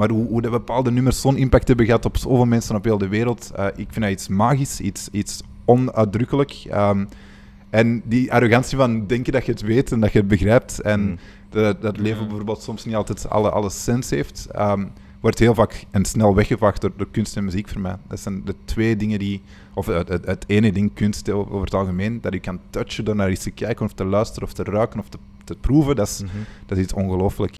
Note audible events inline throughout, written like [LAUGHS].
maar hoe, hoe de bepaalde nummers zo'n impact hebben gehad op zoveel mensen op heel de wereld, eh, ik vind dat iets magisch, iets, iets onuitdrukkelijk. Ehm, en die arrogantie van denken dat je het weet en dat je het begrijpt en Mm. dat, dat leven bijvoorbeeld soms niet altijd alle, alle sens heeft, ehm, wordt heel vaak en snel weggevaagd door, door kunst en muziek voor mij. Dat zijn de twee dingen die, of het, het, het ene ding, kunst over het algemeen, dat je kan touchen door naar iets te kijken of te luisteren of te ruiken of te, te proeven, dat is, dat is iets ongelooflijk.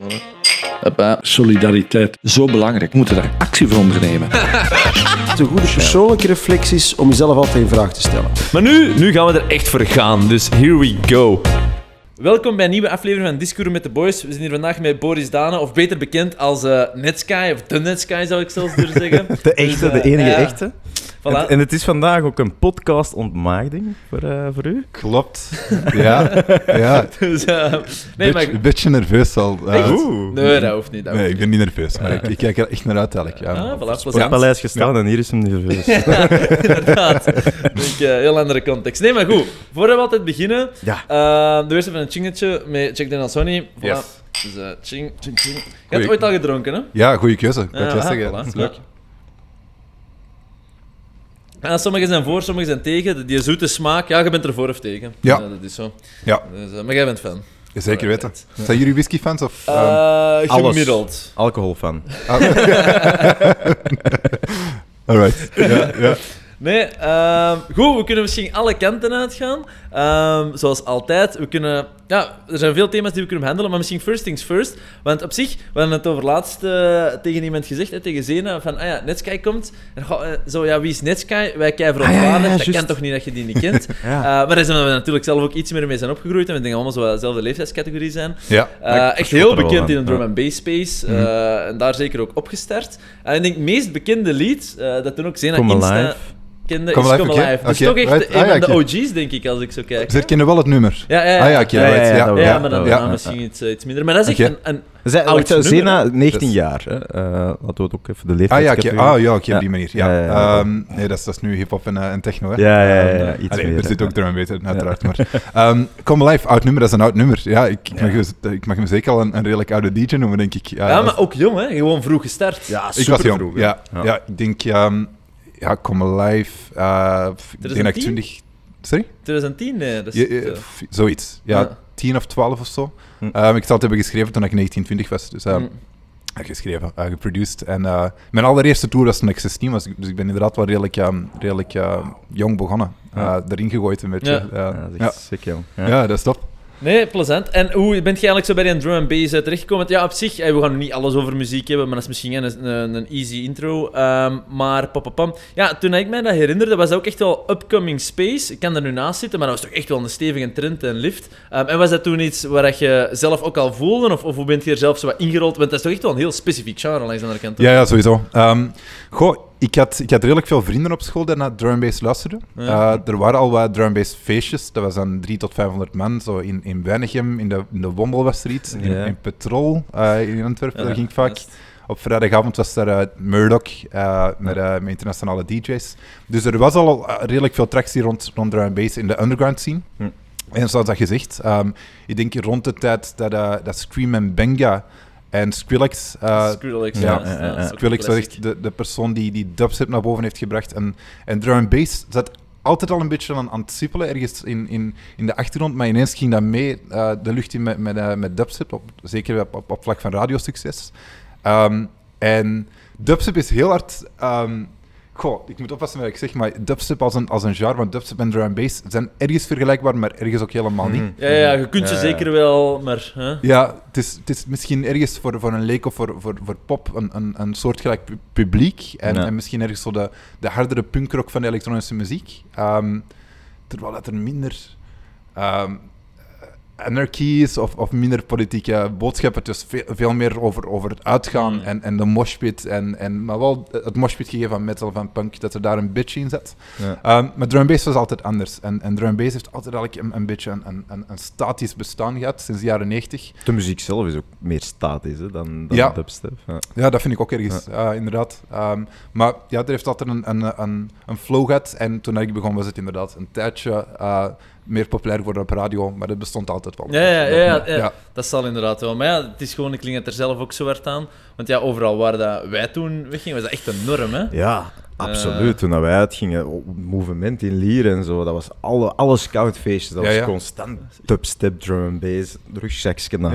Solidariteit. Zo belangrijk. We moeten daar actie voor ondernemen. [LAUGHS] De goede persoonlijke reflecties om jezelf altijd in vraag te stellen. Maar nu, nu gaan we er echt voor gaan, dus here we go. Welkom bij een nieuwe aflevering van Discours met de Boys. We zijn hier vandaag met Boris Dane, of beter bekend als eh Netsky, of de Netsky zou ik zelfs durven zeggen. [LAUGHS] De echte, Dus, de eh, enige echte. Voilà. En, en het is vandaag ook een podcast ontmaagding voor, eh, voor u. Klopt. Ja, [LAUGHS] ja. Dus, eh, nee, Beetje- maar... Een beetje nerveus al. Echt? Oeh. Nee, dat hoeft niet. Dat Nee, hoeft ik ben niet nerveus, maar ik, ik kijk er echt naar uit eigenlijk. Ja. Ah, voilà, plezant. Sportpaleis gestaan en hier is hem nerveus. [LAUGHS] Ja, inderdaad. Eh, heel andere context. Nee, maar goed. Voordat we altijd beginnen, Ja. eh de eerste van een chingetje met Jack Daniel Sonny. Voilà. Yes. Dus ching, ching, ching. Je hebt ooit al gedronken, hè? Ja, goede keuze. Ja, ik ah, zeggen. voilà. Dat is leuk. Ja, sommigen zijn voor, sommigen zijn tegen. Die zoete smaak, ja, je bent er voor of tegen. Ja. dat is zo. Ja, Dus, eh, maar jij bent fan. zeker weten. Zijn jullie whiskyfans? Of, Eh alles. gemiddeld. Alcohol van. [LAUGHS] alright. Ja, ja. Nee, ehm, goed, we kunnen misschien alle kanten uitgaan. Ehm, zoals altijd. We kunnen, ja, er zijn veel thema's die we kunnen handelen, maar misschien first things first. Want op zich, we hadden het over laatst eh, tegen iemand gezegd, hè, tegen Zena, van, ah ja, Netsky komt. En goh, eh, zo, ja, wie is Netsky? Wij kijken. Ah, ja, ja, dat kan toch niet dat je die niet kent? [LAUGHS] Ja. Eh, maar daar zijn we natuurlijk zelf ook iets meer mee zijn opgegroeid. En we denken allemaal zo dezelfde leeftijdscategorie zijn. ja. Eh, echt heel bekend in de drum and bass space. eh, En daar zeker ook opgestart. En ik denk het meest bekende lied, eh, dat toen ook Zena Insta. Kende, Come is Come oké. Alive. Dus toch echt right. een Ah, ja, van de. OG's, denk ik, als ik zo kijk. Ze herkennen wel het nummer. Ja, ja, ja. Ah ja, Ja, ja, right. ja, Ja, dat Ja, wel. maar dan misschien iets, iets minder. Maar dat is echt een, een Zij, oud nummer. Zena, 19 Dus- jaar. Hè. Eh, laten we het ook even de Ah leeftijd ja, oké. Ah, ja, oké, Ja. op die manier. Ja. Ja, ja, ja. Ehm, nee, dat is, dat is nu hip-hop en, eh, en techno. Hè. Ja, ja, ja, ja, Ehm, iets allee, meer, Er zit ook drum in, uiteraard. Maar, [LAUGHS] ehm, Come Alive, oud nummer, dat is een oud nummer. Ja, ik, ik, mag, dus- ik mag hem zeker al een, een redelijk oude DJ noemen, denk ik. Ja, maar ook jong, hè? Gewoon vroeg gestart. Ja, ik was jong. vroeg, ja, ja. ik denk, ja, Come Alive. eh, ik denk dat ik 2010? 20. Sorry? 2010? Nee, dat is... Ja, eh, eh, f- zoiets. Ja, Ja. 10 of 12 of zo. Hm. Ehm, ik zal het hebben geschreven toen ik 19, 20 was. Dus mm. geschreven, eh, geproduced. En eh, mijn allereerste tour was toen ik 16 was. Dus ik ben inderdaad wel redelijk, ehm, redelijk eh, jong begonnen. Ja. Eh, erin gegooid een beetje. Ja. Dat is echt sick, jong. Ja. Ja, dat is top. Nee, plezant. En hoe bent je eigenlijk zo bij die drum and bass eh, terechtgekomen? Ja, op zich, eh, we gaan nu niet alles over muziek hebben, maar dat is misschien een, een, een easy intro. Ehm, maar papapam. Ja, toen ik mij dat herinnerde, was dat ook echt wel upcoming space. Ik kan er nu naast zitten, maar dat was toch echt wel een stevige trend en lift. Ehm, en was dat toen iets waar je zelf ook al voelde, of, of hoe bent je er zelf zo wat ingerold? Want dat is toch echt wel een heel specifiek genre langs de andere kant. Ja, ja, sowieso. Ehm, goh, ik had, ik had redelijk veel vrienden op school die naar drum and bass luisterden. Ja. Eh, er waren al wat drum and bass feestjes. Dat was dan 3 tot 500 man. Zo in, in Weinigem, in de, in de Womble was er iets. In, Ja. in Petrol, eh, in Antwerpen, Ja, daar ging ik vaak. Op vrijdagavond was er eh, Murdoch met, met internationale DJ's. Dus er was al redelijk veel tractie rond, rond drum and bass in de underground scene. Hm. En zoals dat gezegd, ehm, ik denk rond de tijd dat, dat Scream en Benga en Skrillex... eh, Skrillex, ja, ja. Skrillex was echt de, de persoon die, die dubstep naar boven heeft gebracht. En, en drum and bass zat altijd al een beetje aan, aan het sippelen, ergens in, in, in de achtergrond. Maar ineens ging dat mee eh, de lucht in met, met, eh, met dubstep, op, zeker op, op, op vlak van radiosucces. Ehm, en dubstep is heel hard... ehm, goh, ik moet oppassen met wat ik zeg, maar dubstep als een, als een genre, want dubstep en drum and bass zijn ergens vergelijkbaar, maar ergens ook helemaal niet. Mhm. Ja, ja, je kunt ze Ja, ja. zeker wel, maar... Hè? Ja, het is, het is misschien ergens voor, voor een leek of voor, voor, voor pop een, een, een soortgelijk pu- publiek. En, Ja. en misschien ergens zo de, de hardere punkrock van de elektronische muziek. Ehm, terwijl dat er minder ehm anarchy is of, of minder politieke boodschappen. Dus veel, veel meer over, over het uitgaan Mm. en, en de moshpit. En, en, maar wel het moshpit gegeven van metal, van punk, dat er daar een beetje in zit. Ja. Ehm, maar drum bass was altijd anders. En, en drum bass heeft altijd eigenlijk een, een beetje een, een, een, statisch bestaan gehad, sinds de jaren 90. De muziek zelf is ook meer statisch hè, dan, dan Ja. dubstep. Ja. Ja, dat vind ik ook ergens, eh, inderdaad. Ehm, maar ja, er heeft altijd een, een, een, een flow gehad. En toen ik begon, was het inderdaad een tijdje eh, meer populair geworden op radio, maar dat bestond altijd wel. Ja, ja, ja, ja, ja. Ja. dat zal inderdaad wel. Maar ja, het is gewoon, ik klinkt er zelf ook zo hard aan. Want ja, overal waar dat wij toen weggingen, was dat echt een norm, hè? Ja, absoluut. Toen dat wij uitgingen, op het movement in Lier en zo, dat was alle, alle scoutfeestjes. Dat Ja, was ja. constant dubstep, drum and bass, rugzakje. Dat,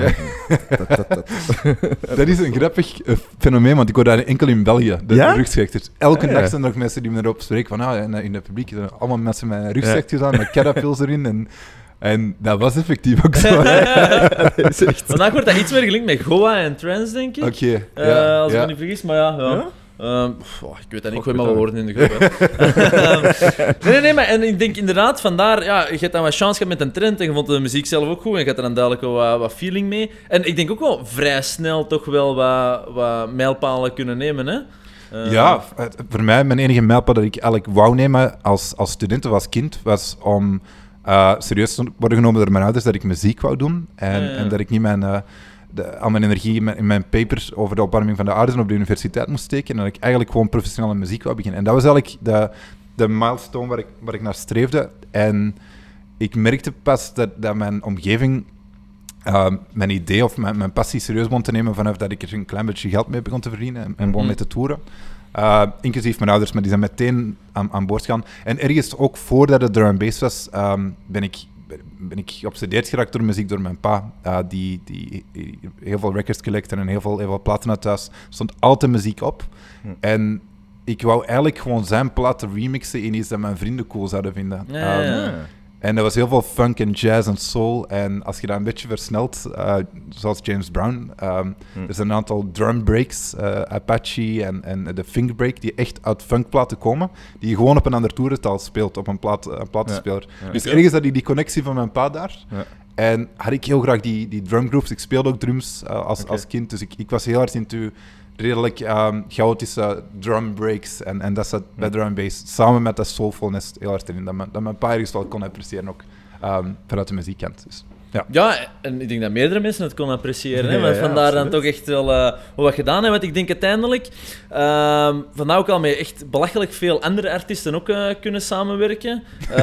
dat, dat. [LAUGHS] Dat is een grappig eh, fenomeen, want ik hoor dat enkel in België, de Ja? rugzakers. Elke Ah, ja. dag zijn er ook mensen die me erop spreken van, ah, in, in het publiek zijn er allemaal mensen met rugzakjes aan, met carapils erin. En, en dat was effectief ook zo. [LAUGHS] Dat is echt... Vandaag wordt dat iets meer gelinkt met Goa en trance, denk ik. Oké, Eh, ja, als ik ja. me niet vergis, maar ja. ja. Ja? Ehm, oh, ik weet dat niet, ik gooi maar woorden in de groep. hè. nee, [LAUGHS] nee, nee, maar en ik denk inderdaad, vandaar, ja, je hebt dan wat chance gehad met een trend en je vond de muziek zelf ook goed en je hebt er dan duidelijk wel wat, wat feeling mee. En ik denk ook wel vrij snel toch wel wat, wat mijlpalen kunnen nemen, hè. Eh, Ja, voor mij, mijn enige mijlpaal dat ik eigenlijk wou nemen als, als student of als kind, was om eh, serieus te worden genomen door mijn ouders dat ik muziek wou doen. En, Ja, ja. en dat ik niet mijn, eh, de, al mijn energie in mijn, in mijn papers over de opwarming van de ouders op de universiteit moest steken. En dat ik eigenlijk gewoon professionele muziek wou beginnen. En dat was eigenlijk de, de milestone waar ik, waar ik naar streefde. En ik merkte pas dat, dat mijn omgeving ehm, mijn idee of mijn, mijn passie serieus begon te nemen vanaf dat ik er een klein beetje geld mee begon te verdienen en, en begon Mhm. mee te toeren. Uh, inclusief mijn ouders, maar die zijn meteen aan, aan boord gegaan. En ergens ook voordat het drum bass was, ehm, ben, ik, ben ik geobsedeerd geraakt door muziek door mijn pa, uh, die, die heel veel records collecten en heel veel, heel veel platen uit thuis. Er stond altijd muziek op. Hm. En ik wou eigenlijk gewoon zijn platen remixen in iets dat mijn vrienden cool zouden vinden. Ja, ja, ja. Ehm, en dat was heel veel funk en jazz en soul. En als je dat een beetje versnelt, eh, zoals James Brown, Hm. er zijn een aantal drum breaks, eh, Apache en, en de finger break, die echt uit funkplaten komen, die je gewoon op een ander toerental speelt, op een, plaat, een platenspeler. Ja. Dus ergens had ik die connectie van mijn pa daar. Ja. En had ik heel graag die, die drumgroups. Ik speelde ook drums eh, als, als kind, dus ik, ik was heel hard into redelijk ehm, chaotische drum breaks. En, en dat zat bij Hm. drum bass samen met dat soulfulness heel hard in. Dat mijn, dat ergens wel kon appreciëren ook ehm, vanuit de muziekkant. Dus, ja. Ja, en ik denk dat meerdere mensen het konden appreciëren. Hè? Want ja, vandaar dan toch echt wel wel wat gedaan hebben. Want ik denk uiteindelijk, ehm vandaar ook al met echt belachelijk veel andere artiesten ook eh, kunnen samenwerken. [LAUGHS]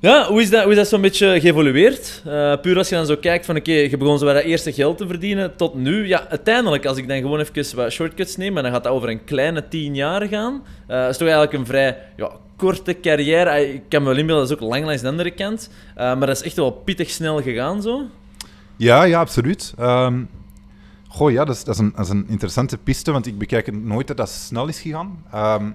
ja, hoe is dat, hoe is dat zo'n beetje geëvolueerd? Eh, puur als je dan zo kijkt van, oké, je begon zo bij dat eerste geld te verdienen tot nu. Ja, uiteindelijk, als ik dan gewoon even wat shortcuts neem, en dan gaat dat over een kleine tien jaar gaan, eh is toch eigenlijk een vrij ja, korte carrière. Ah, Ik kan me wel inbeelden, dat is ook lang langs de andere kant. Eh, maar dat is echt wel pittig snel gegaan zo. Ja, ja, absoluut. Ehm goh, ja, dat is, dat, is een, een interessante piste, want ik bekijk het nooit dat dat snel is gegaan. Ehm,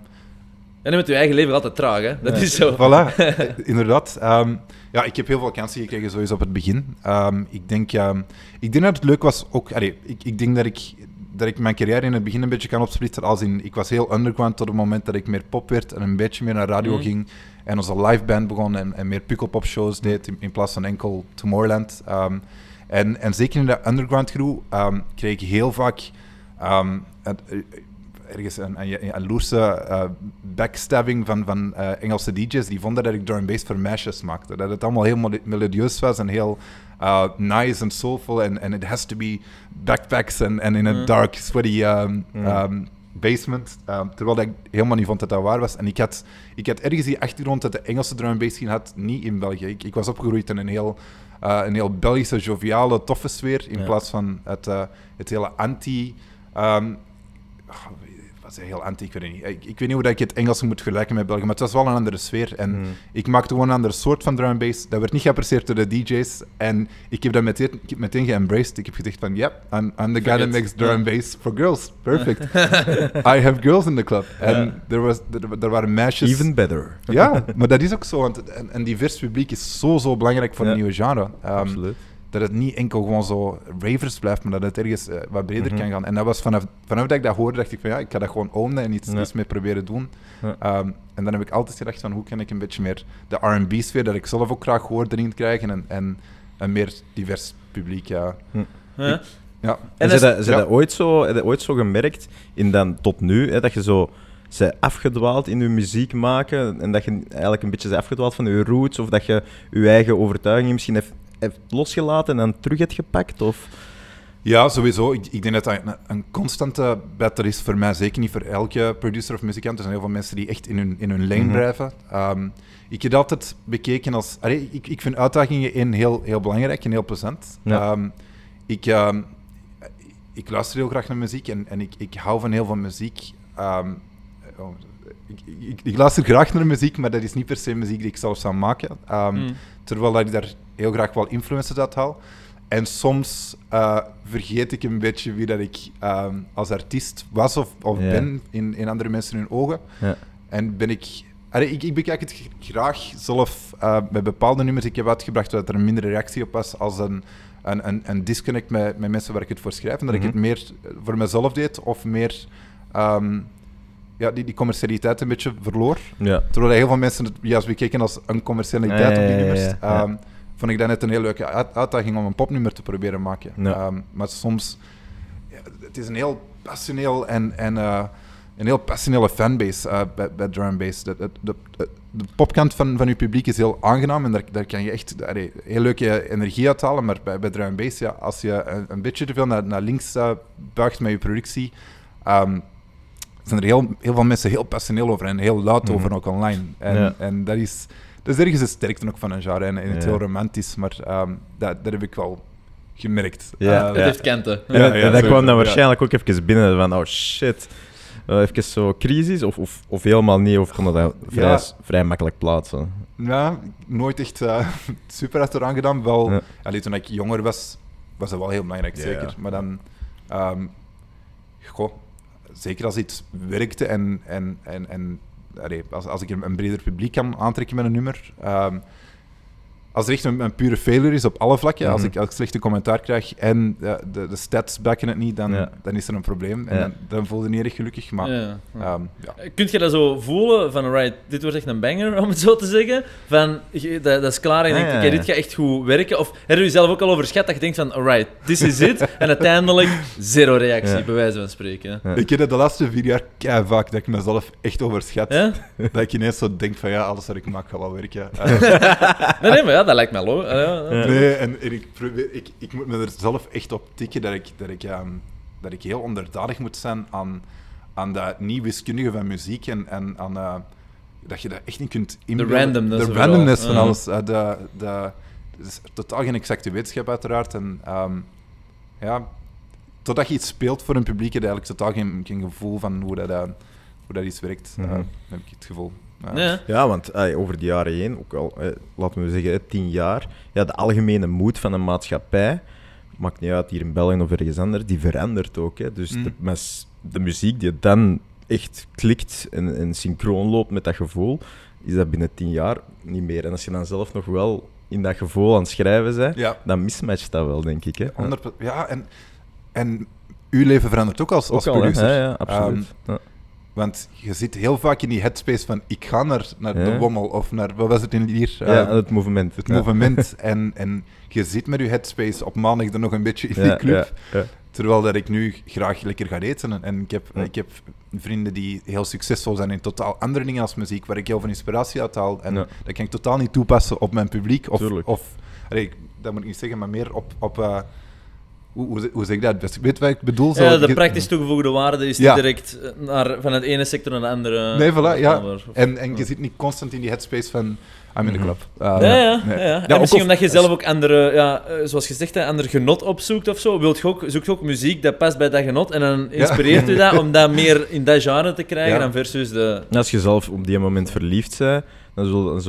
En dan met je eigen leven altijd traag, hè? Dat is zo. Voilà, [LAUGHS] inderdaad. Ehm, ja, ik heb heel veel kansen gekregen, sowieso op het begin. Ehm, ik, denk, ehm, ik denk dat het leuk was ook... Allee, ik, ik denk dat ik, dat ik mijn carrière in het begin een beetje kan opsplitsen als in... Ik was heel underground tot het moment dat ik meer pop werd en een beetje meer naar radio Mhm. ging. En onze liveband begon en, en meer pukkelpop-shows deed in, in plaats van enkel Tomorrowland. En, en zeker in de underground crew kreeg ik heel vaak... ergens een, een, een loerse eh, backstabbing van, van eh, Engelse DJ's. Die vonden dat ik drum and bass voor mashes maakte. Dat het allemaal heel melo- melodieus was en heel uh, nice en soulful. En and it has to be backpacks en en in a Mm. dark, sweaty um, Mm. um, basement. Um, terwijl ik helemaal niet vond dat dat waar was. En ik had, ik had ergens die achtergrond dat de Engelse drum and bass scene had, niet in België. Ik, ik was opgegroeid in een heel, uh, een heel Belgische, joviale, toffe sfeer. In Ja. plaats van het, uh, het hele anti... Um, heel anti, ik weet niet. Ik, ik weet niet hoe dat ik het Engels moet vergelijken met België, maar het was wel een andere sfeer. En Hmm. ik maakte gewoon een andere soort van drum and bass. Dat werd niet geapprecieerd door de DJ's. En ik heb dat meteen, ik heb meteen geëmbraced. Ik heb gezegd van, yep, I'm, I'm the guy that makes drum and bass for girls. Perfect. [LAUGHS] I have girls in the club. En er, was, er, waren meisjes... Even better. Ja, maar dat is ook zo. Want een, een divers publiek is zo, zo belangrijk voor een nieuwe genre. Ehm, Absoluut. Dat het niet enkel gewoon zo ravers blijft, maar dat het ergens eh, wat breder Mhm. kan gaan. En dat was vanaf, vanaf dat ik dat hoorde, dacht ik van ja, ik ga dat gewoon ownen en iets, Ja. iets mee proberen doen. Ja. Ehm, en dan heb ik altijd gedacht van hoe kan ik een beetje meer de R&B-sfeer, dat ik zelf ook graag hoor, erin krijgen en, en een meer divers publiek, ja. En ze dat, ze ja. dat ooit, zo, heb je ooit zo gemerkt, in dan tot nu, hè, dat je zo zij afgedwaald in je muziek maken en dat je eigenlijk een beetje zij afgedwaald van je roots of dat je je eigen overtuiging misschien losgelaten en dan terug hebt gepakt? Of... Ja, sowieso. Ik, ik denk dat dat een, een constante battle is voor mij. Zeker niet voor elke producer of muzikant. Er zijn heel veel mensen die echt in hun, in hun lane Mhm. blijven. Ehm, ik heb dat altijd bekeken als... Allee, ik, ik vind uitdagingen in heel, heel belangrijk en heel plezant. Ja. Ehm, ik, ehm, ik luister heel graag naar muziek en, en ik, ik hou van heel veel muziek. Oh, ik, ik, ik luister graag naar muziek, maar dat is niet per se muziek die ik zelf zou maken. Ehm, Mm. Terwijl dat ik daar heel graag wel influencers uit haal. En soms eh, vergeet ik een beetje wie dat ik ehm, als artiest was of, of ben in, in andere mensen hun ogen. En ben ik... Allee, ik, ik bekijk het graag zelf eh, met bepaalde nummers. Ik heb uitgebracht dat er een mindere reactie op was als een, een, een, een disconnect met, met mensen waar ik het voor schrijf. En dat Mhm. ik het meer voor mezelf deed of meer ehm, ja, die, die commercialiteit een beetje verloor. Ja. Terwijl heel veel mensen het juist bekeken als een commercialiteit Ja, op die nummers. Ehm, vond ik dat net een heel leuke uit- uitdaging om een popnummer te proberen maken. Ja. Ehm, maar soms... Ja, het is een heel passioneel en... en eh, een heel passionele fanbase eh, bij, bij drum and bass. De, de, de, de popkant van, van je publiek is heel aangenaam en daar, daar kan je echt allee, heel leuke energie uithalen. Maar bij, bij drum bass, ja, als je een, een beetje te veel naar, naar links eh, buigt met je productie, ehm, zijn er heel, heel veel mensen heel passioneel over en heel luid Mhm. over, ook online. En, Ja. en dat is, dat is ergens de sterkte ook van een genre. En, en het is Ja. heel romantisch, maar ehm, dat, dat heb ik wel gemerkt. Ja. Eh, Het heeft kenten. En dat- ja, dat kwam dan ja. waarschijnlijk ook even binnen van, oh shit. Uh, even zo crisis, of, of, of helemaal niet, of kon dat vrij, Ja. vrij makkelijk plaatsen. Ja, nooit echt eh, [LAUGHS] super hard eraan gedaan. Wel, Ja. allee, toen ik jonger was, was dat wel heel belangrijk, Ja, zeker. ja. Maar dan, ehm, goh, zeker als iets werkte en, en, en, en als, als ik een, een breder publiek kan aantrekken met een nummer. ehm, als er echt een, een pure failure is op alle vlakken, als, Mhm. ik, als ik slechte commentaar krijg en de, de, de stats backen het niet, dan, Ja. dan is er een probleem. En Ja. dan, dan voelde ik niet erg gelukkig. Maar Ja. ehm, ja. Kunt je dat zo voelen van, right, dit wordt echt een banger, [LAUGHS] om het zo te zeggen? Van, je- dat, dat is klaar en je denkt, ja. dit gaat echt goed werken. Of heb je jezelf ook al overschat dat je denkt van, alright, this is it. [LAUGHS] en uiteindelijk zero reactie, Ja. bij wijze van spreken. Ja. Ik heb het de laatste vier jaar kei vaak dat ik mezelf echt overschat. Ja? [LAUGHS] Dat ik ineens zo denk van ja, alles wat ik maak gaat wel werken. Nee, nee, maar ja, dat lijkt. Ja, ja. Ja. nee, en, en ik, probeer, ik, ik moet me er zelf echt op tikken dat ik, dat ik, ehm, dat ik heel onderdanig moet zijn aan, aan dat niet-wiskundige van muziek en, en aan eh, dat je dat echt niet kunt inbeelden. randomness De randomness van alles. eh, de, de, het is totaal geen exacte wetenschap uiteraard. En ehm, ja, totdat je iets speelt voor een publiek, heb je eigenlijk totaal geen, geen gevoel van hoe dat, eh, hoe dat iets werkt. Mhm. heb ik het gevoel. Ja. Ja, want eh, over de jaren heen, ook al, eh, laten we zeggen, eh, tien jaar, ja, de algemene moed van een maatschappij, maakt niet uit hier in België of ergens anders, die verandert ook. Hè. Dus Mm. de, mes- de muziek die dan echt klikt en, en synchroon loopt met dat gevoel, is dat binnen tien jaar niet meer. En als je dan zelf nog wel in dat gevoel aan het schrijven bent, Ja, dan mismatcht dat wel, denk ik. Hè. 100 Ja, en, en uw leven verandert ook als, als Ook al, hè. producer. Ja, ja, absoluut. Ja. Want je zit heel vaak in die headspace van ik ga naar, naar Ja. de Wommel of naar, wat was het in hier? Ja, Eh, het movement. het Ja. movement. [LAUGHS] En, en je zit met je headspace op maandag er nog een beetje in die club. Terwijl dat ik nu graag lekker ga eten. En, ik, heb, ik heb vrienden die heel succesvol zijn in totaal andere dingen als muziek, waar ik heel veel inspiratie uit haal. En dat kan ik totaal niet toepassen op mijn publiek. Of, Tuurlijk. of allee, dat moet ik niet zeggen, maar meer op... op eh, hoe, hoe, hoe zeg ik dat? Dus, weet je wat ik bedoel? Ja, de je- praktisch toegevoegde waarde is Ja. niet direct eh, naar, van het ene sector naar de andere. Nee, voilà, ja. Of- En, en je zit niet constant in die headspace van I'm in the Mhm. club. Uh, Ja, ja, nee. ja, ja. Ja, En ook misschien of- omdat je zelf ook andere, ja, eh, zoals je zegt, hè, ander genot opzoekt of zo. Wilt je ook, zoekt je ook muziek dat past bij dat genot en dan inspireert u [LAUGHS] dat om dat meer in dat genre te krijgen Ja. dan versus de... Als je zelf op die moment verliefd bent, dan zul, dan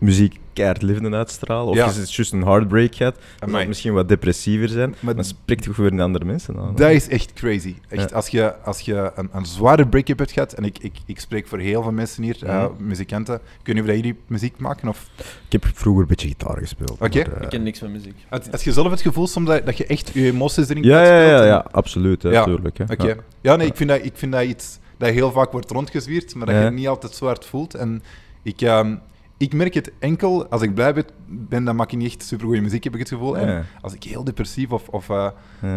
muziek keihard liefde uitstralen. Of Ja. je zit juist een heartbreak Amai. het misschien wat depressiever zijn. Maar dan spreekt je voor de andere mensen aan. Dat is echt crazy. Echt, Ja. Als je, als je een, een zware break-up hebt gehad, en ik, ik, ik spreek voor heel veel mensen hier, eh, muzikanten, of dat jullie muziek maken, of... Ik heb vroeger een beetje gitaar gespeeld. Oké. maar, eh, Ik ken niks van muziek. Als, als je zelf het gevoel soms dat, dat je echt je emoties erin ja, ja, ja, ja, absoluut. Hè, Ja. tuurlijk, hè. Oké. Ja. Ja. nee, ik vind, dat, ik vind dat iets dat heel vaak wordt rondgezwierd, maar dat je het niet altijd zo hard voelt. En ik, ehm, ik merk het enkel als ik blij ben, dan maak ik niet echt supergoeie muziek, heb ik het gevoel. En Ja. als ik heel depressief of... of Ja.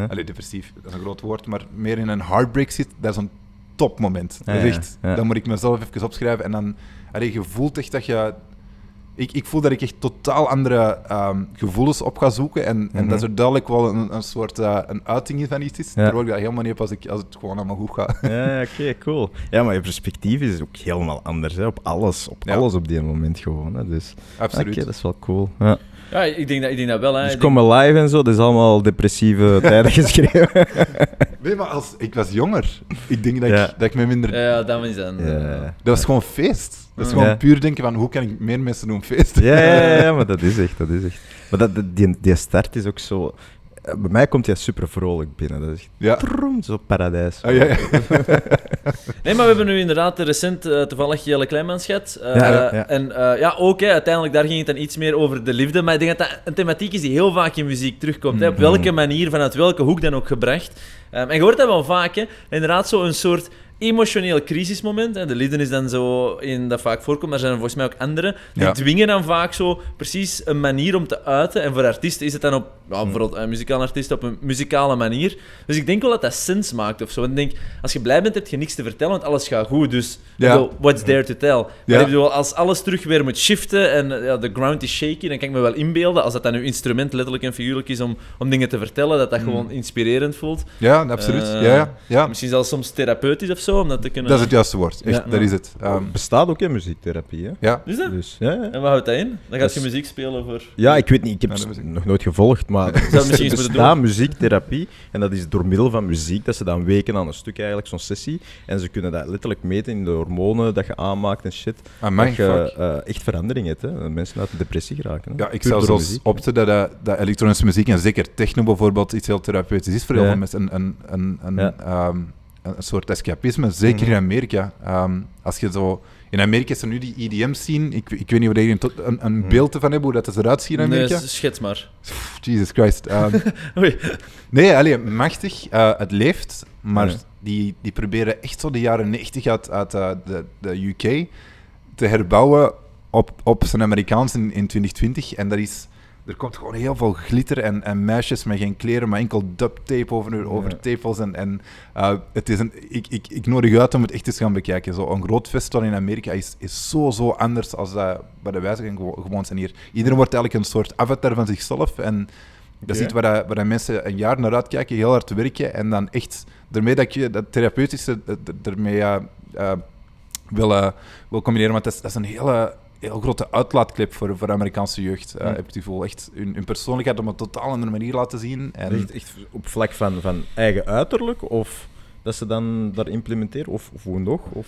Allee, depressief, dat is een groot woord, maar meer in een heartbreak zit, dat is een topmoment. Ja, dat is ja, echt, ja. Dan moet ik mezelf even opschrijven en dan... Allee, je voelt echt dat je... ik, ik voel dat ik echt totaal andere ehm, gevoelens op ga zoeken. En, en Mhm. dat er duidelijk wel een, een soort eh, een uiting van iets is. Ja. Terwijl ik dat helemaal niet heb als, ik, als het gewoon allemaal goed gaat. Ja, ja, oké, cool. Ja, maar je perspectief is ook helemaal anders, hè. Op alles, op Ja. alles op die moment gewoon, hè. Dus, Absoluut. oké, dat is wel cool. Ja. Ja, ik denk dat, ik denk dat wel. Hè. Dus denk- komen live en zo, dat is allemaal depressieve [LAUGHS] tijden geschreven. Nee, maar als, ik was jonger. Ik denk dat, Ja. ik, dat ik me minder... Ja, dat is dan. Ja. Dat was gewoon feest. Dat is gewoon Ja. puur denken van, hoe kan ik meer mensen doen feesten? Ja, ja, ja, ja, [LAUGHS] maar dat is echt, dat is echt. Maar dat, die, die start is ook zo... eh, Bij mij komt hij super vrolijk binnen. Dat is echt Ja. zo paradijs. Ah, ja, ja. [LAUGHS] Nee, maar we hebben nu inderdaad recent eh, toevallig Jelle Kleimans gehad. Eh, Ja, ja, ja. En eh, ja, ook, hè, uiteindelijk daar ging het dan iets meer over de liefde. Maar ik denk dat dat een thematiek is die heel vaak in muziek terugkomt. Hè, op Mhm. welke manier, vanuit welke hoek dan ook gebracht. Ehm, en je hoort dat wel vaak, hè. Inderdaad, zo'n soort emotioneel crisismoment. Hè. De liefde is dan zo in dat vaak voorkomt. Maar er zijn er volgens mij ook andere. Die Ja. dwingen dan vaak zo precies een manier om te uiten. En voor artiesten is het dan op, ja, bijvoorbeeld een muzikale artiest op een muzikale manier. Dus ik denk wel dat dat sens maakt of zo. En ik denk, als je blij bent, heb je niks te vertellen, want alles gaat goed. Dus Ja. bedoel, what's there to tell? Maar Ja. ik bedoel, als alles terug weer moet shiften en eh, ja, de ground is shaky, dan kan ik me wel inbeelden, als dat dan uw instrument letterlijk en figuurlijk is om, om dingen te vertellen, dat dat gewoon inspirerend voelt. Ja, absoluut. Eh, ja, ja, ja. Misschien zelfs soms therapeutisch of zo, om dat te kunnen... Dat is het juiste woord. Echt, Ja. dat is het. Ehm, bestaat ook in muziektherapie, hè? ja. Is dat? Dus, ja, ja. En wat houdt dat in? Dan gaat je muziek spelen voor... Ja, ik weet niet, ik heb het nog nooit gevolgd, maar Zou misschien eens er moeten bestaat muziektherapie en dat is door middel van muziek dat ze dan weken aan een stuk eigenlijk, zo'n sessie. En ze kunnen dat letterlijk meten in de hormonen dat je aanmaakt en shit. Amai, dat je eh, echt verandering hebt, hè. Dat mensen uit de depressie geraken. Hè. Ja, ik zou zelfs opten dat, dat, dat elektronische muziek, en zeker techno bijvoorbeeld, iets heel therapeutisch is voor heel veel mensen. Een, een, een, een, Ja. Een, soort escapisme, zeker Mhm. in Amerika. Ehm, als je zo... In Amerika is er nu die EDM-scene. Ik, ik weet niet of je een, een, een Mhm. beeld van hebt, hoe dat er eruit ziet in Nee, Amerika. schets maar. Jesus Christ. Ehm, [LAUGHS] nee, allee, machtig. eh, het leeft, maar die, die proberen echt zo de jaren 90 uit, uit eh, de, de UK te herbouwen op, op zijn Amerikaans in, in 2020. En dat is... Er komt gewoon heel veel glitter en, en meisjes met geen kleren, maar enkel duct tape over, over Ja. tepels. En, en eh, het is een, ik, ik, ik nodig uit om het echt eens gaan bekijken. Zo, een groot festival in Amerika is, is zo, zo anders als dat bij de wijze gewoon zijn hier. Iedereen wordt eigenlijk een soort avatar van zichzelf. En dat is iets waar, dat- waar dat mensen een jaar naar uitkijken, heel hard werken. En dan echt, daarmee dat je dat therapeutische d- ermee eh, eh, wil, wil combineren. Want dat is, dat is een hele, heel grote uitlaatklep voor, voor de Amerikaanse jeugd. eh Ja. Heb ik het gevoel. Echt hun, hun persoonlijkheid op een totaal andere manier laten zien. En, Echt, echt op vlak van, van eigen uiterlijk, of dat ze dan daar implementeren, of, of hoe nog? Of...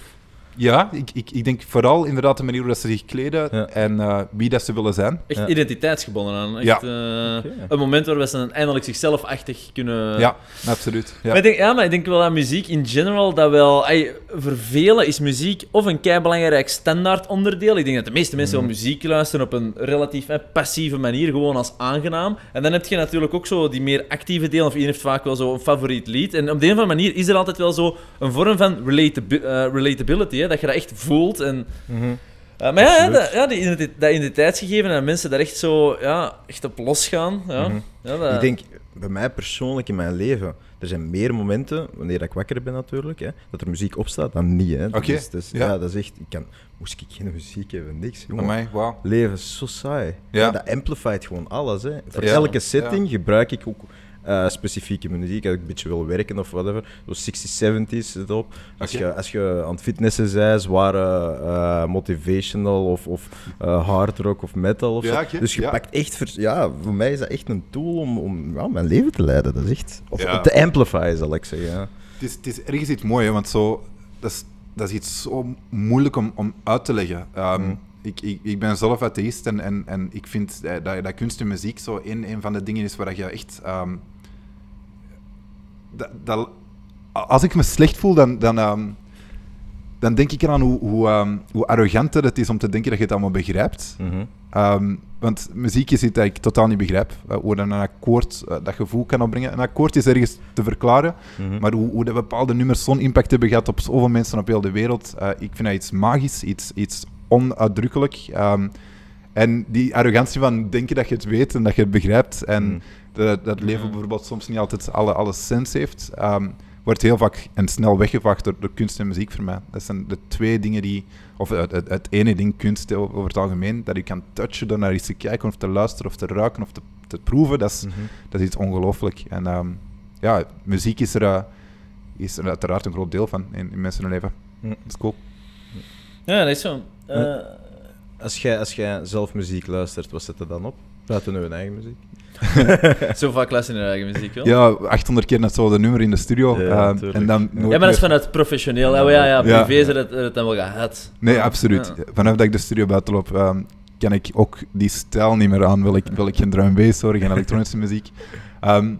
Ja, ik, ik, ik denk vooral inderdaad de manier hoe dat ze zich kleden Ja. en eh, wie dat ze willen zijn. Echt Ja. identiteitsgebonden aan. Echt, Ja. eh. Een moment waar we ze dan eindelijk zichzelfachtig kunnen... Ja, absoluut. Ja. Maar ik denk, ja, maar ik denk wel aan muziek in general dat wel... ey, voor velen is muziek of een keibelangrijk standaard onderdeel. Ik denk dat de meeste mensen wel muziek luisteren op een relatief eh, passieve manier, gewoon als aangenaam. En dan heb je natuurlijk ook zo die meer actieve deel, of iedereen heeft vaak wel zo een favoriet lied. En op de een of andere manier is er altijd wel zo een vorm van relatabi- eh, relatability, hè, dat je dat echt voelt en... Uh, maar ja, dat, ja die dat identiteitsgegeven en mensen daar echt zo ja, echt op losgaan. Ja. Mhm. Ja, dat- Ik denk, bij mij persoonlijk in mijn leven, er zijn meer momenten, wanneer ik wakker ben natuurlijk, hè, dat er muziek opstaat dan niet. Hè. Oké, Dus, dus, ja. ja. dat is echt, ik kan, moest ik geen muziek hebben, niks. jongen. Amai, wauw. Leven is zo saai. Ja. Dat amplifiet gewoon alles. Hè. Voor Ja. elke setting gebruik ik ook eh, specifieke muziek. Als ik een beetje wil werken of whatever. Zo 60s, 70s zit op. Als, je, als je aan het fitnessen bent, zware eh, motivational of, of eh, hard rock of metal of Ja, Dus je ja. pakt echt... vers- Ja, voor mij is dat echt een tool om, om ja, mijn leven te leiden. Dat is echt... Of te amplifyen, zal ik zeggen. Het is, het is ergens iets moois, want zo, dat, is, dat is iets zo moeilijk om, om uit te leggen. Ehm, Mm. ik, ik, ik ben zelf atheïst en, en, en ik vind dat, dat kunst en muziek zo een, een van de dingen is waar je echt... ehm, dat, dat, als ik me slecht voel, dan, dan, ehm, dan denk ik eraan hoe, hoe, ehm, hoe arrogant het is om te denken dat je het allemaal begrijpt. Mhm. Ehm, want muziek is iets dat ik totaal niet begrijp. Uh, hoe dan een akkoord eh, dat gevoel kan opbrengen. Een akkoord is ergens te verklaren, Mhm. maar hoe, hoe dat bepaalde nummers zo'n impact hebben gehad op zoveel mensen op heel de wereld, eh, ik vind dat iets magisch, iets, iets onuitdrukkelijk. En die arrogantie van denken dat je het weet en dat je het begrijpt en Mhm. Dat, dat leven bijvoorbeeld soms niet altijd alle, alle sens heeft. Ehm, wordt heel vaak en snel weggevaagd door, door kunst en muziek voor mij. Dat zijn de twee dingen die, of het, het, het ene ding, kunst over het algemeen, dat je kan touchen door naar iets te kijken of te luisteren of te ruiken of te, te proeven, dat is, Mhm. dat is iets ongelooflijk. En ehm, ja, muziek is er, eh, is er uiteraard een groot deel van in, in mensen hun leven. Dat is cool. Ja, dat is zo. Eh, Als jij, als jij zelf muziek luistert, wat zet er dan op? Buiten hun eigen muziek. [LAUGHS] zo vaak luister je naar eigen muziek wel. Ja, 800 keer net zo de nummer in de studio. Ja, eh, tuurlijk. en dan Ja, maar dat is vanuit professioneel. Ja, maar ja, ja, Ja. privé is het, het dan wel gehad. Nee, absoluut. Ja. Vanaf dat ik de studio buiten loop, ehm, kan ik ook die stijl niet meer aan. Wil ik, wil ik geen drum bass horen, geen elektronische muziek. Ehm,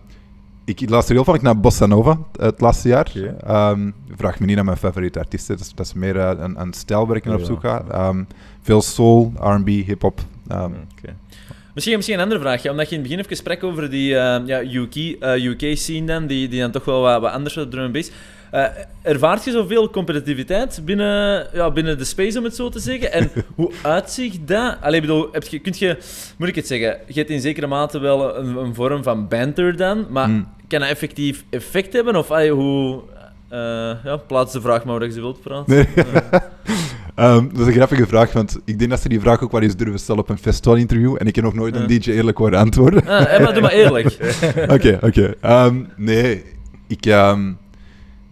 ik luister heel vaak naar Bossa Nova het laatste jaar. Ehm, vraag me niet naar mijn favoriete artiesten. Dat is, dat is meer eh, een, een stijl waar ik naar op Ja. zoek ga. Ehm, veel soul, R&B, hip-hop. Ehm, Oké. Misschien, misschien een andere vraagje, omdat je in het begin even sprak over die eh, ja, UK, eh, UK-scene dan, die, die dan toch wel wat, wat anders op drum and bass. Ervaart je zoveel competitiviteit binnen, ja, binnen de space, om het zo te zeggen? En [LAUGHS] hoe uitziet dat? Allee, bedoel, heb je, kunt je, moet ik het zeggen, je hebt in zekere mate wel een, een vorm van banter dan, maar Mm. kan dat effectief effect hebben? Of allee, hoe... eh, ja, plaats de vraag maar wat je wilt praten. Nee. [LAUGHS] Ehm, dat is een grappige vraag, want ik denk dat ze die vraag ook wel eens durven stellen op een festivalinterview. En ik heb nog nooit een. DJ eerlijk horen antwoorden. Ah, eh, maar doe maar eerlijk. [LAUGHS] Oké, oké. Ehm, nee, ik, ehm,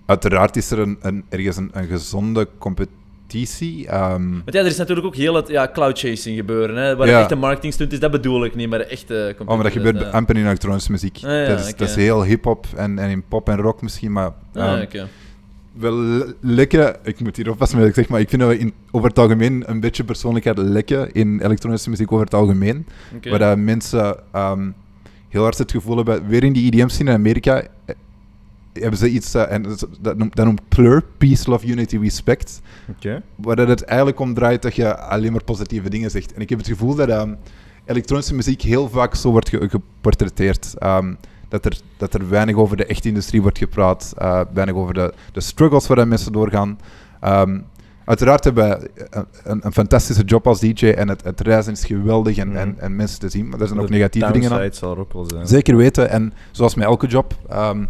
uiteraard is er een, een, ergens een, een gezonde competitie. Want ja, er is natuurlijk ook heel het ja, cloud chasing gebeuren. Hè, waar Ja. de echte marketingstunt is, dat bedoel ik niet, maar de echte oh, maar dat gebeurt ja. amper in elektronische muziek. Ah, ja, dat, is, dat is heel hip-hop en, en in pop en rock misschien, maar Ah, oké. Wel le- lekken. Ik moet hier oppassen met wat ik zeg, maar ik vind dat we in, over het algemeen een beetje persoonlijkheid lekken in elektronische muziek over het algemeen. Waar dat mensen ehm, heel hard het gevoel hebben, weer in die EDM-scene in Amerika, eh, hebben ze iets, eh, en dat, noemt, dat noemt PLUR, Peace, Love, Unity, Respect. Waar dat het eigenlijk om draait dat je alleen maar positieve dingen zegt. En ik heb het gevoel dat ehm, elektronische muziek heel vaak zo wordt ge- geportretteerd. Ehm, dat, er, dat er weinig over de echte industrie wordt gepraat, eh, weinig over de, de struggles waar mensen doorgaan. Ehm, uiteraard hebben wij een, een, fantastische job als DJ en het, het reizen is geweldig en, Mhm. en, en mensen te zien, maar er zijn ook negatieve dingen aan. zal er ook wel zijn. Zeker weten, en zoals met elke job. ehm,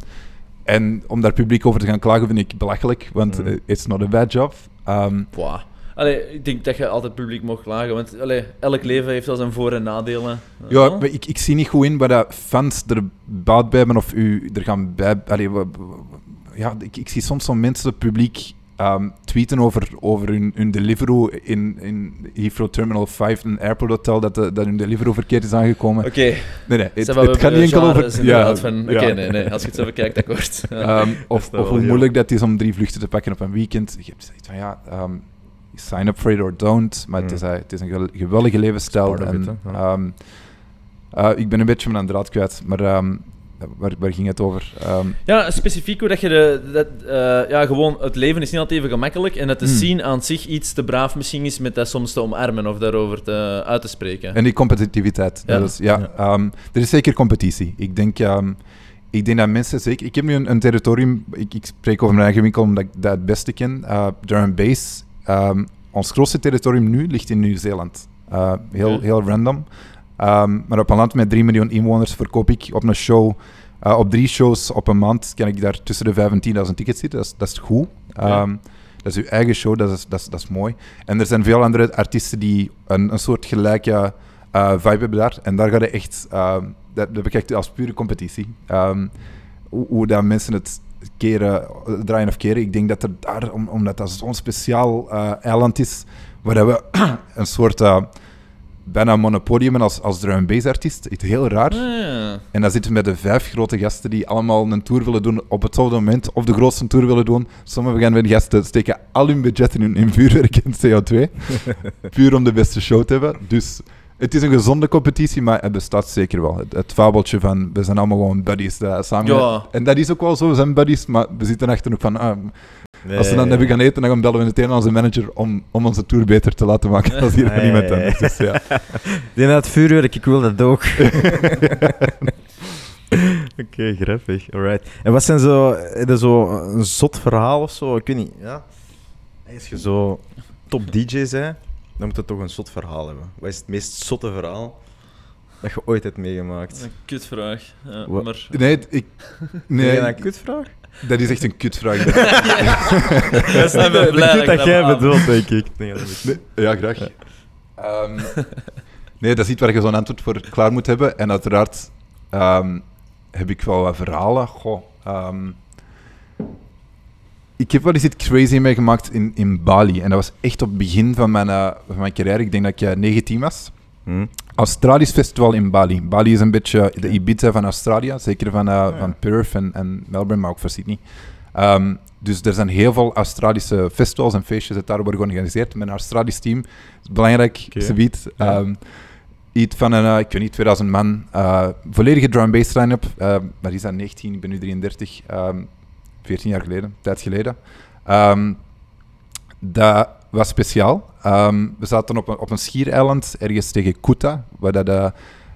en om daar publiek over te gaan klagen vind ik belachelijk, want Mhm. it's not a bad job. Pwa. Allee, ik denk dat je altijd publiek mag klagen, want allee, elk leven heeft wel zijn voor- en nadelen. Ja, Oh. maar ik, ik zie niet goed in waar dat fans er baat bij hebben of u er gaan bij. Allee, ja, ik, ik zie soms zo'n mensen publiek ehm, tweeten over, over hun, hun Deliveroo in, in Heathrow Terminal 5, een airport hotel, dat, de, dat hun Deliveroo verkeerd is aangekomen. Oké, Nee, nee, het, het gaat niet enkel over... van... Oké, ja. nee, nee, als je het zo bekijkt, akkoord. Ja. Ehm, of of hoe moeilijk dat is om drie vluchten te pakken op een weekend. Je hebt zoiets van, ja, ehm, sign up for it or don't. Maar het, is, het is een ge- geweldige levensstijl. En, ehm, eh, ik ben een beetje mijn draad kwijt, maar ehm, waar, waar ging het over? Ehm, Ja, specifiek hoe dat je de... Dat, eh, ja, gewoon, het leven is niet altijd even gemakkelijk en dat de Hmm. scene aan zich iets te braaf misschien is met dat soms te omarmen of daarover te, uit te spreken. En die competitiviteit. Ja. Is, ja, Ja. ehm, er is zeker competitie. Ik denk, ehm, ik denk dat mensen zeker... Ik heb nu een, een territorium... Ik, ik spreek over mijn eigen winkel omdat ik dat het beste ken. Uh, drum and bass. Ehm, ons grootste territorium nu ligt in Nieuw-Zeeland. Uh, heel, heel random. Ehm, maar op een land met 3 miljoen inwoners verkoop ik op een show... uh, op drie shows op een maand kan ik daar tussen de 5 en 10.000 tickets zitten. Dat is, dat is goed. Ehm, dat is uw eigen show, dat is, dat, is, dat is mooi. En er zijn veel andere artiesten die een, een soort gelijke eh, vibe hebben daar. En daar gaat het echt... dat, dat bekijk als pure competitie. Hoe, hoe dat mensen het keren, draaien of keren. Ik denk dat er daar, om, omdat dat zo'n speciaal eh, eiland is, waar we [CLEARS THROAT] een soort eh, bijna monopolium hebben als, als drum bass artiest. Het is heel raar. Ah, ja. En dan zitten we met de vijf grote gasten die allemaal een tour willen doen op hetzelfde moment, of de grootste tour willen doen. Sommige van de gasten steken al hun budget in, hun- in vuurwerk en CO2, [LAUGHS] puur om de beste show te hebben. Dus het is een gezonde competitie, maar het bestaat zeker wel. Het, het fabeltje van, we zijn allemaal gewoon buddies dat samen... Ja. En dat is ook wel zo, we zijn buddies, maar we zitten achter ook van... ah, als we dan hebben gaan eten, dan bellen we meteen onze manager om, om onze tour beter te laten maken [LAUGHS] als hier Nee. niemand anders. Dus ja. [LAUGHS] Die vuurwerk, ik wil dat ook. [LAUGHS] Oké, grappig. Alright. En wat zijn zo, zo een zot verhaal of zo? Ik weet niet. Ja. Als je zo top DJ bent, dan moet je toch een zot verhaal hebben. Wat is het meest zotte verhaal dat je ooit hebt meegemaakt? Een kutvraag. Ja, maar... Nee, ik... Nee. Nee, een kutvraag? Dat is echt een kutvraag. [LAUGHS] Dat zijn we Ik blij denk dat je jij dat bedoelt, denk ik. Dat dat- Nee, ja, graag. Ehm, nee, dat is iets waar je zo'n antwoord voor klaar moet hebben. En uiteraard ehm, heb ik wel wat verhalen. Goh, ehm, ik heb wel eens iets crazy meegemaakt in, in Bali. En dat was echt op het begin van mijn, eh, van mijn carrière. Ik denk dat ik eh, 19 was. Hm? Australisch festival in Bali. Bali is een beetje de Ibiza van Australië, zeker van, eh, van Perth en, en Melbourne, maar ook van Sydney. Ehm, dus er zijn heel veel Australische festivals en feestjes dat daar worden georganiseerd met een Australisch team. Is belangrijk, Oké. subiet. Ja. Ehm, iets van een, eh, ik weet niet, 2000 man. eh, volledige drum bass line-up. Uh, maar is dat 19, ik ben nu 33. ehm 14 jaar geleden, tijd geleden. Ehm, dat was speciaal. Ehm, we zaten op een, op een schiereiland ergens tegen Kuta, waar dat eh,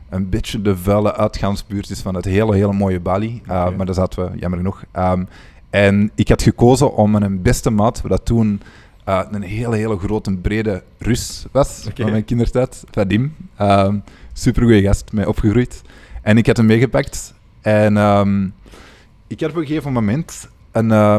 een beetje de vuile uitgaansbuurt is van het hele, hele mooie Bali. Uh, Oké. Maar daar zaten we, jammer genoeg. Ehm, en ik had gekozen om mijn beste maat, wat dat toen eh, een hele, hele grote, brede Rus was, van mijn kindertijd, Vadim. Super supergoeie gast, mee opgegroeid. En ik had hem meegepakt. En ehm, ik had op een gegeven moment een, eh,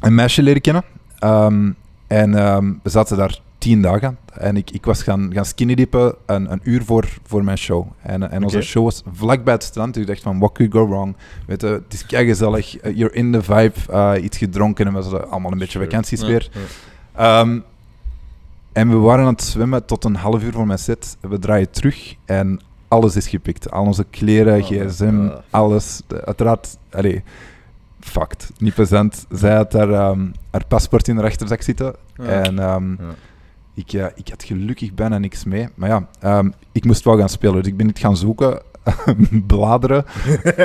een meisje leren kennen. Ehm, en ehm, we zaten daar tien dagen. En ik, ik was gaan, gaan skinnydippen een, een uur voor, voor mijn show. En, en onze show was vlakbij het strand. Dus ik dacht van, what could go wrong? Weet je, het is kei gezellig. eh, You're in the vibe. eh, iets gedronken en we hadden allemaal een beetje vakantiesfeer. Ja, ja. Ehm, en we waren aan het zwemmen tot een half uur voor mijn set. We draaien terug en alles is gepikt. Al onze kleren, Oh, gsm, alles. De- Uiteraard, allee, fucked. Niet plezant. Zij had haar, ehm, haar paspoort in de rechterzak zitten. Ja. En ehm, Ja. ik, ja, ik had gelukkig bijna niks mee. Maar ja, ehm, ik moest wel gaan spelen. Dus ik ben niet gaan zoeken, [LAUGHS] bladeren,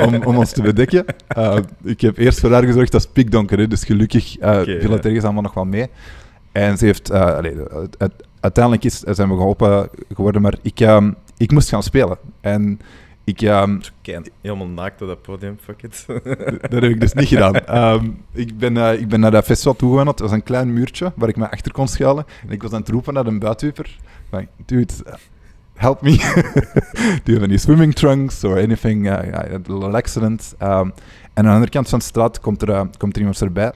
om, om ons te bedekken. Eh, ik heb eerst voor haar gezorgd, dat is pikdonker. Hè, dus gelukkig eh Oké, viel het ergens allemaal nog wel mee. En ze heeft... eh, allee, het- het- uiteindelijk is, zijn we geholpen geworden, maar ik, ik moest gaan spelen. En ik... ehm, Kei- Helemaal naakt op dat podium, fuck it. [LAUGHS] dat heb ik dus niet gedaan. Ehm, ik, ben, eh, ik ben naar dat festival toegewandeld. Het was een klein muurtje waar ik me achter kon schuilen. En ik was aan het roepen naar een buitenwieper. Van, dude, help me. Do you have any swimming trunks or anything uh, yeah, a little accident? Um, en aan de andere kant van de straat komt er, uh, komt er iemand erbij.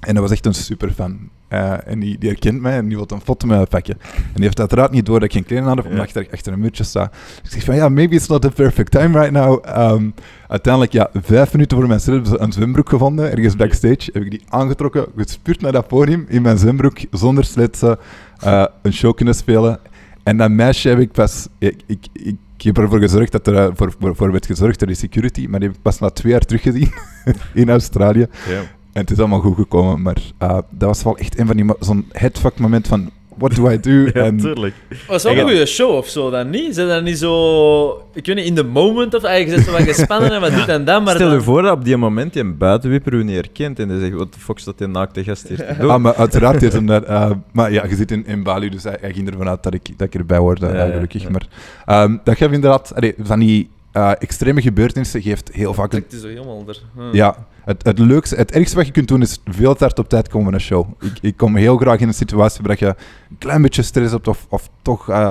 En dat was echt een superfan. Uh, en die, die herkent mij en die wil een foto met me pakken. En die heeft uiteraard niet door dat ik geen kleding aan heb, omdat ik achter een muurtje sta. Dus ik zeg van, ja, maybe it's not the perfect time right now. Um, uiteindelijk, ja, vijf minuten voor mijn set hebben ze een zwembroek gevonden, ergens backstage. Heb ik die aangetrokken, gespuurd naar dat podium in mijn zwembroek, zonder sletsen, uh, een show kunnen spelen. En dat meisje heb ik pas... Ik, ik, ik, ik heb ervoor gezorgd dat er uh, voor, voor, voor werd gezorgd door de security, maar die heb ik pas na twee jaar teruggezien [LAUGHS] in Australië. En het is allemaal goed gekomen, maar uh, dat was wel echt een van die... Zo'n headfuck moment van, what do I do? [LAUGHS] Ja, en, tuurlijk. Was wel En een goede show of zo dan niet? Zijn dat niet zo... Ik weet niet, in the moment of eigenlijk zit zo wat gespannen en wat dit en dat, maar Stel je dan- voor dat op die moment je een buitenwipper u niet herkent en hij zegt, wat de fuck staat die naakte gast hier te doen? Ah, maar uiteraard heeft hem daar... eh, maar ja, je zit in, in Bali, dus hij, hij ging ervan uit dat ik, dat ik erbij hoorde, Ja, ja, gelukkig. ja. Maar ehm, dat geeft inderdaad... allee, van die eh, extreme gebeurtenissen geeft heel vaak... Het is zo helemaal er. Ja, het, het leukste, het ergste wat je kunt doen is veel te hard op tijd komen naar een show. Ik, ik kom heel graag in een situatie waar je een klein beetje stress hebt of, of toch eh,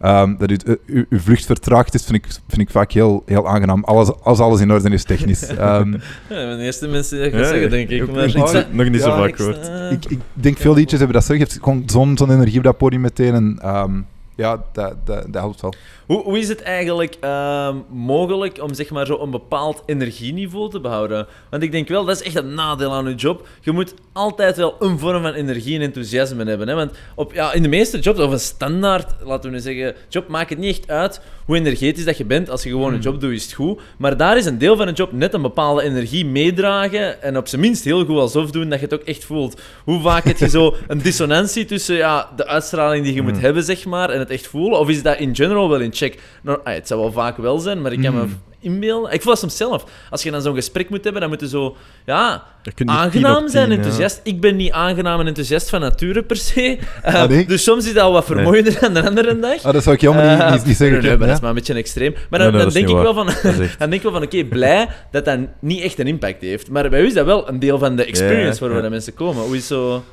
ehm, dat je, je, je vlucht vertraagd is, vind ik, vind ik vaak heel, heel aangenaam. Alles, als alles in orde is technisch. [LAUGHS] Ehm, Ja, de eerste mensen die dat gaan Ja, zeggen, denk ik. Maar ik nog niet zo vaak eh, ik, ik denk veel liedjes hebben dat zo. Je hebt gewoon zo'n zo'n energie op dat podium meteen. En, ehm, ja, dat, dat, dat helpt wel. Hoe, hoe is het eigenlijk ehm, mogelijk om zeg maar, zo een bepaald energieniveau te behouden? Want ik denk wel, dat is echt een nadeel aan je job. Je moet altijd wel een vorm van energie en enthousiasme hebben. Hè? Want op, ja, in de meeste jobs, of een standaard, laten we nu zeggen, job, maakt het niet echt uit hoe energetisch dat je bent. Als je gewoon een job doet, is het goed. Maar daar is een deel van een job net een bepaalde energie meedragen en op zijn minst heel goed alsof doen dat je het ook echt voelt. Hoe vaak heb je zo [LAUGHS] een dissonantie tussen ja, de uitstraling die je moet hebben, zeg maar, en het echt voelen? Of is dat in general wel in check? Nou, ah, het zou wel vaak wel zijn, maar ik kan me Mm. Inbeelden. Ik voel dat soms zelf. Als je dan zo'n gesprek moet hebben, dan moet je zo... Ja, Je aangenaam 10 op zijn, 10, ja. enthousiast. Ik ben niet aangenaam en enthousiast van nature per se. [LAUGHS] Eh, Ah, nee? Dus soms is dat al wat vermoeiender dan de andere dag. Ah, dat zou ik helemaal niet, Eh, niet, niet zeggen. nee, maar dat is maar een beetje een extreem. Maar dan, denk ik wel van... [LAUGHS] Dan denk ik wel van, oké, blij dat dat niet echt een impact heeft. Maar bij u is dat wel een deel van de experience waar de mensen komen. Hoe is zo...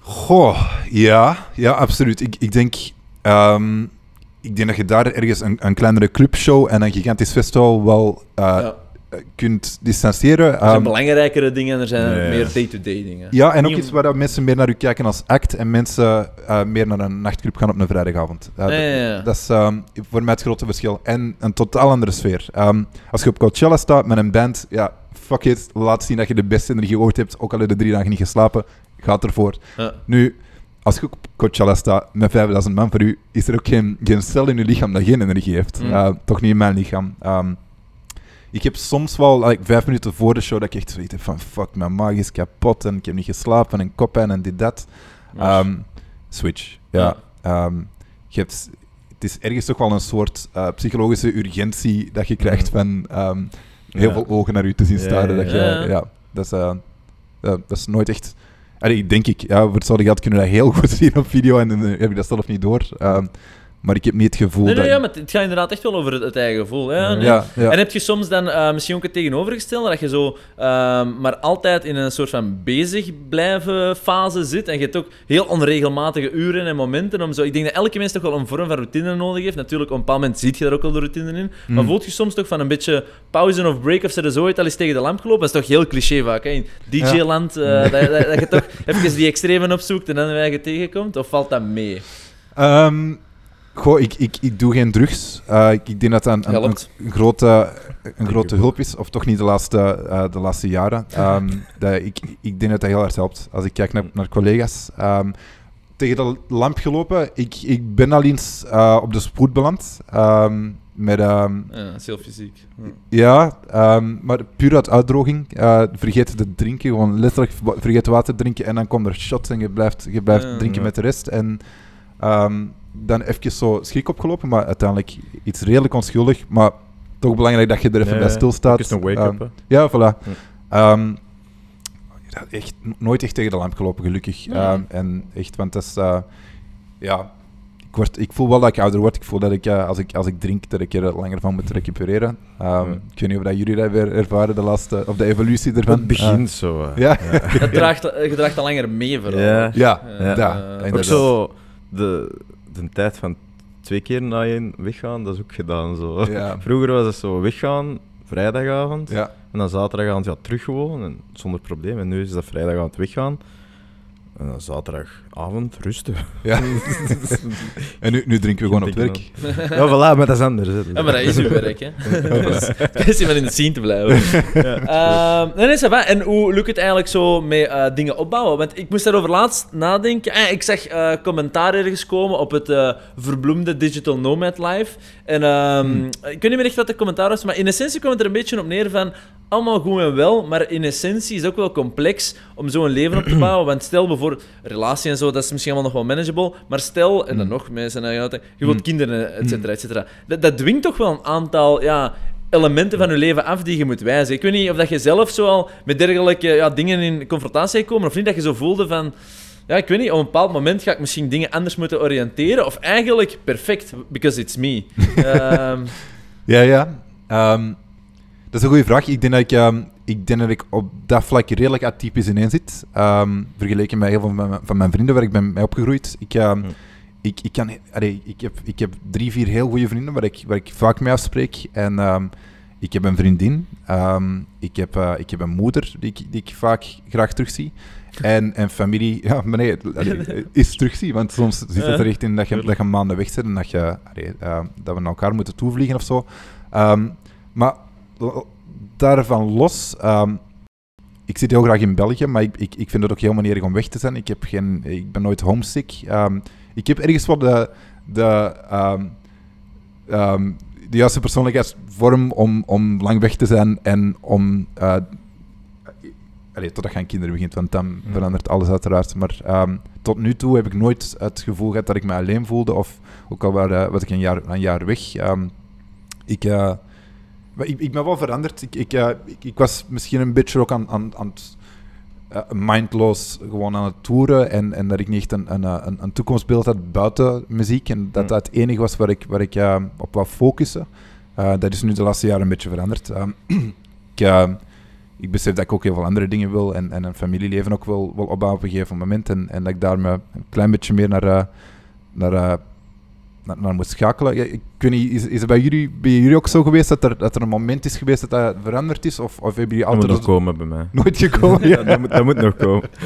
Goh, ja, ja absoluut. Ik, ik, denk, ehm, ik denk dat je daar ergens een, een kleinere clubshow en een gigantisch festival wel eh, Ja. kunt distancieren. Er zijn Ehm, belangrijkere dingen en er zijn meer day-to-day dingen. ja, en ook iets waar dat mensen meer naar u kijken als act en mensen eh, meer naar een nachtclub gaan op een vrijdagavond. Eh, Ja, ja, ja. Dat is ehm, voor mij het grote verschil. En een totaal andere sfeer. Ehm, als je op Coachella staat met een band, ja, fuck it, laat zien dat je de beste energie ooit hebt, ook al heb je drie dagen niet geslapen, gaat ervoor. Ja. Nu, als je op Coachella staat met 5000 man voor u, is er ook geen, geen cel in je lichaam dat geen energie heeft. Mm. Eh, toch niet in mijn lichaam. Ehm, ik heb soms wel, like, vijf minuten voor de show, dat ik echt zoiets heb van fuck, mijn maag is kapot en ik heb niet geslapen en koppijn en dit, dat. Ehm, switch, ja. Ehm, je hebt, het is ergens toch wel een soort eh, psychologische urgentie dat je krijgt van ehm, heel Ja. veel ogen naar u te zien staren. ja, dat, je, ja. dat, is, eh, dat is nooit echt... Allee, denk ik, ja, voor hetzelfde geld kunnen we dat heel [LAUGHS] goed zien op video en dan heb je dat zelf niet door. Ehm, maar ik heb niet het gevoel Nee, nee, dat... ja, maar het gaat inderdaad echt wel over het, het eigen gevoel. Ja, nee. ja, ja. En heb je soms dan eh, misschien ook het tegenovergestelde, dat je zo ehm, maar altijd in een soort van bezig blijven fase zit en je hebt ook heel onregelmatige uren en momenten om zo... Ik denk dat elke mens toch wel een vorm van routine nodig heeft. Natuurlijk, op een bepaald moment ziet je daar ook wel de routine in. Maar Mm. voelt je soms toch van een beetje pauze of break of ze er zo ooit al eens tegen de lamp gelopen? Dat is toch heel cliché vaak, hè? In DJ-land, eh, dat, dat, dat je toch [LAUGHS] even die extremen opzoekt en dan je eigen tegenkomt? Of valt dat mee? Ehm, goh, ik, ik, ik doe geen drugs. Eh, ik, ik denk dat dat een, een, Helpt. een grote, een grote hulp is. Of toch niet de laatste, eh, de laatste jaren. Ehm, dat, ik, ik denk dat dat heel hard helpt. Als ik kijk naar, naar collega's. Ehm, tegen de lamp gelopen. Ik, ik ben al eens eh, op de spoed beland. Ehm, met, ehm, Ja, dat is heel fysiek. ja, ehm, maar puur uit uitdroging. eh vergeet te drinken. Gewoon letterlijk vergeet water drinken. En dan komen er shots en je blijft, je blijft Ja. drinken Ja. met de rest. En ehm, dan even zo schrik opgelopen. Maar uiteindelijk iets redelijk onschuldig. Maar toch belangrijk dat je er even Ja, bij ja. stilstaat. Eens een wake-up, Ehm, ja, voilà. Ja. Ehm, ja, echt nooit echt tegen de lamp gelopen, gelukkig. Ja. Ehm, en echt, want dat is... eh, ja, ik, word, ik voel wel dat ik ouder word. Ik voel dat ik, eh, als, ik als ik drink, dat ik er langer van moet recupereren. Ehm, Ja. Ik weet niet of dat jullie dat weer ervaren, de laatste... Of de evolutie ervan. Het begint zo. Eh, hè. ja. Dat [LAUGHS] draagt, je draagt al langer mee, vooral. Ja. ja, Ja. ja. Ook zo de, de tijd van twee keer na je weggaan, dat is ook gedaan. Zo. Ja. [LAUGHS] Vroeger was het zo weggaan, vrijdagavond, Ja. en dan zaterdagavond ja, terug gewoon, en zonder probleem. En nu is dat vrijdagavond weggaan, en dan zaterdagavond rusten. ja. [LAUGHS] en nu, nu drinken we gewoon op het werk. Ja, voilà, maar dat is anders. Ja, maar dat is uw werk, hè. Het [LAUGHS] is iemand in de scene te blijven. Ehm, nee, nee, ça va. En hoe lukt het eigenlijk zo met eh, dingen opbouwen? Want ik moest daarover laatst nadenken. Eh, ik zag eh, commentaar ergens komen op het eh, verbloemde Digital Nomad Live. En ehm, ik weet niet meer echt wat de commentaar was, maar in essentie kwam het er een beetje op neer van... Allemaal goed en wel, maar in essentie is het ook wel complex om zo'n leven op te [CLEARS THROAT] bouwen. Want stel bijvoorbeeld, relatie en zo, dat is misschien allemaal nog wel manageable. Maar stel, en dan nog met zijn eigen auto, je wilt kinderen, et cetera, et cetera. Dat, dat dwingt toch wel een aantal ja, elementen van je leven af die je moet wijzigen. Ik weet niet of dat je zelf zo al met dergelijke ja, dingen in confrontatie gekomen, of niet dat je zo voelde van... Ja, ik weet niet, op een bepaald moment ga ik misschien dingen anders moeten oriënteren. Of eigenlijk perfect, because it's me. [LAUGHS] Ehm, Ja, ja. Ehm, dat is een goede vraag. Ik denk dat ik, ehm, ik, denk dat ik op dat vlak redelijk atypisch ineen zit. Ehm, vergeleken met heel veel van mijn, van mijn vrienden waar ik ben mee opgegroeid. Ik, ehm, Hm. ik, ik, kan, allee, ik, heb, ik heb drie, vier heel goede vrienden waar ik, waar ik vaak mee afspreek. En ik heb een vriendin. Ik, heb, eh, ik heb een moeder die ik, die ik vaak graag terugzie. En, en familie, [LAUGHS] ja, maar nee, allee, is terugzie. Want soms zit het er echt in dat je, dat je maanden weg zit en dat, je, allee, dat we naar elkaar moeten toevliegen of zo. Maar daarvan los, ehm, ik zit heel graag in België, maar ik, ik, ik vind het ook helemaal niet erg om weg te zijn. Ik, heb geen, ik ben nooit homesick. Ehm, ik heb ergens wel de, de, ehm, de juiste persoonlijkheidsvorm om, om lang weg te zijn en om... eh allee, totdat je aan kinderen begint, want dan Ja. verandert alles uiteraard. Maar tot nu toe heb ik nooit het gevoel gehad dat ik me alleen voelde, of ook al wa- was ik een jaar, een jaar weg. Ik, eh, ik, ik ben wel veranderd. Ik, ik, eh, ik, ik was misschien een beetje ook aan, aan, aan het eh, mindloos gewoon aan het toeren en, en dat ik niet echt een, een, eh, een, een toekomstbeeld had buiten muziek en dat Mm. dat het enige was waar ik, waar ik eh, op wou focussen. Dat is nu de laatste jaren een beetje veranderd. Ehm, [CLEARS THROAT] ik, ik besef dat ik ook heel veel andere dingen wil en, en een familieleven ook wil, wil opbouwen op een gegeven moment en, en dat ik daar me een klein beetje meer naar, naar naar, naar moet schakelen. Ja, ik weet niet, is, is het bij jullie, bij jullie ook zo geweest dat er, dat er een moment is geweest dat dat veranderd is? Of, of hebben jullie Dat moet altijd nog komen bij mij. nooit gekomen? [LAUGHS] Ja, dat, moet, dat moet nog komen. [LAUGHS]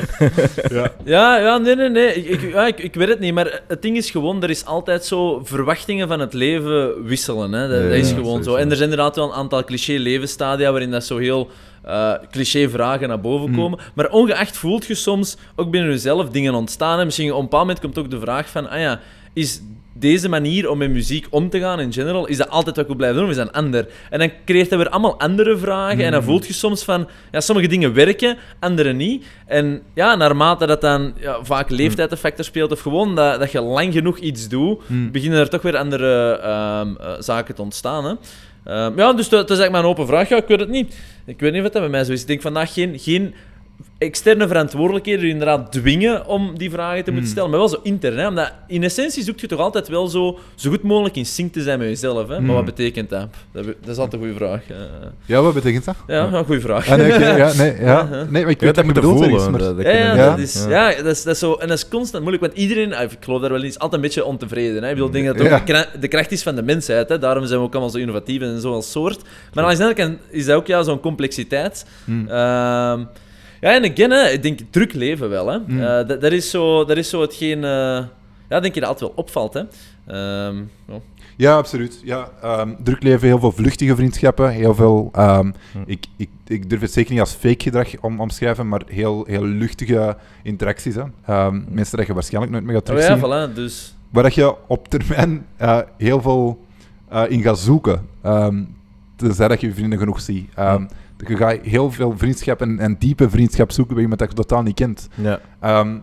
Ja, ja, nee, nee, nee. Ik, ik, ja, ik, ik weet het niet. Maar het ding is gewoon, er is altijd zo verwachtingen van het leven wisselen. Hè. Dat, Ja, dat is ja, gewoon zo. En er zijn inderdaad wel een aantal cliché-levensstadia waarin dat zo heel eh, cliché-vragen naar boven Hmm. komen. Maar ongeacht voelt je soms ook binnen jezelf dingen ontstaan. En misschien op een bepaald moment komt ook de vraag van, ah ja, is deze manier om met muziek om te gaan in general, is dat altijd wat ik wil blijven doen is dat een ander? En dan creëert dat weer allemaal andere vragen en dan Hmm. voelt je soms van, ja, sommige dingen werken, andere niet. En ja, naarmate dat dan ja, vaak leeftijd een factor speelt of gewoon dat, dat je lang genoeg iets doet, Hmm. beginnen er toch weer andere ehm, eh, zaken te ontstaan. Hè? Ehm, ja, dus dat, dat is eigenlijk maar een open vraag. Ja, ik weet het niet. Ik weet niet of dat bij mij zo is. Ik denk vandaag geen, geen externe verantwoordelijkheden inderdaad dwingen om die vragen te moeten stellen, maar wel zo intern. Hè? Omdat in essentie zoek je toch altijd wel zo, zo goed mogelijk in sync te zijn met jezelf. Hè? Maar wat betekent dat? Dat, dat is altijd een goede vraag. Eh, Ja, wat betekent dat? ja, een goede vraag. Ah, nee, oké, ja, nee, [LAUGHS] ja. Nee, maar ik weet dat dat je voelen. ergens, maar... dat- dat Ja, kunnen- ja, Ja. dat is, ja. dat, is, dat is zo, en dat is constant moeilijk, want iedereen, ah, ik geloof daar wel is altijd een beetje ontevreden. Hè? Ik bedoel, ik denk dat het ook Ja. de, kra- de kracht is van de mensheid, hè? daarom zijn we ook allemaal zo innovatief en zo als soort. Maar aan de andere kant is dat ook ja, zo'n complexiteit. Hmm. Ehm, ja, en again, hè, ik denk druk leven wel. Hè? Hmm. Eh, dat, dat, is zo, dat is zo hetgeen, eh, ja, denk je dat altijd wel opvalt. Hè? Ehm, ja. Ja, absoluut. Ja, ehm, druk leven, heel veel vluchtige vriendschappen, heel veel... ehm, ik, ik, ik durf het zeker niet als fake gedrag om, omschrijven, maar heel, heel luchtige interacties. Hè. Ehm, mensen dat je waarschijnlijk nooit meer gaat Oh terugzien. ja, voilà, dus... Waar dat je op termijn eh, heel veel eh, in gaat zoeken. Ehm tenzij dat je je vrienden genoeg ziet. Ehm, Je gaat heel veel vriendschap en, en diepe vriendschap zoeken bij iemand dat je totaal niet kent. Ja. Ehm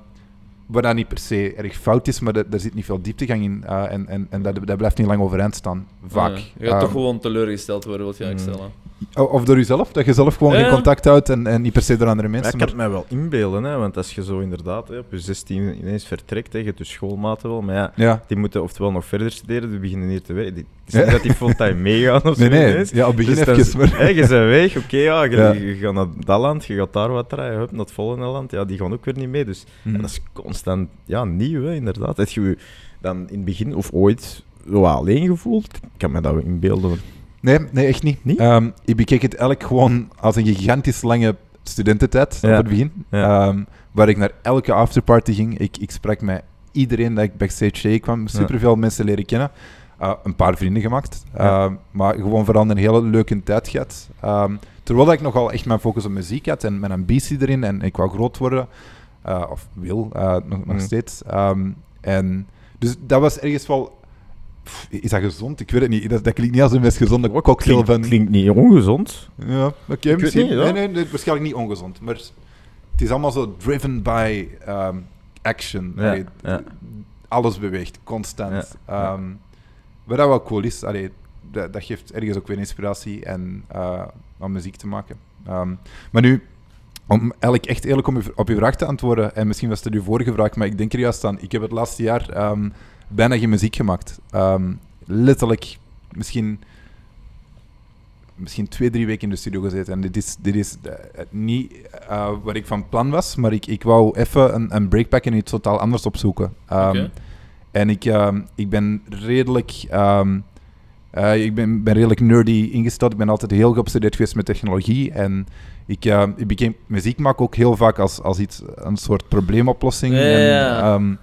wat dat niet per se erg fout is, maar er zit niet veel dieptegang in. eh, en en, en dat, dat blijft niet lang overeind staan. Vaak. Ja, je gaat Ehm, toch gewoon teleurgesteld worden, wil je eigenlijk Mm. stellen. Of door jezelf, dat je zelf gewoon Ja, geen ja. contact houdt en, en niet per se door andere Maar mensen. ik kan Maar, het mij wel inbeelden, hè, want als je zo inderdaad hè, op je 16 ineens vertrekt, hè, je hebt je schoolmaten wel, maar ja, ja. die moeten oftewel nog verder studeren, die beginnen hier te werken. Het is Ja. niet dat die fulltime [LAUGHS] meegaan of Nee, zo nee. ineens. Ja, op het begin Dus dan- even, maar... hè, je bent weg, oké, ja, je, Ja. je gaat naar dat land, je gaat daar wat draaien, hup, naar het volgende land, ja, die gaan ook weer niet mee. Dus Mhm. ja, dat is constant ja, nieuw, hè, inderdaad. Heb je je dan in het begin of ooit zo alleen gevoeld? Ik kan me dat wel inbeelden. Nee, nee, echt niet. Niet? Ehm, ik bekeek het eigenlijk gewoon als een gigantisch lange studententijd Ja. op het begin. Ja. Ehm, waar ik naar elke afterparty ging. Ik, ik sprak met iedereen dat ik backstage tegenkwam. Superveel mensen leren kennen. Eh, een paar vrienden gemaakt. Ehm, maar gewoon vooral een hele leuke tijd gehad. Ehm, terwijl dat ik nogal echt mijn focus op muziek had en mijn ambitie erin. En ik wou groot worden. Eh, of wil, eh, nog, nog Mhm. steeds. En dus dat was ergens wel... Pff, Is dat gezond? Ik weet het niet. Dat, dat klinkt niet als een best gezonde cocktail Klinkt, van... klinkt niet ongezond. Ja, oké, misschien. niet, nee, nee, nee, waarschijnlijk niet ongezond. Maar het is allemaal zo driven by ehm, action. Ja, Allee, ja. Alles beweegt, constant. Ja. Ehm, wat dat wel cool is, allee, dat, dat geeft ergens ook weer inspiratie en eh om muziek te maken. Ehm, maar nu, om eigenlijk echt eerlijk om u- op uw vraag te antwoorden, en misschien was het uw vorige vraag, maar ik denk er juist aan. Ik heb het laatste jaar bijna geen muziek gemaakt. Ehm, letterlijk, misschien misschien twee, drie weken in de studio gezeten. En dit is, dit is eh, niet eh, wat ik van plan was, maar ik, ik wou even een, een break pakken en iets totaal anders opzoeken. Ehm. En ik, ehm, ik ben redelijk... eh, ik ben, ben redelijk nerdy ingesteld. Ik ben altijd heel geobsedeerd geweest met technologie. En ik, ehm, ik muziek maken ook heel vaak als, als iets, een soort probleemoplossing. Ja, ja, En, ja.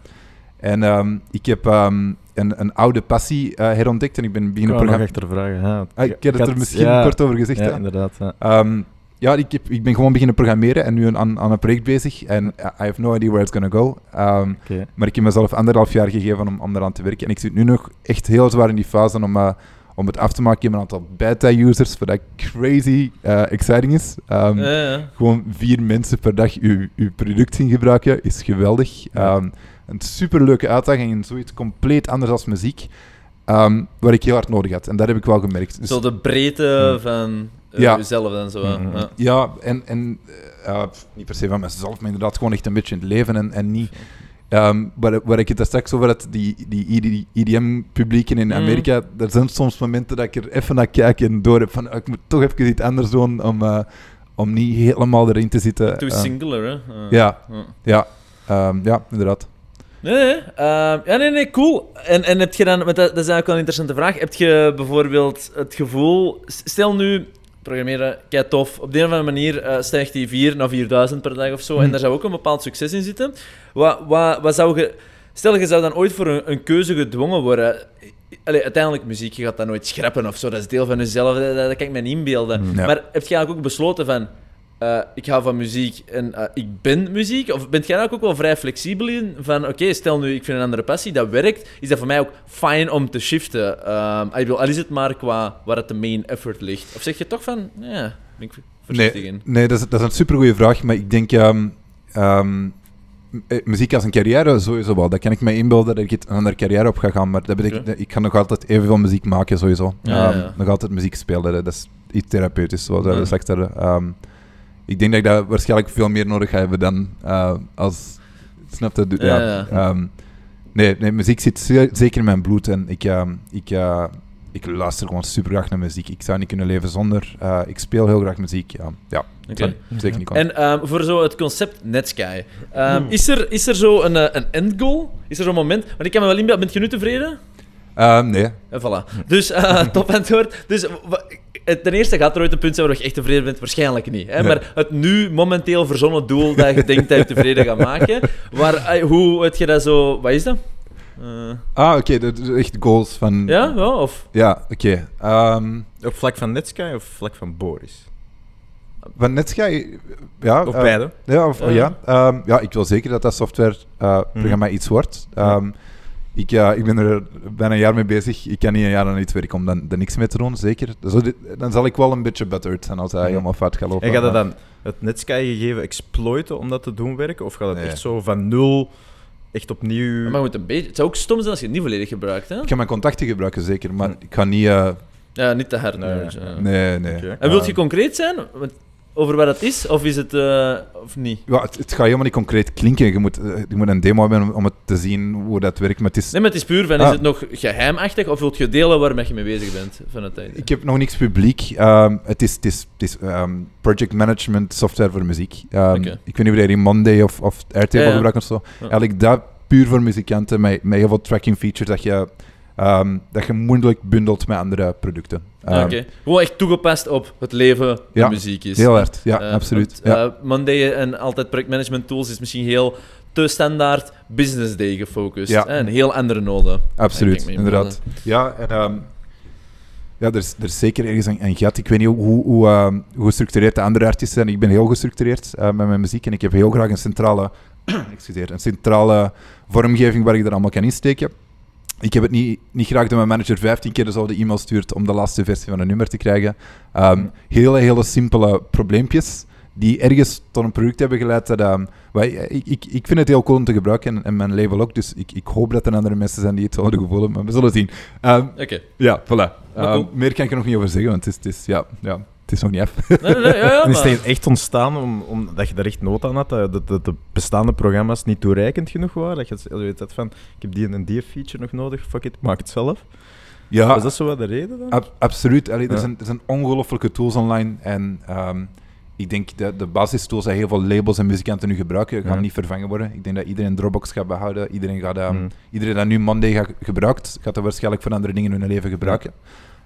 En ehm, ik heb ehm, een, een oude passie eh, herontdekt en ik ben Ik beginnen programmeren. achter vragen. Ja, Ah, ik heb het er misschien ja, kort over gezegd. Ja, hè. inderdaad. Ja. Ehm, ja, ik, heb, ik ben gewoon beginnen programmeren en nu aan, aan een project bezig. En I have no idea where it's gonna go. Ehm, Oké. maar ik heb mezelf anderhalf jaar gegeven om, om eraan te werken. En ik zit nu nog echt heel zwaar in die fase om, eh, om het af te maken. Ik heb een aantal beta-users, wat dat crazy eh, exciting is. Ehm, Ja, ja. Gewoon vier mensen per dag uw, uw product zien gebruiken is geweldig. Ja. Een superleuke uitdaging en zoiets compleet anders als muziek. ehm, waar ik heel hard nodig had. En dat heb ik wel gemerkt. Dus- Zo de breedte van eh, Ja. jezelf en zo. Mhm. Ja. Ja, en, en eh, pff, niet per se van mezelf, maar inderdaad gewoon echt een beetje in het leven en, en niet... ehm, waar, waar ik het daar straks over had, die, die EDM-publieken in Mm. Amerika, er zijn soms momenten dat ik er even naar kijk en door heb van, ah, ik moet toch even iets anders doen om, eh, om niet helemaal erin te zitten. Too singular, hè? Ja. ja. ja, ehm, ja, inderdaad. Nee, nee. Ehm, ja, nee, nee, cool. En, en heb je dan, dat, dat is eigenlijk wel een interessante vraag. Heb je bijvoorbeeld het gevoel, stel nu, programmeren, kei tof, op de een of andere manier eh, stijgt die 4 naar 4000 per dag of zo, en Hmm. daar zou ook een bepaald succes in zitten. Wat, wat, wat zou je, stel je zou dan ooit voor een, een keuze gedwongen worden. Allee, uiteindelijk muziek, je gaat dat nooit schrappen of zo, dat is deel van jezelf, dat, dat kan ik me niet inbeelden. Ja. Maar heb je eigenlijk ook besloten van, eh, ik hou van muziek en eh, ik ben muziek? Of bent jij daar ook wel vrij flexibel in? Van, oké, stel nu, ik vind een andere passie, dat werkt. Is dat voor mij ook fijn om te shiften? Ehm, ik bedoel, al is het maar qua waar het de main effort ligt. Of zeg je toch van, ja, ben ik voorzichtig Nee, in. nee dat, is, dat is een supergoeie vraag, maar ik denk... eh, muziek als een carrière, sowieso wel. Dat kan ik me inbeelden dat ik een andere carrière op ga gaan, maar dat betekent, Oké. ik ga nog altijd evenveel muziek maken, sowieso. Ja, ja. Nog altijd muziek spelen, dat is iets therapeutisch, zoals we straks hadden. Ik denk dat ik dat waarschijnlijk veel meer nodig ga hebben dan eh, als... Snap je? Ja. Ja, ja. ehm, nee, nee, muziek zit ze- zeker in mijn bloed en ik, ehm, ik, eh, ik luister gewoon super graag naar muziek. Ik zou niet kunnen leven zonder. eh, ik speel heel graag muziek. Ja, ja zeker niet. En ehm, voor zo het concept Netsky, ehm, is, er, is er zo een, een endgoal? Is er zo'n moment? Want ik kan me wel inbeelden, bent je nu tevreden? Ehm, nee. En voilà. Dus, eh, [LAUGHS] top antwoord. Dus het- ten eerste gaat er ooit een punt zijn waar je echt tevreden bent? Waarschijnlijk niet. Hè? Maar het nu momenteel verzonnen doel dat je denkt dat je tevreden gaat maken, [LAUGHS] waar, eh, hoe heb je dat zo... Wat is dat? Eh, Ah, oké, is echt goals van... ja, ja, of... Ja, oké. Ehm, Op vlak van Netsky of vlak van Boris? van Netsky, ja. Of eh, beide? Ja, of, Ja. ja. Ehm, ja, ik wil zeker dat dat softwareprogramma iets wordt. Ehm, ik, ja, ik ben er bijna een jaar mee bezig. Ik kan niet een jaar aan iets werken om dan, er niks mee te doen, zeker. Zo, dit- dan zal ik wel een beetje buttered zijn als hij helemaal fout gaat lopen. En gaat dat dan het Netsky-gegeven exploiten om dat te doen werken? Of gaat het Nee. echt zo van nul echt opnieuw... Maar moet een beetje... Het zou ook stom zijn als je het niet volledig gebruikt, hè? Ik ga mijn contacten gebruiken, zeker. Maar Hm. ik ga niet... eh, Ja, niet te hard. Nee, nee, ja. nee, nee. Oké. En wilt je concreet zijn Want- over wat dat is? Of is het... eh, of niet? ja, het, het gaat helemaal niet concreet klinken. Je moet, eh, je moet een demo hebben om, het te zien hoe dat werkt. Maar het is, Nee, maar het is puur van, Ah. is het nog geheimachtig of wilt je delen waarmee je mee bezig bent van het einde? Ik heb nog niks publiek. Ehm, het is, het is, het is ehm, project management software voor muziek. Ehm. Ik weet niet of jij die Monday of, of Airtable Ja, ja. gebruikt of zo. Ja. Eigenlijk dat puur voor muzikanten met, met heel veel tracking features dat je, ehm, dat je moeilijk bundelt met andere producten. Ehm, Oké. Gewoon echt toegepast op het leven de Ja, muziek is. Heel hard, ja, Eh, absoluut. want, ja. eh, Monday en altijd projectmanagement tools is misschien heel te standaard business day gefocust. Ja. hè, Een heel andere noden. Absoluut, inderdaad. Ja, en ehm, ja, er, is, er is zeker ergens een, een gat. Ik weet niet hoe, hoe, hoe, ehm, hoe gestructureerd de andere artiesten zijn. Ik ben heel gestructureerd eh, met mijn muziek en ik heb heel graag een centrale, [CLEARS THROAT] excuseer, een centrale vormgeving waar ik er allemaal kan insteken. Ik heb het niet, niet graag dat mijn manager 15 keer dezelfde e-mail stuurt om de laatste versie van een nummer te krijgen. Ehm, hele, hele simpele probleempjes die ergens tot een product hebben geleid. Dat, wij, ik, ik, ik vind het heel cool om te gebruiken en, en mijn label ook. Dus ik, ik hoop dat er andere mensen zijn die hetzelfde gevoel hebben. Maar we zullen zien. Ehm, Oké. ja, voilà. Meer kan ik er nog niet over zeggen, want het is, het is, ja, ja, het is nog niet af. Nee, nee, nee, ja, ja, [LAUGHS] En is echt ontstaan om, omdat je daar echt nood aan had, dat, dat, dat de bestaande programma's niet toereikend genoeg waren? Dat je het- dat je het had van, ik heb die en die feature nog nodig, fuck it, maak het zelf. ja, Was dat zo wat de reden dan? ab- absoluut. Allee, er, Ja. zijn, er zijn ongelofelijke tools online en ehm, ik denk dat de basistools die heel veel labels en muzikanten nu gebruiken, gaan Ja. niet vervangen worden. Ik denk dat iedereen Dropbox gaat behouden. Iedereen, gaat, ehm, Mm. iedereen dat nu Monday gaat, gebruikt, gaat dat waarschijnlijk voor andere dingen in hun leven gebruiken.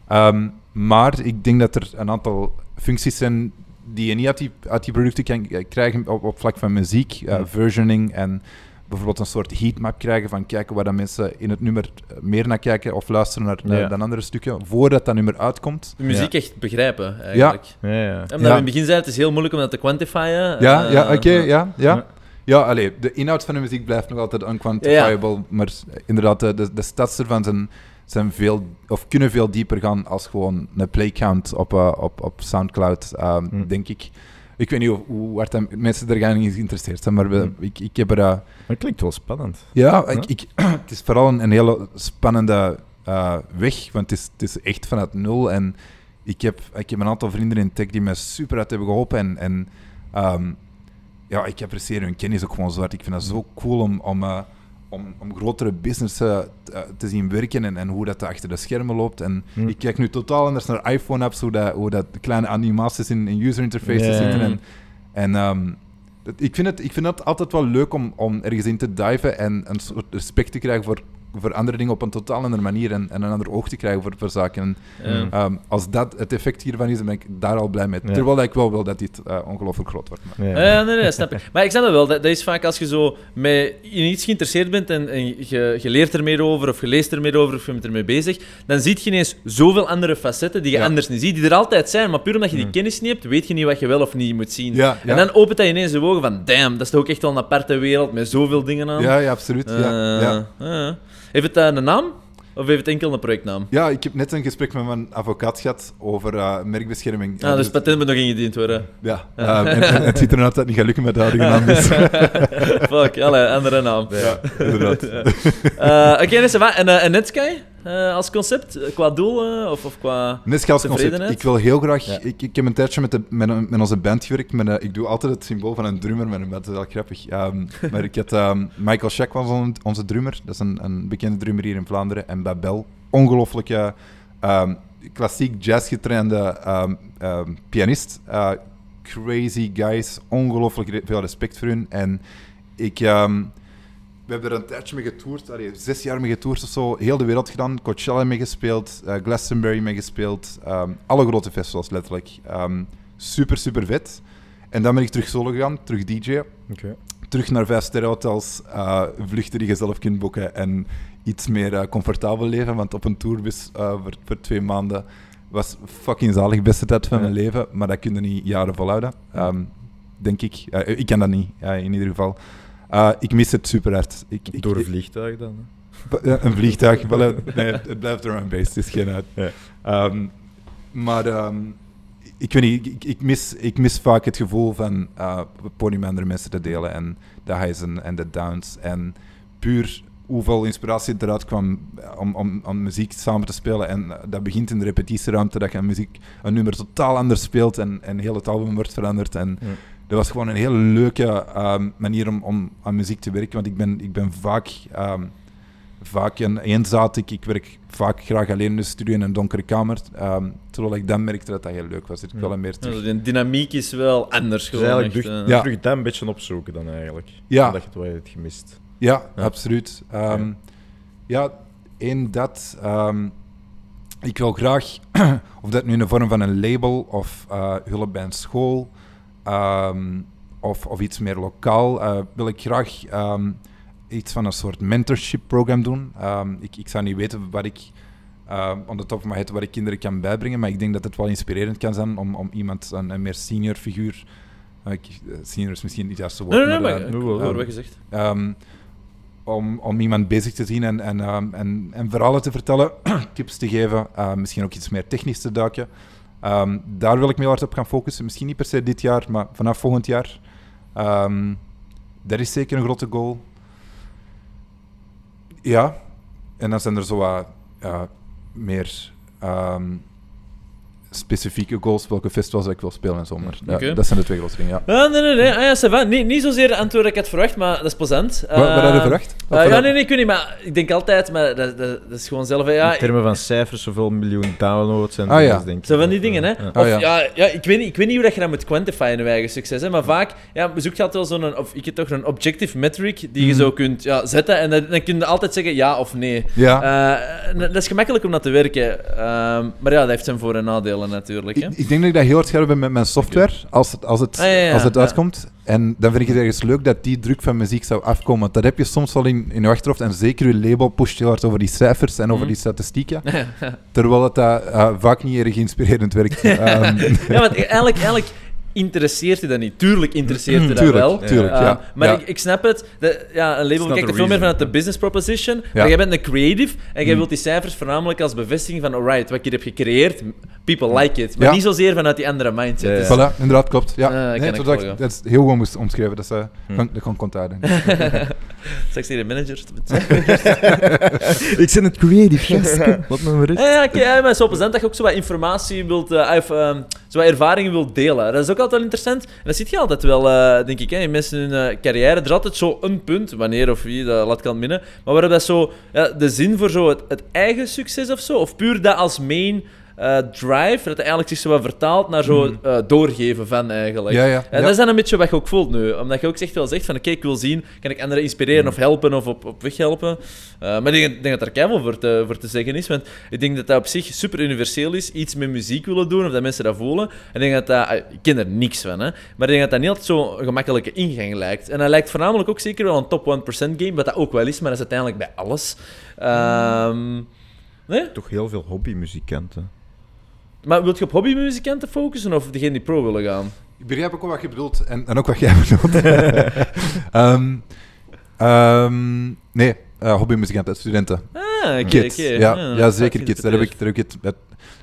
Ehm, maar ik denk dat er een aantal functies zijn die je niet uit die, uit die producten kan eh, krijgen op, op vlak van muziek, eh, Mm. versioning en bijvoorbeeld een soort heatmap krijgen van kijken waar dat mensen in het nummer eh, meer naar kijken of luisteren naar, naar- Ja. dan andere stukken, voordat dat nummer uitkomt. De muziek echt begrijpen, eigenlijk. Ja, ja. Ja, omdat Ja. we in het begin zeiden, het is heel moeilijk om dat te quantifieren. Ja, Eh, ja oké, ja, ja. Ja. Ja, allee, de inhoud van de muziek blijft nog altijd unquantifiable, maar inderdaad, de, de, de stats ervan zijn, zijn veel, of kunnen veel dieper gaan als gewoon een playcount op, eh, op, op Soundcloud, ehm, Hm. denk ik. Ik weet niet hoe, hoe hard mensen er gaan niet geïnteresseerd zijn, maar we, Hm. ik, ik heb er... eh, Dat klinkt wel spannend. ja, Ja. Ik, ik, [CLEARS THROAT] het is vooral een, een hele spannende eh, weg, want het is, het is echt vanuit nul. En ik heb, ik heb een aantal vrienden in tech die mij super uit hebben geholpen. En, en ehm, ja, ik apprecieer hun kennis ook gewoon zo hard. Ik vind dat zo cool om, om, eh, om, om grotere businessen te, te zien werken en, en hoe dat achter de schermen loopt. En Hm. ik kijk nu totaal anders naar iPhone-apps, hoe dat, hoe dat kleine animaties in, in user interfaces zitten. En, en ehm, dat- ik, vind het, ik vind het altijd wel leuk om, om ergens in te diven en een soort respect te krijgen voor, voor andere dingen op een totaal andere manier en, en een ander oog te krijgen voor, voor zaken. En, Ja. ehm, als dat het effect hiervan is, dan ben ik daar al blij mee. Ja. Terwijl ik wel wil dat dit eh, ongelooflijk groot wordt. Maar. Ja. Ja, nee, nee, snap ik. Maar ik snap dat wel. Dat, dat is vaak als je zo met in iets geïnteresseerd bent en, en je, je leert er meer over, of je leest er meer over, of je bent ermee bezig, dan zie je ineens zoveel andere facetten die je Ja. anders niet ziet, die er altijd zijn. Maar puur omdat je die kennis niet hebt, weet je niet wat je wel of niet moet zien. Ja, ja. En dan opent dat ineens de ogen van, damn, dat is toch ook echt wel een aparte wereld met zoveel dingen aan. Ja, ja, absoluut. ja, Eh, ja. ja. Heeft het eh, een naam? Of heeft het enkel een projectnaam? ja, ik heb net een gesprek met mijn advocaat gehad over eh, merkbescherming. Ah, dus patent moet nog ingediend worden. Ja, ehm, en, en het ziet er uit dat het niet gaat lukken met de huidige naam. Dus. [LAUGHS] Fuck, alle andere naam. ja, inderdaad. [LAUGHS] Eh, Oké. En, eh, en Netsky eh, als concept, eh, qua doel eh, of, of qua... Net als concept. Ik wil heel graag... Ja. Ik, ik heb een tijdje met, de, met, met onze band gewerkt. Met, ik doe altijd het symbool van een drummer met een band. Dat is wel grappig. Ehm, [LAUGHS] maar ik had... ehm, Michael Shack was on- onze drummer. Dat is een, een bekende drummer hier in Vlaanderen. En Babel. Ongelooflijke... ehm, klassiek jazz getrainde pianist. Crazy guys. Ongelooflijk veel respect voor hun. En ik... we hebben er een tijdje mee getoerd, allee, zes jaar mee getoerd of zo. Heel de wereld gedaan. Coachella mee gespeeld, eh, Glastonbury mee gespeeld. ehm, alle grote festivals, letterlijk. Ehm, super, super vet. En dan ben ik terug solo gegaan, terug DJ. Terug naar vijf sterren hotels, eh, vluchten die je zelf kunt boeken en iets meer eh, comfortabel leven. Want op een tourbus voor, voor twee maanden was fucking zalig, beste tijd van Ja. mijn leven. Maar dat kun je niet jaren volhouden, Ehm, denk ik. Ik kan dat niet, in ieder geval. Eh, ik mis het super hard. Ik, ik, Door een vliegtuig dan. hè? Een vliegtuig. [LAUGHS] wel, eh, nee, het blijft er een base, het is geen uit. Ja. Ehm, maar ehm, ik weet niet, ik, ik, mis, ik mis vaak het gevoel van eh het podium met andere mensen te delen en de highs en, en de downs. En puur hoeveel inspiratie eruit kwam om, om, om muziek samen te spelen. En eh, dat begint in de repetitieruimte, dat je een, muziek, een nummer totaal anders speelt en, en heel het album wordt veranderd. En Ja. Dat was gewoon een hele leuke ehm, manier om, om aan muziek te werken. Want ik ben, ik ben vaak, ehm, vaak een eenzaad. Ik, ik werk vaak graag alleen in de studio in een donkere kamer. ehm, terwijl ik dan merkte dat dat heel leuk was. Ik wel een meer Ja, terug... de dynamiek is wel anders Dus gewoon. eigenlijk echt, terug, eh. Ja. terug dat een beetje opzoeken dan eigenlijk. Ja. Dat je het wel hebt gemist. Ja, Ja. absoluut. Ehm, ja, één dat. ehm, ik wil graag, [CLEARS THROAT] of dat nu in de vorm van een label of eh, hulp bij een school ehm, of, of iets meer lokaal, eh, wil ik graag ehm, iets van een soort mentorship program doen. Ehm, ik, ik zou niet weten wat ik, uh, on the top of my head, wat ik kinderen kan bijbrengen, maar ik denk dat het wel inspirerend kan zijn om, om iemand, een, een meer senior figuur, eh, senior is misschien niet het juiste woord, Nee, nee, nee, maar, maar je zegt. Ehm, om, om iemand bezig te zien en, en, en, en verhalen te vertellen, [CLEARS THROAT] tips te geven, misschien ook iets meer technisch te duiken. Ehm, daar wil ik me hard op gaan focussen. Misschien niet per se dit jaar, maar vanaf volgend jaar. Ehm, dat is zeker een grote goal. Ja, en dan zijn er zo wat meer ehm, specifieke goals, welke festivals ik wil spelen en zo. Maar ja, dat zijn de twee grootste dingen, ja. Ah, nee, nee, nee. Ah, ja, niet, niet zozeer de antwoord dat ik had verwacht, maar dat is plezant. Wat, wat had je Eh, verwacht? Of ja, nee, nee, ik weet niet, maar ik denk altijd, maar dat, dat, dat is gewoon zelf... Ja, In termen van cijfers, zoveel miljoen downloads en Ah, ja. dingen, denk ik. Zo van die dingen, hè? Ja. Of, Ah, ja. ja. Ja, ik, weet niet, ik weet niet hoe dat je dat moet quantifieren, je eigen succes. Hè? Maar vaak ja, zoek je altijd wel zo'n... Of ik heb toch een objective metric die je Mhm. zo kunt ja, zetten. En dan, dan kun je altijd zeggen ja of nee. Ja. Eh, dat is gemakkelijk om dat te werken. Ehm, maar ja, dat heeft zijn voor- en nadelen natuurlijk. Hè? Ik, ik denk dat ik dat heel hard ga hebben met mijn software, als het, als het, Ah, ja, ja, als het uitkomt. En dan vind ik het ergens leuk dat die druk van muziek zou afkomen. Want dat heb je soms wel in, in je achterhoofd. En zeker je label pusht heel hard over die cijfers en over Mhm. die statistieken. [LAUGHS] Terwijl het dat, eh, vaak niet erg inspirerend werkt. [LAUGHS] Ehm, ja, want eigenlijk, eigenlijk interesseert je dat niet. Tuurlijk interesseert je dat tuurlijk, wel. tuurlijk, Uh, ja. maar ja. Ik, ik snap het. De, ja, een label kijkt er veel meer vanuit de business proposition. Ja. Maar jij bent een creative en jij Mm. wilt die cijfers voornamelijk als bevestiging van alright, wat ik hier heb gecreëerd, people like it. Maar Ja. niet zozeer vanuit die andere mindset. Ja, ja. Dus- Voilà, inderdaad, klopt. Ja. Ah, nee, ik dat, is heel gewoon moest omschrijven. Dat, is, eh, Hm. kan, dat kan contact [LAUGHS] Straks tegen de managers. [LAUGHS] Ik ben het creative. [LAUGHS] Wat me maar Ja, ja, maar zo plezant dat je ook zo wat informatie wilt, eh, of ehm, zo wat ervaringen wilt delen. Dat is ook altijd interessant. En dat ziet je altijd wel, eh, denk ik, hè, in mensen in hun eh, carrière. Er is altijd zo een punt, wanneer of wie, dat laat ik aan midden. Maar waar dat zo, ja, de zin voor zo het, het eigen succes of zo, of puur dat als main eh, drive, dat het eigenlijk zich zo wat vertaalt naar zo eh, doorgeven van eigenlijk. Ja, ja. En Ja. dat is dan een beetje wat je ook voelt nu. Omdat je ook echt wel zegt van, oké, ik wil zien, kan ik anderen inspireren of helpen of op, op weg helpen. Eh, maar ik denk, denk dat er keihard voor te, voor te zeggen is, want ik denk dat dat op zich super universeel is, iets met muziek willen doen of dat mensen dat voelen. En ik denk dat dat, ah, ik ken er niks van, hè, maar ik denk dat dat niet altijd zo'n gemakkelijke ingang lijkt. En dat lijkt voornamelijk ook zeker wel een top 1% game, wat dat ook wel is, maar dat is uiteindelijk bij alles. Ehm, nee? Toch heel veel hobbymuzikanten. Maar wil je op hobbymuzikanten focussen of degene die pro willen gaan? Ik begrijp ook wel wat je bedoelt en, en ook wat jij [LAUGHS] bedoelt. [LAUGHS] Ehm, ehm, nee, uh, hobbymuzikanten, studenten. Ah, oké, kids. Ja, ja, zeker kids. Daar heb ik, daar heb ik, het,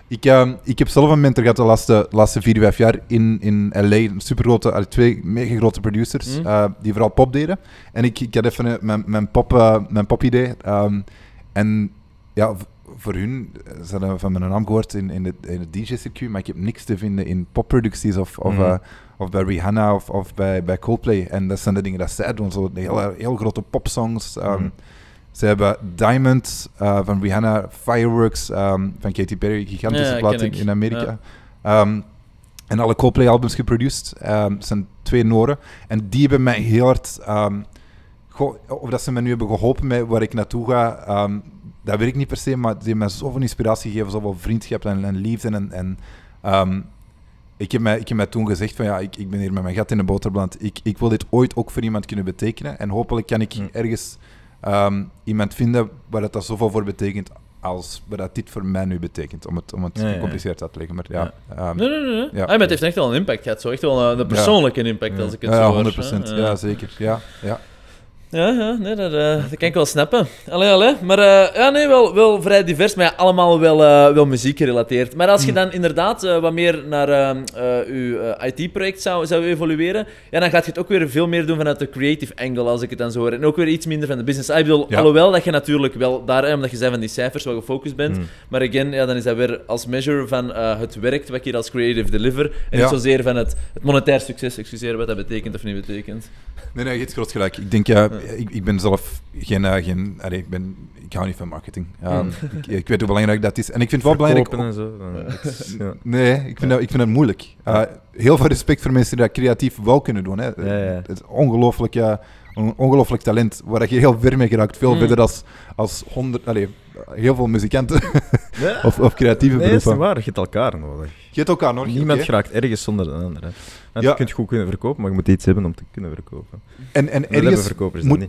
ik, ehm, ik heb zelf een mentor gehad de laatste, laatste vier, vijf jaar in, in LA. Supergrote, twee mega grote producers Mm. eh, die vooral pop deden. En ik, ik had even eh, mijn, mijn, pop, mijn pop-idee. ehm, en ja, voor hun, eh, ze hadden van mijn naam gehoord in, in, het, in het DJ-circuit, maar ik heb niks te vinden in popproducties of, of, Mhm. eh, of bij Rihanna of, of bij, bij Coldplay. En dat zijn de dingen dat zij doen, zo heel, heel grote popsongs. Mhm. ze hebben Diamond eh, van Rihanna, Fireworks ehm, van Katy Perry, gigantische Ja, plaat in, in Amerika. Ja. Ehm, en alle Coldplay-albums geproduceerd. Het zijn twee Noren. En die hebben mij heel hard... goh, of dat ze me nu hebben geholpen met waar ik naartoe ga, dat weet ik niet per se, maar die hebben mij zoveel inspiratie gegeven, zoveel vriendschap en, en liefde. En, en ehm, ik, heb mij, ik heb mij toen gezegd van ja, ik, ik ben hier met mijn gat in de boter beland. Ik, ik wil dit ooit ook voor iemand kunnen betekenen. En hopelijk kan ik Hm. ergens ehm, iemand vinden waar dat, dat zoveel voor betekent als waar dat dit voor mij nu betekent. Om het, om het Ja, ja, ja. gecompliceerd uit te leggen. Maar ja, ehm, Nee, nee, nee. nee. Ja. Ah, maar het heeft echt wel een impact gehad. Zo. Echt wel een, een persoonlijke impact, Ja. als ik het ja, zo ja, hoor. 100 procent. hè. Ja, zeker. Ja, ja. Ja, ja nee, dat, eh, dat kan ik wel snappen. Allee, allee. Maar eh, ja, nee, wel, wel vrij divers, maar ja, allemaal wel, eh, wel muziek gerelateerd. Maar als je dan inderdaad wat meer naar uw eh, IT-project zou, zou evolueren, ja, dan gaat je het ook weer veel meer doen vanuit de creative angle, als ik het dan zo hoor. En ook weer iets minder van de business. Ah, ik bedoel, Ja. alhoewel dat je natuurlijk wel daar, omdat je zei van die cijfers, wel gefocust bent, Mm. maar again, ja, dan is dat weer als measure van het werkt wat je hier als creative deliver, en Ja. niet zozeer van het, het monetair succes, excuseer wat dat betekent of niet betekent. Nee, nee, je hebt groot gelijk. Ik denk, ja, ik, ik ben zelf geen... eh, geen allee, ik, ben, ik hou niet van marketing. Ehm, ik, ik weet hoe belangrijk dat is. En ik vind het wel belangrijk... Verkopen en zo. dan-. [LAUGHS] Nee, ik vind, dat, ik vind dat moeilijk. Uh, heel veel respect voor mensen die dat creatief wel kunnen doen. Hè. Ja, ja. Het is ongelooflijk, ja, een ongelooflijk talent, waar je heel ver mee geraakt. Veel Mm. verder als, als honderd, allee, heel veel muzikanten Ja. [LAUGHS] of, of creatieve Nee, beroepen. waar. Je hebt elkaar nodig. Je hebt elkaar nodig. Niemand geraakt ergens zonder de ander. Ja. Je kunt goed kunnen verkopen, maar je moet iets hebben om te kunnen verkopen. En, en ergens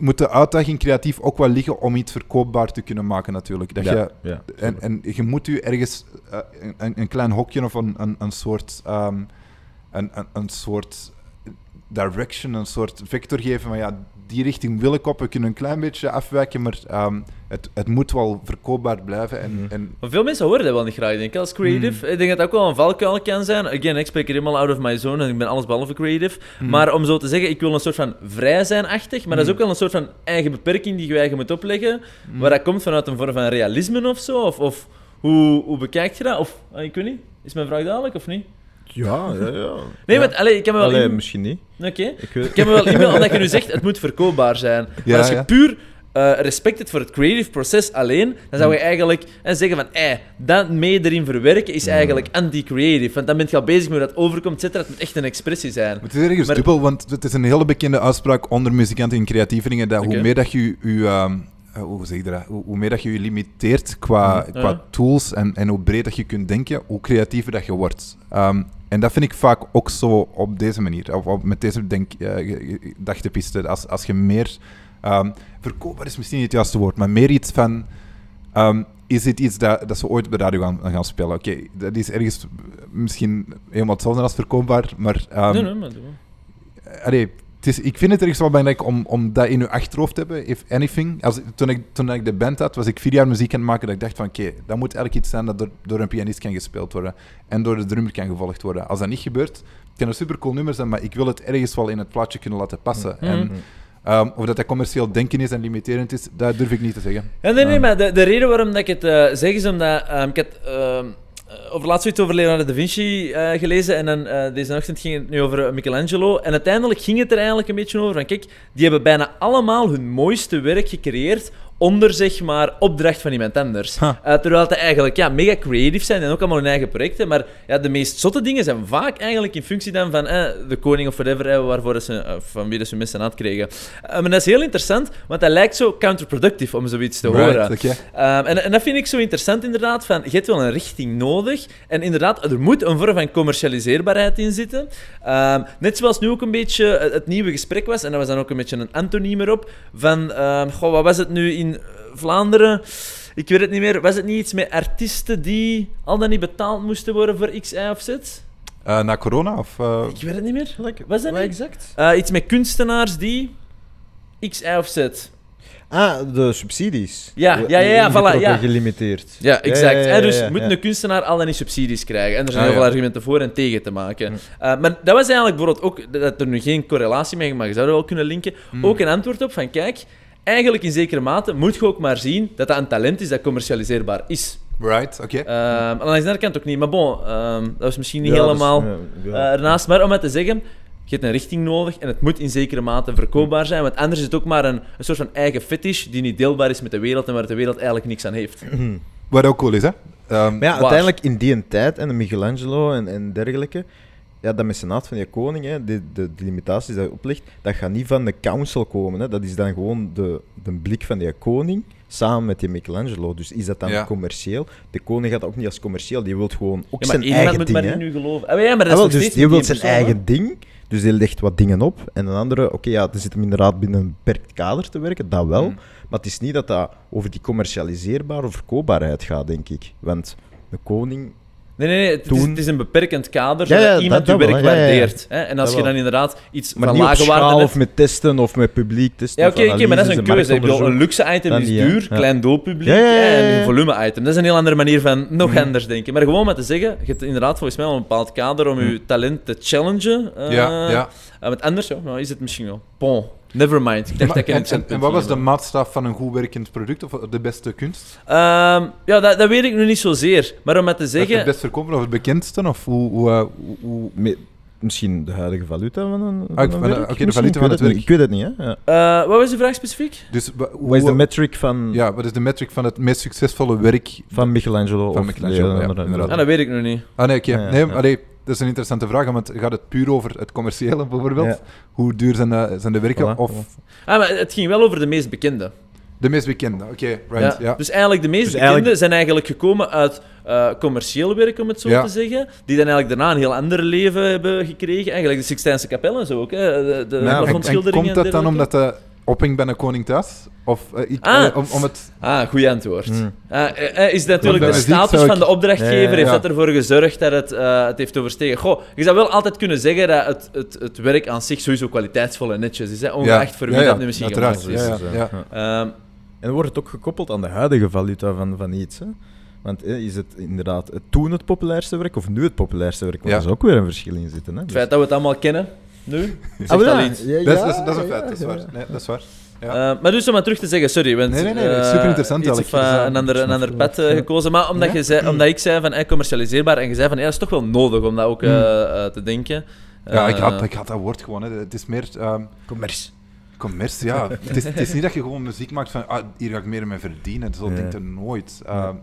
moet, de uitdaging creatief ook wel liggen om iets verkoopbaar te kunnen maken, natuurlijk. Dat ja, je, en, en je moet u ergens eh, een, een klein hokje of een, een, een soort... ehm, een, een, een soort direction, een soort vector geven. Maar ja, die richting wil ik op. We kunnen een klein beetje afwijken, maar ehm, het, het moet wel verkoopbaar blijven. En, Mhm. en Maar veel mensen horen dat wel niet graag, denk ik, als creative. Ik denk dat dat ook wel een valkuil kan zijn. Again, ik spreek er helemaal out of my zone en ik ben alles behalve creative. Mhm. Maar om zo te zeggen, ik wil een soort van vrij zijn-achtig, maar dat is Mhm. ook wel een soort van eigen beperking die je eigen moet opleggen. Waar dat komt vanuit een vorm van realisme of zo? Of, of hoe, hoe bekijk je dat? Of, ah, ik weet niet, is mijn vraag duidelijk of niet? Ja, ja, ja. [LAUGHS] Nee, maar allee, ik kan me wel... Allee, in- misschien niet. Oké. Ik weet... Ik heb me wel e-mail, [LAUGHS] omdat je nu zegt, het moet verkoopbaar zijn. Maar als je puur eh, respect hebt voor het creative proces alleen, dan zou je Hmm. eigenlijk eh, zeggen van, eh, dat mee erin verwerken is eigenlijk anti-creative. Want dan ben je al bezig met hoe dat overkomt, et cetera. Het moet echt een expressie zijn. het is ergens Maar- dubbel, want het is een hele bekende uitspraak onder muzikanten in creatievelingen, dat hoe meer dat je je... eh, hoe zeg je dat? Hoe, hoe meer dat je je limiteert qua, Mm. qua tools en, en hoe breed dat je kunt denken, hoe creatiever dat je wordt. Ehm, en dat vind ik vaak ook zo op deze manier, of, op- met deze denk, dagtepiste. Als, als je meer... ehm, verkoopbaar is misschien niet het juiste woord, maar meer iets van... ehm, is dit iets dat, dat ze ooit op de radio gaan, gaan spelen? Oké, dat is ergens misschien helemaal hetzelfde als verkoopbaar, maar... ehm, nee, nee, maar doe maar. Allee, het is, ik vind het ergens wel belangrijk om, om dat in je achterhoofd te hebben, if anything. Als, toen, ik, toen ik de band had, was ik vier jaar muziek aan het maken dat ik dacht van oké, dat moet eigenlijk iets zijn dat door, door een pianist kan gespeeld worden en door de drummer kan gevolgd worden. Als dat niet gebeurt, het kan een supercool nummer zijn, maar ik wil het ergens wel in het plaatje kunnen laten passen. Mhm. En ehm, of dat dat commercieel denken is en limiterend is, dat durf ik niet te zeggen. Ja, nee, nee, Ehm. maar de, de reden waarom dat ik het eh, zeg is omdat ehm, ik had eh, over laatst iets over Leonardo da Vinci eh, gelezen en dan eh, deze ochtend ging het nu over eh, Michelangelo en uiteindelijk ging het er eigenlijk een beetje over van kijk, die hebben bijna allemaal hun mooiste werk gecreëerd onder zeg maar opdracht van iemand anders. Huh. Eh, terwijl het eigenlijk ja, mega creatief zijn en ook allemaal hun eigen projecten. Maar ja, de meest zotte dingen zijn vaak eigenlijk in functie dan van eh, de koning of whatever, eh, waarvoor ze, eh, van wie ze mensen aan het kregen. Maar dat is heel interessant, want dat lijkt zo counterproductive om zoiets te horen. Right. Ehm, en, en dat vind ik zo interessant, inderdaad. Van, je hebt wel een richting nodig. En inderdaad, er moet een vorm van commercialiseerbaarheid in zitten. Ehm, net zoals nu ook een beetje het, het nieuwe gesprek was, en dat was dan ook een beetje een antoniem erop, van, ehm, goh, wat was het nu in Vlaanderen? Ik weet het niet meer. Was het niet iets met artiesten die al dan niet betaald moesten worden voor X, Y of Z? Eh, na corona? Of, eh, Ik weet het niet meer. Was dat Wat niet? exact? Eh, iets met kunstenaars die X, Y of Z. Ah, de subsidies. Ja, ja, ja, ja, voilà, ja. gelimiteerd. Ja, exact. Ja, ja, ja, Hè, dus ja, moet een kunstenaar al dan niet subsidies krijgen. En er zijn Ah, heel veel ja. argumenten voor en tegen te maken. Mm. Maar dat was eigenlijk bijvoorbeeld ook, dat er nu geen correlatie mee maar je zou dat wel kunnen linken, Mm. ook een antwoord op van kijk, eigenlijk in zekere mate moet je ook maar zien dat dat een talent is dat commercialiseerbaar is. right, oké. Ehm aan de andere kant ook niet, maar bon, ehm, dat was misschien niet Ja, helemaal dus, ja, ja. ernaast. Maar om het te zeggen, je hebt een richting nodig en het moet in zekere mate verkoopbaar zijn, want anders is het ook maar een, een soort van eigen fetish die niet deelbaar is met de wereld en waar de wereld eigenlijk niks aan heeft. Wat ook cool is, hè? Ehm, Maar ja, Waar? uiteindelijk in die tijd, en de Michelangelo en, en dergelijke, ja, dat mecenaat van die koning, hè, de, de, de limitaties dat je oplegt, dat gaat niet van de council komen. Hè. Dat is dan gewoon de, de blik van die koning samen met die Michelangelo. Dus is dat dan Ja. commercieel? De koning gaat dat ook niet als commercieel, die wil gewoon ook Ja, zijn iemand eigen moet ding. maar hè. nu geloven. Ah, ja, maar dat Ah, is dus die wil zijn persoon, hè. eigen ding, dus die legt wat dingen op. En een andere, oké, ja, er zit hem inderdaad binnen een beperkt kader te werken, dat wel. Mm. Maar het is niet dat dat over die commercialiseerbare of verkoopbaarheid gaat, denk ik. Want de koning Nee, nee, nee. Het, is, Toen- het is een beperkend kader, Ja, zodat ja, iemand je werk wel, ja, ja, ja. waardeert. Hè? En als Dat je wel. dan inderdaad iets Maar van lage waarde of met testen of met publiek testen. Ja, oké, oké, maar dat is een keuze. Ik bedoel, een luxe item is duur, Ja. klein doelpubliek Ja, ja, ja, hè, en een volume-item. Dat is een heel andere manier van nog Mhm. anders denken. Maar gewoon maar te zeggen, je hebt inderdaad volgens mij wel een bepaald kader om je talent te challengen. eh, ja, ja. met anders ja, nou, is het misschien wel. Bon, never mind. Ik dacht Maar- dat ik een en, wat was de maatstaf van een goed werkend product of de beste kunst? Ehm, ja, dat, dat weet ik nu niet zozeer. Maar om het te Het zeggen... best verkopen of het bekendste? Of hoe, hoe, eh, hoe, hoe- Me- Misschien de huidige valuta van een, Ah, een de- oké, de Misschien, valuta van weet het werk. Ik weet het niet, hè. Ja. eh, wat was de vraag specifiek? dus, Wat is de metric van, ja, wat is de metric van het meest succesvolle werk? van Michelangelo? Van of Michelangelo, de ja, inderdaad. Ah, dat weet ik nu niet. Ah nee, oké. Ja, ja, nee, ja. allee, dat is een interessante vraag, want gaat het puur over het commerciële bijvoorbeeld? Ja. Hoe duur zijn de, zijn de werken? Voilà, of voilà. Ah, maar het ging wel over de meest bekende. de meest bekende? Oké, right. Ja. Dus eigenlijk de meest Dus bekende eigenlijk- zijn eigenlijk gekomen uit eh, commercieel werk, om het zo Ja. te zeggen. Die dan eigenlijk daarna een heel ander leven hebben gekregen. Eigenlijk de Sixtijnse kapel en zo ook. Hè. De, de Ja, en- komt dat dan omdat de ophing bij een koning thuis? Of eh, ik, Ah. eh, om, om het... Ah, goed antwoord. Hmm. Ah, eh, is natuurlijk de status ik- van de opdrachtgever Ja, ja, ja. heeft dat ervoor gezorgd dat het, eh, het heeft overstegen. Goh, je zou wel altijd kunnen zeggen dat het, het, het werk aan zich sowieso kwaliteitsvol en netjes is. Hè? Ongeacht voor wie ja, ja, dat nu misschien gemaakt is. Ja, ja, Zo, ja. Ehm, En dan wordt het ook gekoppeld aan de huidige valuta van, van iets. Hè? Want is het inderdaad het toen het populairste werk of nu het populairste werk? Want Ja. er is ook weer een verschil in zitten. Hè? het Dus- feit dat we het allemaal kennen, nu, zegt Ah, al iets. Ja, Dat, is, dat, is, dat is een feit, dat is waar. Nee, dat is waar. Ja. Eh, maar dus om maar terug te zeggen, sorry, want Nee, nee, nee, super interessant iets of, eh, Dus, eh, een ander, een ander pad eh, gekozen. Maar omdat, Ja? je zei, omdat ik zei van eh, commercialiseerbaar en je zei van ja, dat is toch wel nodig om dat ook eh, eh, te denken. ja, ik had, ik had dat woord gewoon. Hè. Het is meer... ehm Commerce. commercie, ja. [LAUGHS] het, is, het is niet dat je gewoon muziek maakt van... Ah, hier ga ik meer mee verdienen. Zo Ja. denkt er nooit. Ja. Ehm,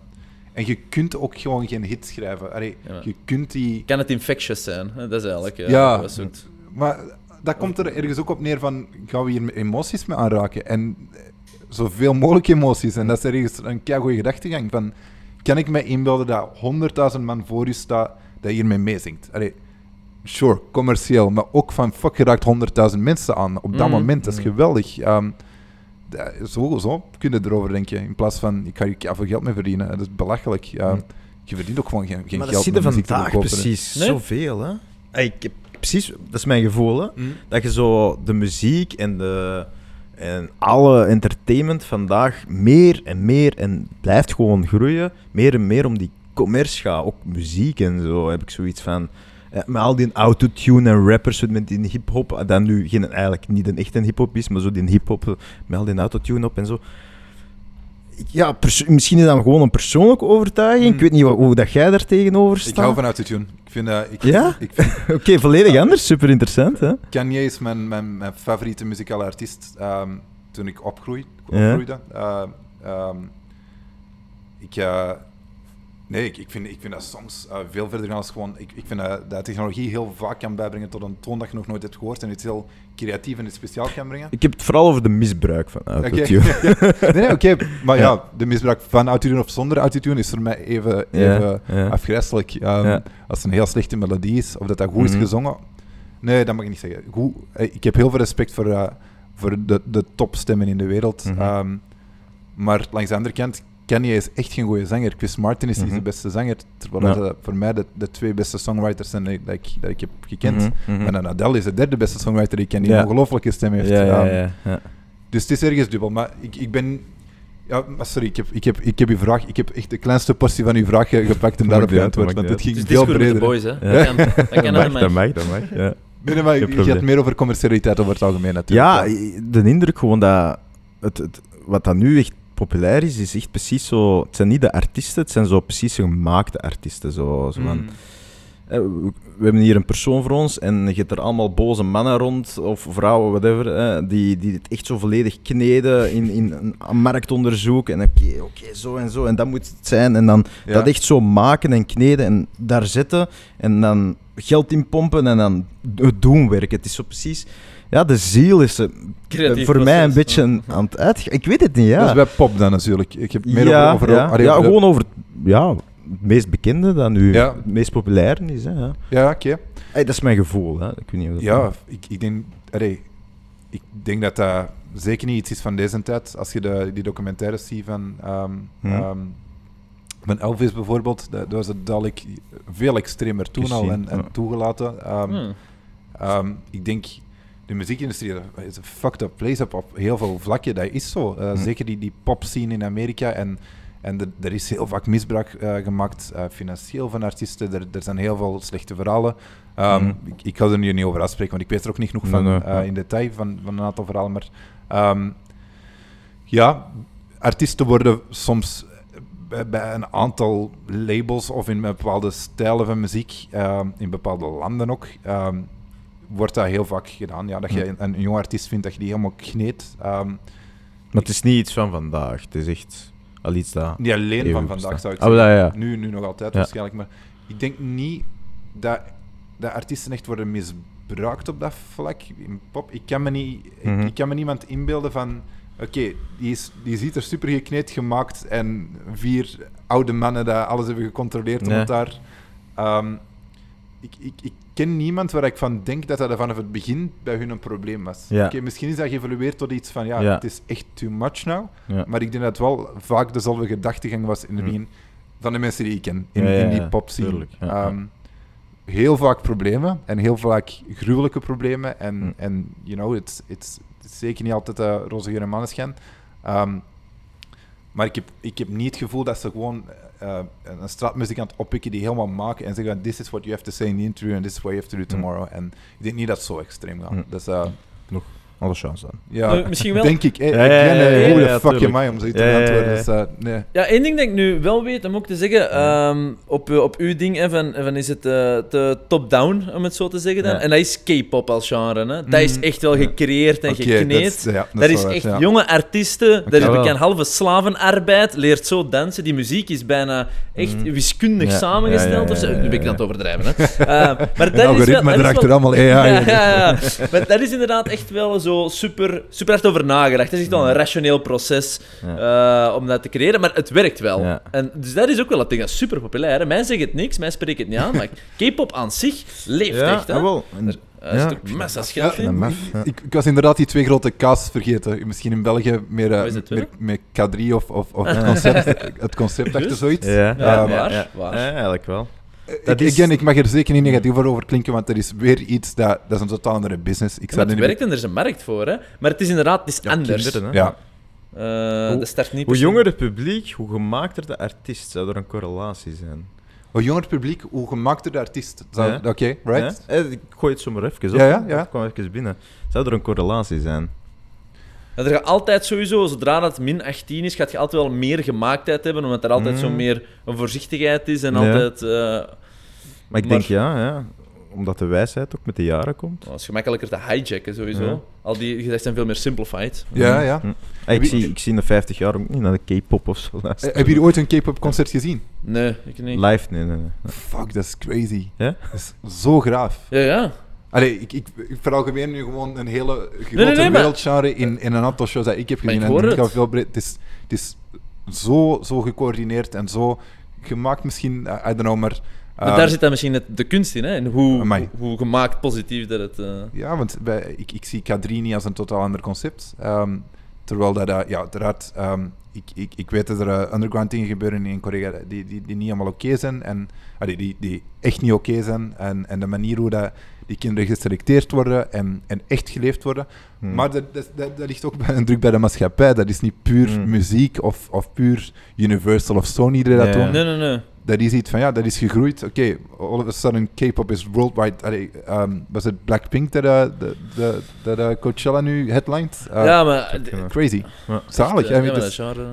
En je kunt ook gewoon geen hit schrijven. Allee, Ja. Je kunt die... Kan het infectious zijn? Dat is eigenlijk... Ja. soort- Maar dat komt er ergens ook op neer van... Gaan we hier emoties mee aanraken? En eh, zoveel mogelijk emoties. En dat is ergens een keigoede gedachtegang van... Kan ik me inbeelden dat 100.000 man voor je staat dat hiermee meezingt? Allee, sure, commercieel. Maar ook van fuck, je raakt 100.000 mensen aan op dat Mhm. moment. Dat is geweldig. Ehm, dat- zo, zo kun je erover denken. In plaats van, ik ga hier veel geld mee verdienen. Dat is belachelijk. Ja, Mhm. Je verdient ook gewoon geen, geen maar dat geld zie je vandaag precies Nee? zoveel. Hè? Ik heb, precies, dat is mijn gevoel. Hè? Mhm. Dat je zo de muziek en, de, en alle entertainment vandaag meer en meer en blijft gewoon groeien. Meer en meer om die commerce gaat. Ook muziek en zo heb ik zoiets van. eh, met al die autotune en rappers met die hip-hop, dat nu geen, eigenlijk niet een echte hip-hop is, maar zo die hip-hop eh, met al die autotune op en zo. Ja, misschien is dat gewoon een persoonlijke overtuiging. Mm. Ik weet niet wat, hoe dat jij daar tegenover staat. Ik hou van autotune. Ik vind, eh, ik, Ja? ik vind [LAUGHS] Oké, volledig anders. Super interessant. Hè? Kanye is mijn, mijn, mijn favoriete muzikale artiest. Ehm, toen ik opgroei, Ja. opgroeide. Eh, ehm, ik, eh, nee, ik, ik, vind, ik vind dat soms eh, veel verder gaan als gewoon... Ik, ik vind dat, dat technologie heel vaak kan bijbrengen tot een toon dat je nog nooit hebt gehoord en iets heel creatief en iets speciaal kan brengen. Ik heb het vooral over de misbruik van autotune. [LAUGHS] nee, nee, [LAUGHS] oké. Maar ja. Ja. de misbruik van autotune of zonder autotune is voor mij even, even ja. afgrijselijk. Ehm. Als het een heel slechte melodie is, of dat dat goed is Mhm. gezongen. Nee, dat mag ik niet zeggen. Goed, eh, ik heb heel veel respect voor, eh, voor de, de topstemmen in de wereld. Mhm. Ehm, maar langs de andere kant, Kanye is echt geen goede zanger. Chris Martin is niet Mhm. de beste zanger. Terwijl Ja. dat voor mij de, de twee beste songwriters zijn ik, dat ik, dat ik heb gekend. Mhm, mhm. En dan Adele is de derde beste songwriter die ik ken, die Ja. een ongelooflijke stem heeft. Ja, ja, ja, ja. dus het is ergens dubbel. Maar ik, ik ben... Ja, maar sorry, ik heb, ik, heb, ik heb uw vraag... Ik heb echt de kleinste portie van uw vraag ge- gepakt en daarop geantwoord. Want het ging is veel met de breder. boys, hè. Ja. Dat kan, [LAUGHS] mag, dat mag. dat mag. Ja. Nee, maar je gaat meer over commercialiteit over het algemeen natuurlijk. Ja, de indruk gewoon dat het, het, wat dat nu echt populair is, is echt precies zo. Het zijn niet de artiesten, het zijn zo precies gemaakte artiesten. Zo, zo van, Mm. eh, we, hebben hier een persoon voor ons en je hebt er allemaal boze mannen rond, of vrouwen, whatever, die, die het echt zo volledig kneden in, in een, marktonderzoek. En oké, oké, zo en zo, en dat moet het zijn. En dan Ja. dat echt zo maken en kneden en daar zetten en dan geld in pompen en dan het doen werken. Het is zo precies... Ja, de ziel is Creatief voor mij een beetje een- aan het uitgaan. Ik weet het niet, ja. Dat is bij pop dan natuurlijk. Ik heb meer ja, over... over ja. allee, ja, de- gewoon over ja, het meest bekende dat nu Ja. het meest populair is. Hè, ja. Ja, oké. Hey, dat is mijn gevoel. Hè. Ik weet niet of dat Ja, ik, ik, denk, allee, ik denk dat dat zeker niet iets is van deze tijd. Als je de, die documentaires ziet van, ehm, Mhm. ehm, van Elvis bijvoorbeeld, dat, dat was het dadelijk veel extremer toen al en, toegelaten. Ehm, Hmm. Ehm, ik denk, de muziekindustrie dat is een fucked up place op, op heel veel vlakken. Dat is zo. Uh, Hm. Zeker die, die pop scene in Amerika. En, en de- er is heel vaak misbruik uh, gemaakt, uh, financieel van artiesten. Er, er zijn heel veel slechte verhalen. Um, Mhm. ik, ik ga er nu niet over afspreken, want ik weet er ook niet genoeg van nee, in detail van, van een aantal verhalen. Maar um, ja, artiesten worden soms bij, een aantal labels of in bepaalde stijlen van muziek, um, in bepaalde landen ook, um, wordt dat heel vaak gedaan. Ja, dat je een, een jong artiest vindt dat je die helemaal kneedt. Um, Maar het is niet iets van vandaag. Het is echt al iets dat... niet alleen van bestaat. vandaag zou ik Oh, zeggen. ja, ja. Nu, nu nog altijd Ja. waarschijnlijk. Maar ik denk niet dat, dat artiesten echt worden misbruikt op dat vlak. In pop, ik kan me, niet, ik- Mhm. ik, kan me niemand inbeelden van... Oké, die, is- die ziet er super gekneed gemaakt en vier oude mannen die alles hebben gecontroleerd om Nee. het daar... Ehm, ik, ik, ik ken niemand waar ik van denk dat dat vanaf het begin bij hun een probleem was. Ja. Oké, misschien is dat geëvolueerd tot iets van, ja, Ja. het is echt too much now. Ja. Maar ik denk dat het wel vaak dezelfde gedachtegang was in het Mm. begin van de mensen die ik ken in, die pop scene. Ehm, heel vaak problemen en heel vaak gruwelijke problemen. En, Mm. en you know, het is zeker niet altijd uh, roze geur en maneschijn. Ehm, maar ik heb, ik heb niet het gevoel dat ze gewoon eh, een straatmuzikant oppikken die helemaal maken en zeggen: This is what you have to say in the interview and this is what you have to do tomorrow. En ik denk niet dat het zo extreem gaat. Mm. Dus uh, Alle chance dan. ja, Eh, misschien wel- denk ik. Eh, Ja, ja, ja, eh, hoe ja, de fuck am I om zoiets te antwoorden? ja. Dus, uh, nee. Ja, één ding dat ik nu wel weet, om ook te zeggen, ehm, op, op uw ding, hè, van, van is het eh, te top-down, om het zo te zeggen dan. Ja. En dat is K-pop als genre. Hè. Dat is Mm. echt wel gecreëerd en Oké, gekneed. dat is- ja, dat Dat is is wel echt jonge artiesten, dat is bekend halve slavenarbeid, leert zo dansen. Die muziek is bijna echt wiskundig Mm. Ja, samengesteld. ja, ja, of zo. ja, ja, Nu ben ik aan het overdrijven. Hè. [LAUGHS] Eh, maar [LAUGHS] dat is wel, dat is allemaal AI. [LAUGHS] ja, ja, ja. Maar dat is inderdaad echt wel zo super, super hard over nagedacht. Dat is echt wel een rationeel proces eh, om dat te creëren, maar het werkt wel. Ja. En dus dat is ook wel het ding, dat is super populair. Hè. Mij zegt het niks, mij spreekt het niet aan, maar [LAUGHS] K-pop aan zich leeft echt. Hè. jawel. En- Er Ja. zit ook massa's geld Ja, maf, ja. Ik, ik was inderdaad die twee grote K's vergeten. Misschien in België meer, eh, is het, meer, meer K3 of, of, of [LAUGHS] het concept, het concept achter zoiets. Ja, Ja, ja, waar, ja. waar. Ja, eigenlijk wel. Ik, Dat is- again, ik mag er zeker niet negatief over klinken, want er is weer iets dat, dat is een totaal andere business. Ik Maar zou het er niet werkt en er is een markt voor, hè. Maar het is inderdaad, het is Ja, anders. kinderen, hè. Ja, Eh, Hoe- dat start niet Hoe jonger het publiek, hoe gemaakter de artiest. Zou er een correlatie zijn? hoe jonger het publiek, hoe gemaakter de artiest. Ja. Oké, right? Ja? Eh, Ik gooi het zomaar even op. Ja, ja, ja. Het kwam even binnen. Zou er een correlatie zijn? Er gaat altijd sowieso, zodra dat min 18 is, gaat je altijd wel meer gemaaktheid hebben, omdat er altijd Mm. zo meer een voorzichtigheid is en Ja. altijd... eh, Maar ik Maar- denk ja, ja. omdat de wijsheid ook met de jaren komt. Dat is gemakkelijker te hijacken sowieso. Ja. Al die gezegd zijn veel meer simplified. Ja, ja. Hm. Ah, ik, zie, ik zie in de 50 jaar ook niet naar de K-pop of zo Eh, luisteren. Heb je ooit een K-pop concert gezien? Nee, ik niet. Live? Nee, nee, nee. Fuck, dat is crazy. Ja? Dat is zo graaf. Ja, ja. Allee, ik, ik, ik veralgemeen nu gewoon een hele grote nee, nee, wereldgenre in, in een aantal shows dat ik heb gezien. ik en het. ga veel breed. Het is, het is zo, zo gecoördineerd en zo gemaakt misschien, I don't know, maar... Maar daar zit dan misschien het, de kunst in, hè? En hoe, Amai. hoe gemaakt positief dat het... eh, Ja, want bij, ik, ik zie K3 niet als een totaal ander concept. Ehm, terwijl dat, eh, ja, uiteraard, ehm, ik, ik, ik weet dat er eh, underground dingen gebeuren in Korea die, die, die niet helemaal oké zijn. En, die, die echt niet oké zijn. En, en de manier hoe dat die kinderen geselecteerd worden en, en echt geleefd worden. Hm. Maar dat, dat, dat, dat ligt ook bij een druk bij de maatschappij. Dat is niet puur Hmm. muziek of, of puur Universal of Sony die dat Ja. doen. Nee, nee, nee. Dat is iets van, ja, dat is gegroeid. Oké, all of a sudden K-pop is worldwide. Allee, ehm, was het Blackpink dat, eh, de, de, dat eh, Coachella nu headlined? Eh, ja, maar... Crazy. Ja. Zalig. Ja, hè, want maar het dat is- genre...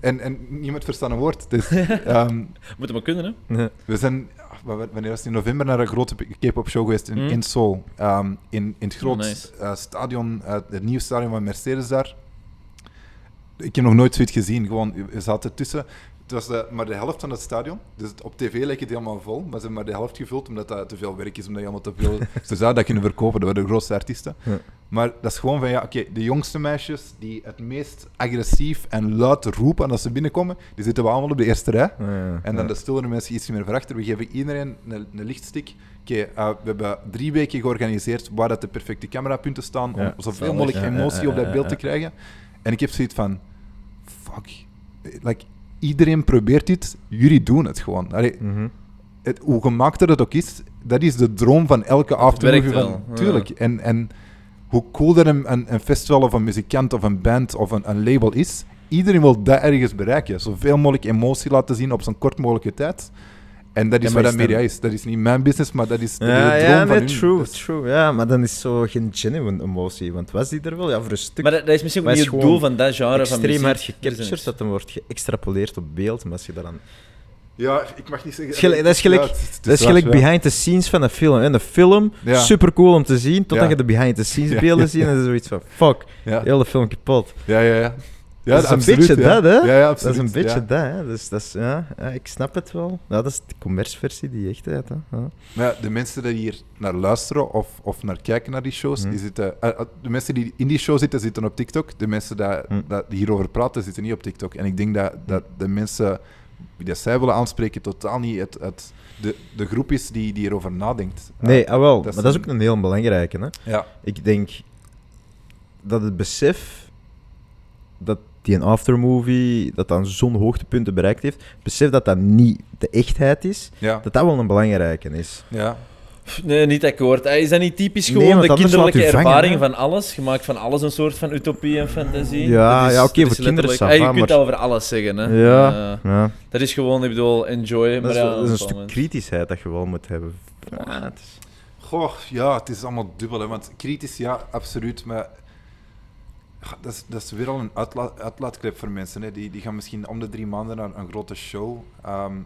en, en niemand verstaat een woord. Dus, [LAUGHS] ehm, Moet het maar kunnen, hè? We zijn, wanneer was het in november, naar een grote K-pop show geweest in, Hmm. in Seoul. Ehm, in, in het groot nice. eh, stadion, eh, het nieuwe stadion van Mercedes daar. Ik heb nog nooit zoiets gezien. Gewoon, we zaten tussen. Het was de- maar de helft van het stadion. Dus op tv leek het helemaal vol. Maar ze hebben maar de helft gevuld omdat dat te veel werk is. Omdat je allemaal te veel. [LAUGHS] ze zouden dat kunnen verkopen. Dat waren de grootste artiesten. Ja. Maar dat is gewoon van ja, oké, de jongste meisjes die het meest agressief en luid roepen als ze binnenkomen, die zitten we allemaal op de eerste rij. Ja, En dan de stillere mensen iets meer verachter. We geven iedereen een, een lichtstick. Oké, eh, we hebben drie weken georganiseerd waar dat de perfecte camerapunten staan om zoveel mogelijk emotie op dat beeld te krijgen. En ik heb zoiets van, fuck, like, iedereen probeert dit, jullie doen het gewoon. Allee, Mhm. het, hoe gemaakter het ook is, dat is de droom van elke aftermovie. Van, ja. Tuurlijk. En, en hoe cool dat een, een, een festival of een muzikant of een band of een, een label is, iedereen wil dat ergens bereiken. Zoveel mogelijk emotie laten zien op zo'n kort mogelijke tijd. En dat is Ja, wat dat is media is. Dat is niet mijn business, maar dat is, is Ja, de droom ja, van nee, hun. true, Dat is- true. Ja, maar dan is zo geen genuine emotie. Want was die er wel? Ja, voor een stuk Maar dat, dat is misschien ook niet het doel van dat genre van extreem muziek. hard is gecaptured, niks. dat dan wordt geëxtrapoleerd op beeld. Maar als je dat dan... Ja, ik mag niet zeggen... Dat is gelijk- dat is gelijk- Ja, het- het Dat is waar, gelijk ja. behind the scenes van een film. En de film, Ja. super cool om te zien, totdat Ja. je de behind the scenes beelden ja. [LAUGHS] ziet en dan is zoiets van, fuck, Ja, heel de film kapot. ja, ja. ja. Ja, dat is een beetje ja. dat, hè? Ja, ja, Dat is een beetje ja. dat, hè. Dus dat is, ja, ja, ik snap het wel. Ja, dat is de commerceversie, die echtheid, hè. Ja. Maar ja, de mensen die hier naar luisteren of, of naar kijken naar die shows, Hm. die zitten, eh, eh, de mensen die in die show zitten, zitten op TikTok. De mensen die, Hm. dat, die hierover praten, zitten niet op TikTok. En ik denk dat, dat de mensen die dat zij willen aanspreken, totaal niet het, het, de, de groep is die, die erover nadenkt. Nee, ah, wel, dat maar dat is ook een heel belangrijke, hè. ja. Ik denk dat het besef dat die een aftermovie, dat dan zo'n hoogtepunten bereikt heeft, besef dat dat niet de echtheid is, Ja. dat dat wel een belangrijke is. ja. Nee, niet akkoord. Eh, Is dat niet typisch gewoon de kinderlijke vangen, ervaring van alles? Gemaakt van alles een soort van utopie en fantasie? Ja, Dat is- ja, oké, dat is voor kinderen Eh, Je kunt maar- dat over alles zeggen, hè. Ja, Eh, ja. dat is gewoon, ik bedoel, enjoy. Dat maar is, ja, dat is een stuk kritischheid dat je wel moet hebben. Ja, het is- Goh, ja, het is allemaal dubbel. Hè, want kritisch, ja, absoluut. Maar ja, dat, is, dat is weer al een uitla uitlaatklep voor mensen. Hè. Die, die gaan misschien om de drie maanden naar een grote show. Ehm,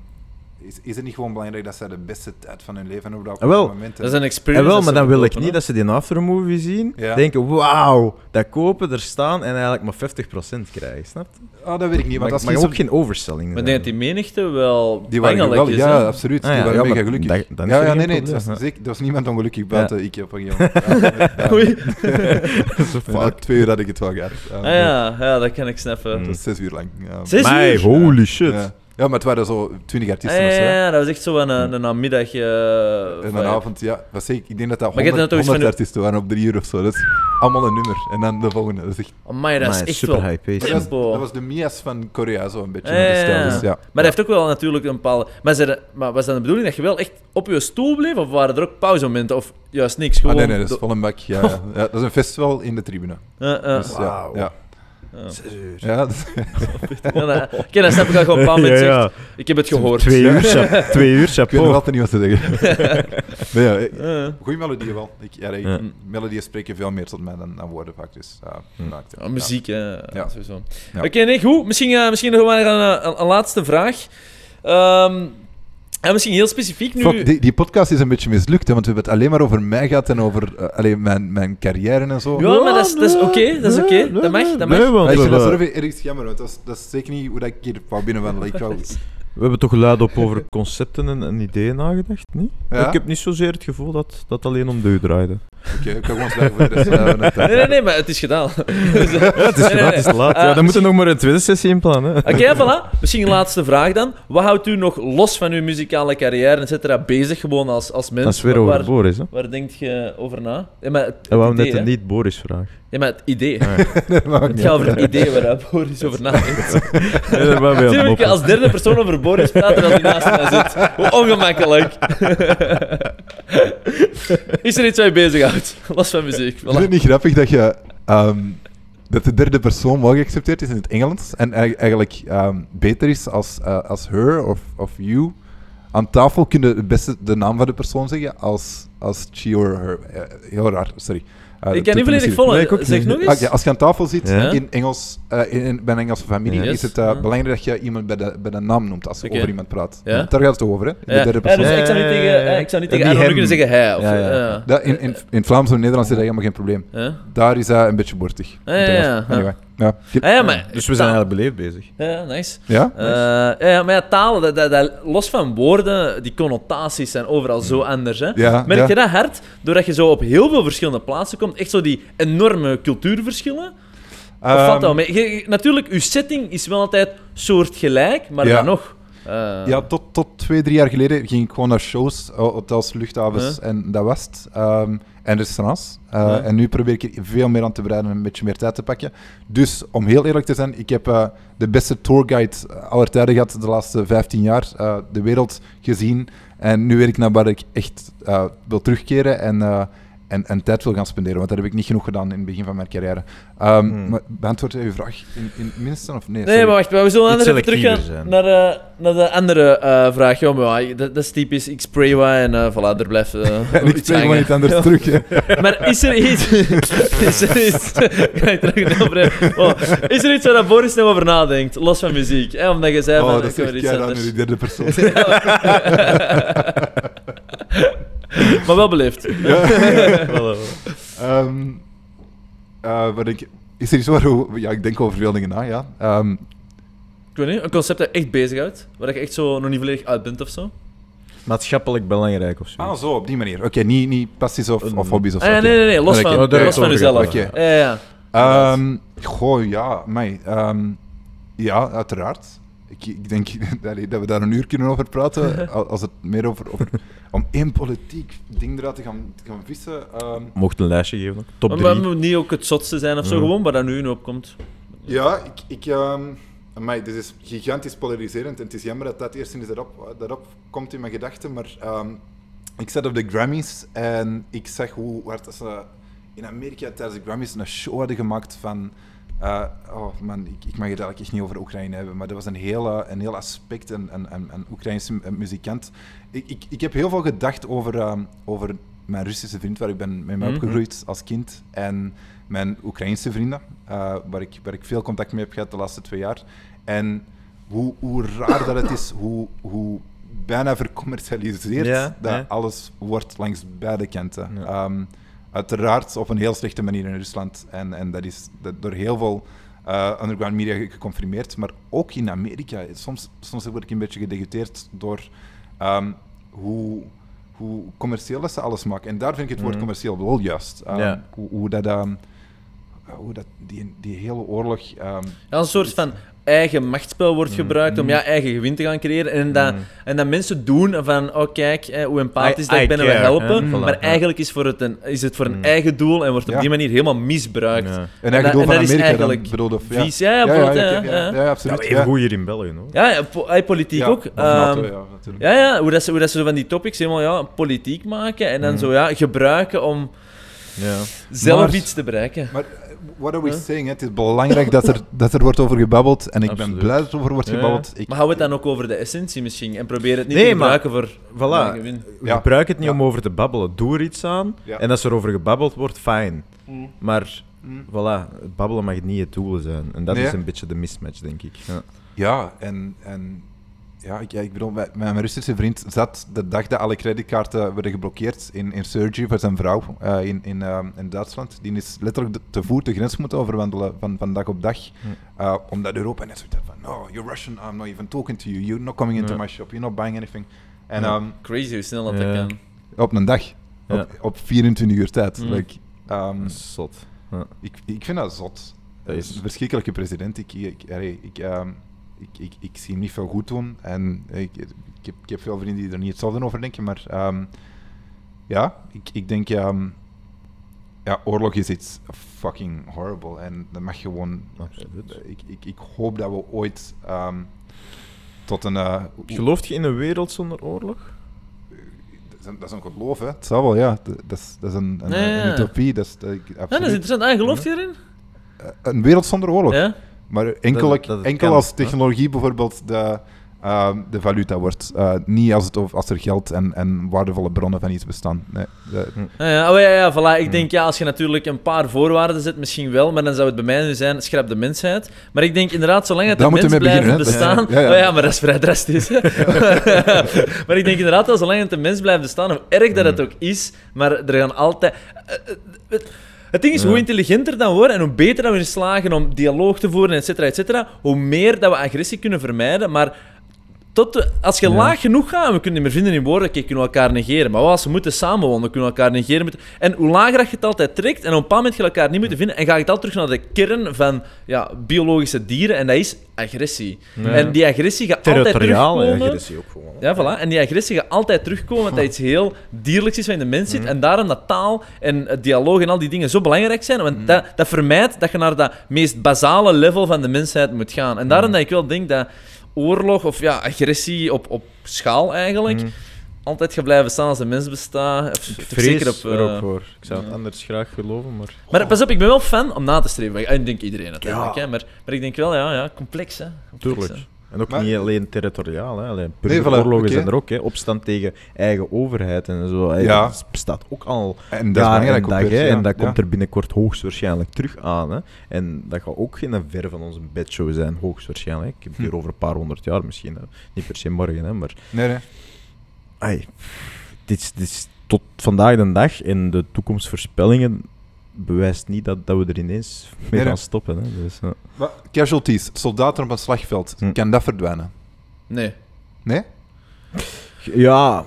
is, is het niet gewoon belangrijk dat zij de beste tijd van hun leven hebben op Ah, wel. dat moment? Dat is een En experience. wel, dat maar dan wil ik niet dat ze die aftermovie zien, Ja. denken, wauw, dat kopen, er staan en eigenlijk maar 50% krijgen, snap je? Oh, dat weet ik niet. Maar Want mag je ook zo- geen overselling Maar denk dat die menigte wel die waren wel, is, ja, absoluut. Ah, die waren ja, mega gelukkig. dat- dan is ja, ja, nee, nee. probleem, Het was, zeker, er was niemand ongelukkig buiten ik Guillaume. [LAUGHS] Ja, Oei. [LAUGHS] twee uur had ik het wel gehad. Ja, Ah, ja, ja, dat kan ik snappen. Dat was zes uur lang. Zes uur? holy shit. Ja. maar het waren zo twintig Ah, artiesten ja, of zo. ja, hè. ja, dat was echt zo een, een, een namiddag. eh, En vibe. een avond, ja, wat zeg ik? Ik denk dat dat Maar je hebt 100, dat toch eens 100 van- artiesten waren op drie uur of zo. Dat is allemaal een nummer. En dan de volgende. Dat is echt... Amai, dat is echt super wel high pace. Dat was, tempo. dat was de Mia's van Korea, zo een beetje. Ja, in de ja, stijl, ja. dus ja. Maar dat heeft ook wel natuurlijk een bepaalde... Maar, ze- maar was dat de bedoeling dat je wel echt op je stoel bleef? Of waren er ook pauzemomenten? Of juist niks? Ah, Gewoon nee, nee, dat is do- vol een bak. Ja, ja. [LAUGHS] ja, dat is een festival in de tribune. Eh, eh. Dus, ja, Wauw. ja. Ja. Zes uur. Ja, dat- [LAUGHS] Ja, nou, Oké, dan snap ik dat gewoon een paar mensen Ja, ja. zegt, Ik heb het gehoord. Twee [LAUGHS] uur, cha- twee uur, ik weet nog chapeau. altijd niet wat te zeggen. [LAUGHS] nee, ja, eh, Eh. goeie melodieën wel. Ik, ja, ik- Ja. Melodieën spreken veel meer tot mij dan, dan woorden vaak. Dus, ja, Hm. maakt. Ja, muziek, hè. Ja. Sowieso. Ja. Oké, nee, goed. Misschien, eh, misschien nog maar een, een, een laatste vraag. Ehm, En misschien heel specifiek nu... Fuck, die, die podcast is een beetje mislukt, hè, want we hebben het alleen maar over mij gehad en over eh, alleen mijn, mijn carrière en zo. Ja, maar dat is, dat is oké, dat is oké. Dat mag, dat mag. Nee, want Maar ik we, vind dat zelf ergens jammer, want dat is, dat is zeker niet hoe dat ik hier wou binnenwandelen. Ik wou... we hebben toch luid op over concepten en, en ideeën nagedacht, niet? Ja? Ik heb niet zozeer het gevoel dat dat alleen om de u draaide. Oké, ik kan gewoon voor de rest. [LAUGHS] eh. Nee, nee, nee, maar het is gedaan. [LAUGHS] Dus, eh, Ja, het is nee, nee, laat, het is nee. laat. Ja, dan moet er misschien- nog maar een tweede sessie in plannen. hè. Oké, voilà. Misschien een laatste vraag dan. Wat houdt u nog los van uw muzikale carrière, et cetera, bezig gewoon als, als mens? Dat is weer over waar, Boris, hè? waar denk je over na? Ja, maar het, En waarom het net idee, een niet-Boris-vraag? Ja, maar het idee. [LAUGHS] Het gaat over het idee waar Boris over nadenkt. [LAUGHS] Nee, Zie je, moppen. als derde persoon over Boris praten terwijl hij naast mij zit. Hoe ongemakkelijk. [LAUGHS] Is er iets waar je bezighoudt? Los van muziek. Is Voilà. het niet grappig dat je... ehm, dat de derde persoon wel geaccepteerd is in het Engels en eigenlijk, ehm, beter is als, eh, als her of, of you. Aan tafel kun je het beste de naam van de persoon zeggen als, als she or her. Eh, heel raar, sorry. Eh, Ik kan niet volledig volgen. Nee, ik ook zeg niet. nog Ah, eens. als je aan tafel zit Ja. in Engels, eh, in, in- bij een Engelse familie, Yes. is het eh, belangrijk dat je iemand bij de, bij de naam noemt als je over iemand praat. Ja. Daar gaat het over, hè? In de derde ja, persoon. dus ik zou niet tegen, ik zou niet En tegen Aaron kunnen zeggen hij. Of, Ja, ja. ja. Dat, in, in, in Vlaams of Nederlands is dat helemaal geen probleem. Ja. Daar is dat een beetje boertig. Ja, ja, ja. Anyway. Ja. Ah, ja, maar, Dus we zijn eigenlijk beleefd bezig. Ja, nice. Ja? Eh, ja, ja, maar ja, talen, dat, dat, dat- los van woorden, die connotaties zijn overal zo anders. Hè? Ja, Merk ja. Je dat hard? Doordat je zo op heel veel verschillende plaatsen komt, echt zo die enorme cultuurverschillen? Valt dat mee? Je- natuurlijk, uw setting is wel altijd soortgelijk, maar Ja. dan nog. eh, Ja, tot, tot twee, drie jaar geleden ging ik gewoon naar shows, ho- hotels, luchthavens en dat was het. Ehm, en restaurants. Eh. En nu probeer ik er veel meer aan te breiden en een beetje meer tijd te pakken. Dus om heel eerlijk te zijn, ik heb eh, de beste tourguide aller tijden gehad de laatste 15 jaar. eh, de wereld gezien. En nu weet ik naar waar ik echt eh, wil terugkeren en, eh, en, en tijd wil gaan spenderen. Want dat heb ik niet genoeg gedaan in het begin van mijn carrière. Ehm Hmm. maar Beantwoord uw vraag in, in het minste of nee? Nee, Sorry. maar wacht, we zullen Iets anders even teruggaan selectiever naar, eh, naar de andere eh, vraag. Ja, maar ja, dat, dat is typisch. Ik spray wat en eh voilà, er blijft En [LAUGHS] ik zeg gewoon niet anders terug. hè. [LAUGHS] Maar is er iets... [LAUGHS] is er iets... Ga ik terug oh, Is er iets waar Boris nou over nadenkt, los van muziek? Hè? Omdat je zei Oh, van... dat is echt nu, die derde persoon. Maar wel beleefd. [LAUGHS] Ehm, eh, wat ik, is er iets waar ja, ik denk over veel dingen na, ja. Ehm, Ik weet niet, een concept dat echt bezighoudt, waar je echt zo nog niet volledig uit bent of zo. Maatschappelijk belangrijk of zo. ah, zo, op die manier. Oké, niet, niet passies of, of hobby's of zo. Ah, oké. nee, nee, nee, los Oké. van, los van jezelf. gehad. Ja, ja. Ehm, goh, ja, mij. ehm, ja, uiteraard. Ik, ik denk [LAUGHS] dat, dat we daar een uur kunnen over praten. [LAUGHS] al- Als het meer over, over om één politiek ding eruit te gaan, te gaan vissen. ehm, Mocht een lijstje geven. ook. Top Maar 3. het moet niet ook het zotste zijn of zo, Ja. gewoon, waar dat nu in opkomt. Ja, ik... ik ehm, amai, dit is gigantisch polariserend en het is jammer dat dat eerst in daarop, daarop komt in mijn gedachten, maar ehm, ik zat op de Grammys en ik zag hoe hard dat ze in Amerika tijdens de Grammys een show hadden gemaakt van... eh, oh man, ik, ik mag het eigenlijk echt niet over Oekraïne hebben, maar dat was een hele, een heel aspect, een, een, een, Oekraïnse mu- muzikant. Ik, ik, ik heb heel veel gedacht over, ehm, over mijn Russische vriend, waar ik ben mee ben Mhm. opgegroeid als kind, en mijn Oekraïnse vrienden, eh, waar, ik, waar ik veel contact mee heb gehad de laatste twee jaar. En hoe, hoe raar dat het is, [LAUGHS] hoe, hoe bijna vercommercialiseerd Ja, dat alles wordt langs beide kanten. Ja. Ehm, uiteraard op een heel slechte manier in Rusland. En, en dat is dat door heel veel eh, underground media ge- geconfirmeerd. Maar ook in Amerika. Soms, soms word ik een beetje gedegoteerd door ehm, hoe, hoe commercieel dat ze alles maken. En daar vind ik het woord Mhm. commercieel wel juist. Ehm, hoe, hoe dat... ehm, hoe dat die, die hele oorlog... Ja, een soort van eigen machtsspel wordt gebruikt om ja, eigen gewin te gaan creëren. En dat, Mm. en dat mensen doen van, oh kijk, hoe empathisch I- dat ik ben en we helpen. maar eigenlijk is, voor het een, is het voor een Mm. eigen doel en wordt op Ja. die manier helemaal misbruikt. Ja. een En eigen doel en van dat is Amerika dan eigenlijk of, ja. Vies, ja, ja, ja, ja, bijvoorbeeld, ja, ja, ja, ja. ja, Ja, absoluut. even goed hier in België, hoor. Ja, ja, po- politiek Ja, ook. of NATO, Ehm, ja, natuurlijk. ja, ja, hoe, dat ze, hoe dat ze van die topics helemaal ja, politiek maken en dan Mm. zo ja, gebruiken om Ja. zelf Maar- iets te bereiken. Maar what are we Huh? saying? Het is belangrijk dat er, dat er wordt over gebabbeld. En ik ben blij dat er over wordt Ja. gebabbeld. Ik, Maar hou het dan ook over de essentie misschien en probeer het niet Nee, te maar- gebruiken voor Voilà. Ja. Gebruik het niet Ja. om over te babbelen. Doe er iets aan. Ja. En als er over gebabbeld wordt, fijn. Mm. Maar Mm. voilà, het babbelen mag niet het doel zijn. En dat Nee. is een beetje de mismatch, denk ik. Ja. Ja, en, en ja, ik, ja, ik bedoel, mijn, mijn Russische vriend zat de dag dat alle creditkaarten werden geblokkeerd in, in surgery voor zijn vrouw eh, in, in, eh, in Duitsland. Die is letterlijk de- te voet de grens moeten overwandelen van, van dag op dag. Eh, omdat Europa net zoiets had van, no, you're Russian, I'm not even talking to you, you're not coming into Ja. my shop, you're not buying anything. En Ja. ehm, Crazy hoe snel dat, kan. op een dag, Ja. op, op 24 uur tijd. Mm. Like, ehm, zot. Ja. ik, ik vind dat zot. Dat is- een verschrikkelijke president. Ik, ik, ik, ehm, ik, ik, ik zie hem niet veel goed doen. En ik, ik, heb, ik heb veel vrienden die er niet hetzelfde over denken. Maar ehm, ja, ik, ik denk... ehm, ja, oorlog is iets fucking horrible. En dat mag gewoon... Absoluut. Ik, ik, ik hoop dat we ooit ehm, tot een... eh, Gelooft je in een wereld zonder oorlog? dat is een- dat is een geloof, hè. Het zal wel, ja. Dat is, dat is een, een, Ja, ja, een ja. utopie. Dat is, dat, ik- Ja, dat is absoluut. interessant. Ah, gelooft je erin? Eh, Een wereld zonder oorlog. Ja? Maar enkel, Dat- dat het enkel kan, als hè? technologie bijvoorbeeld de, ehm, de valuta wordt. Eh, niet als, het, als er geld en, en waardevolle bronnen van iets bestaan. Nee, de- Ah, ja, oh, ja, ja, voilà. Ik denk, ja, als je natuurlijk een paar voorwaarden zet, misschien wel, maar dan zou het bij mij nu zijn, schrap de mensheid. Maar ik denk inderdaad, zolang het de mens blijft beginnen, bestaan... Ja, ja. Oh ja, maar dat is vrij drastisch. [LAUGHS] maar ik denk inderdaad, dat zolang het de mens blijft bestaan, hoe erg dat het ook is, maar er gaan altijd... eh, eh, Het, ding is, hoe intelligenter dan we worden en hoe beter dat we erin slagen om dialoog te voeren, et cetera, et cetera, hoe meer dat we agressie kunnen vermijden, maar... Tot de- als je Ja. laag genoeg gaat, en we kunnen niet meer vinden in woorden, oké, kunnen we elkaar negeren. Maar wat als we moeten samenwonen, kunnen we elkaar negeren. Met... En hoe lager dat je het altijd trekt, en op een bepaald moment ga je elkaar niet moeten vinden, en ga je altijd terug naar de kern van ja, biologische dieren, en dat is agressie. Ja. En die agressie gaat altijd terugkomen. agressie ook gewoon. Ja, voilà. En die agressie gaat altijd terugkomen, want dat iets heel dierlijks is wat in de mens zit. En daarom dat taal en het dialoog en al die dingen zo belangrijk zijn, want dat, dat vermijdt dat je naar dat meest basale level van de mensheid moet gaan. En daarom dat ik wel denk dat oorlog, of ja, agressie op, op schaal eigenlijk, Mm. altijd gaat blijven staan als de mens bestaat. Zeker op... er eh, ook voor. Ik zou het ja. anders graag geloven, maar... Maar pas op, ik ben wel fan om na te streven. Ik denk iedereen natuurlijk, Ja. hè. Maar, maar ik denk wel, ja, ja complex, hè. Complex, Tuurlijk. hè. En ook Maar- niet alleen territoriaal, hè. Alleen Nee, voilà, oké. zijn er ook, hè. Opstand tegen eigen overheid en zo. hè. Ja. Dat bestaat ook al en dat jaar en dag, weer, hè. ja. En dat Ja. komt er binnenkort hoogstwaarschijnlijk terug aan, hè. En dat gaat ook geen ver van onze bedshow zijn, hoogstwaarschijnlijk. Ik heb het hier Hm. over een paar honderd jaar misschien, hè. Niet per se morgen, hè. Maar Nee, nee. ai, dit, is, dit is tot vandaag de dag en de toekomstvoorspellingen bewijst niet dat, dat we er ineens mee Nee, nee. gaan stoppen. Hè. Dus, ja. Maar casualties, soldaten op een slagveld, Hm. kan dat verdwijnen? Nee. Nee? Ja,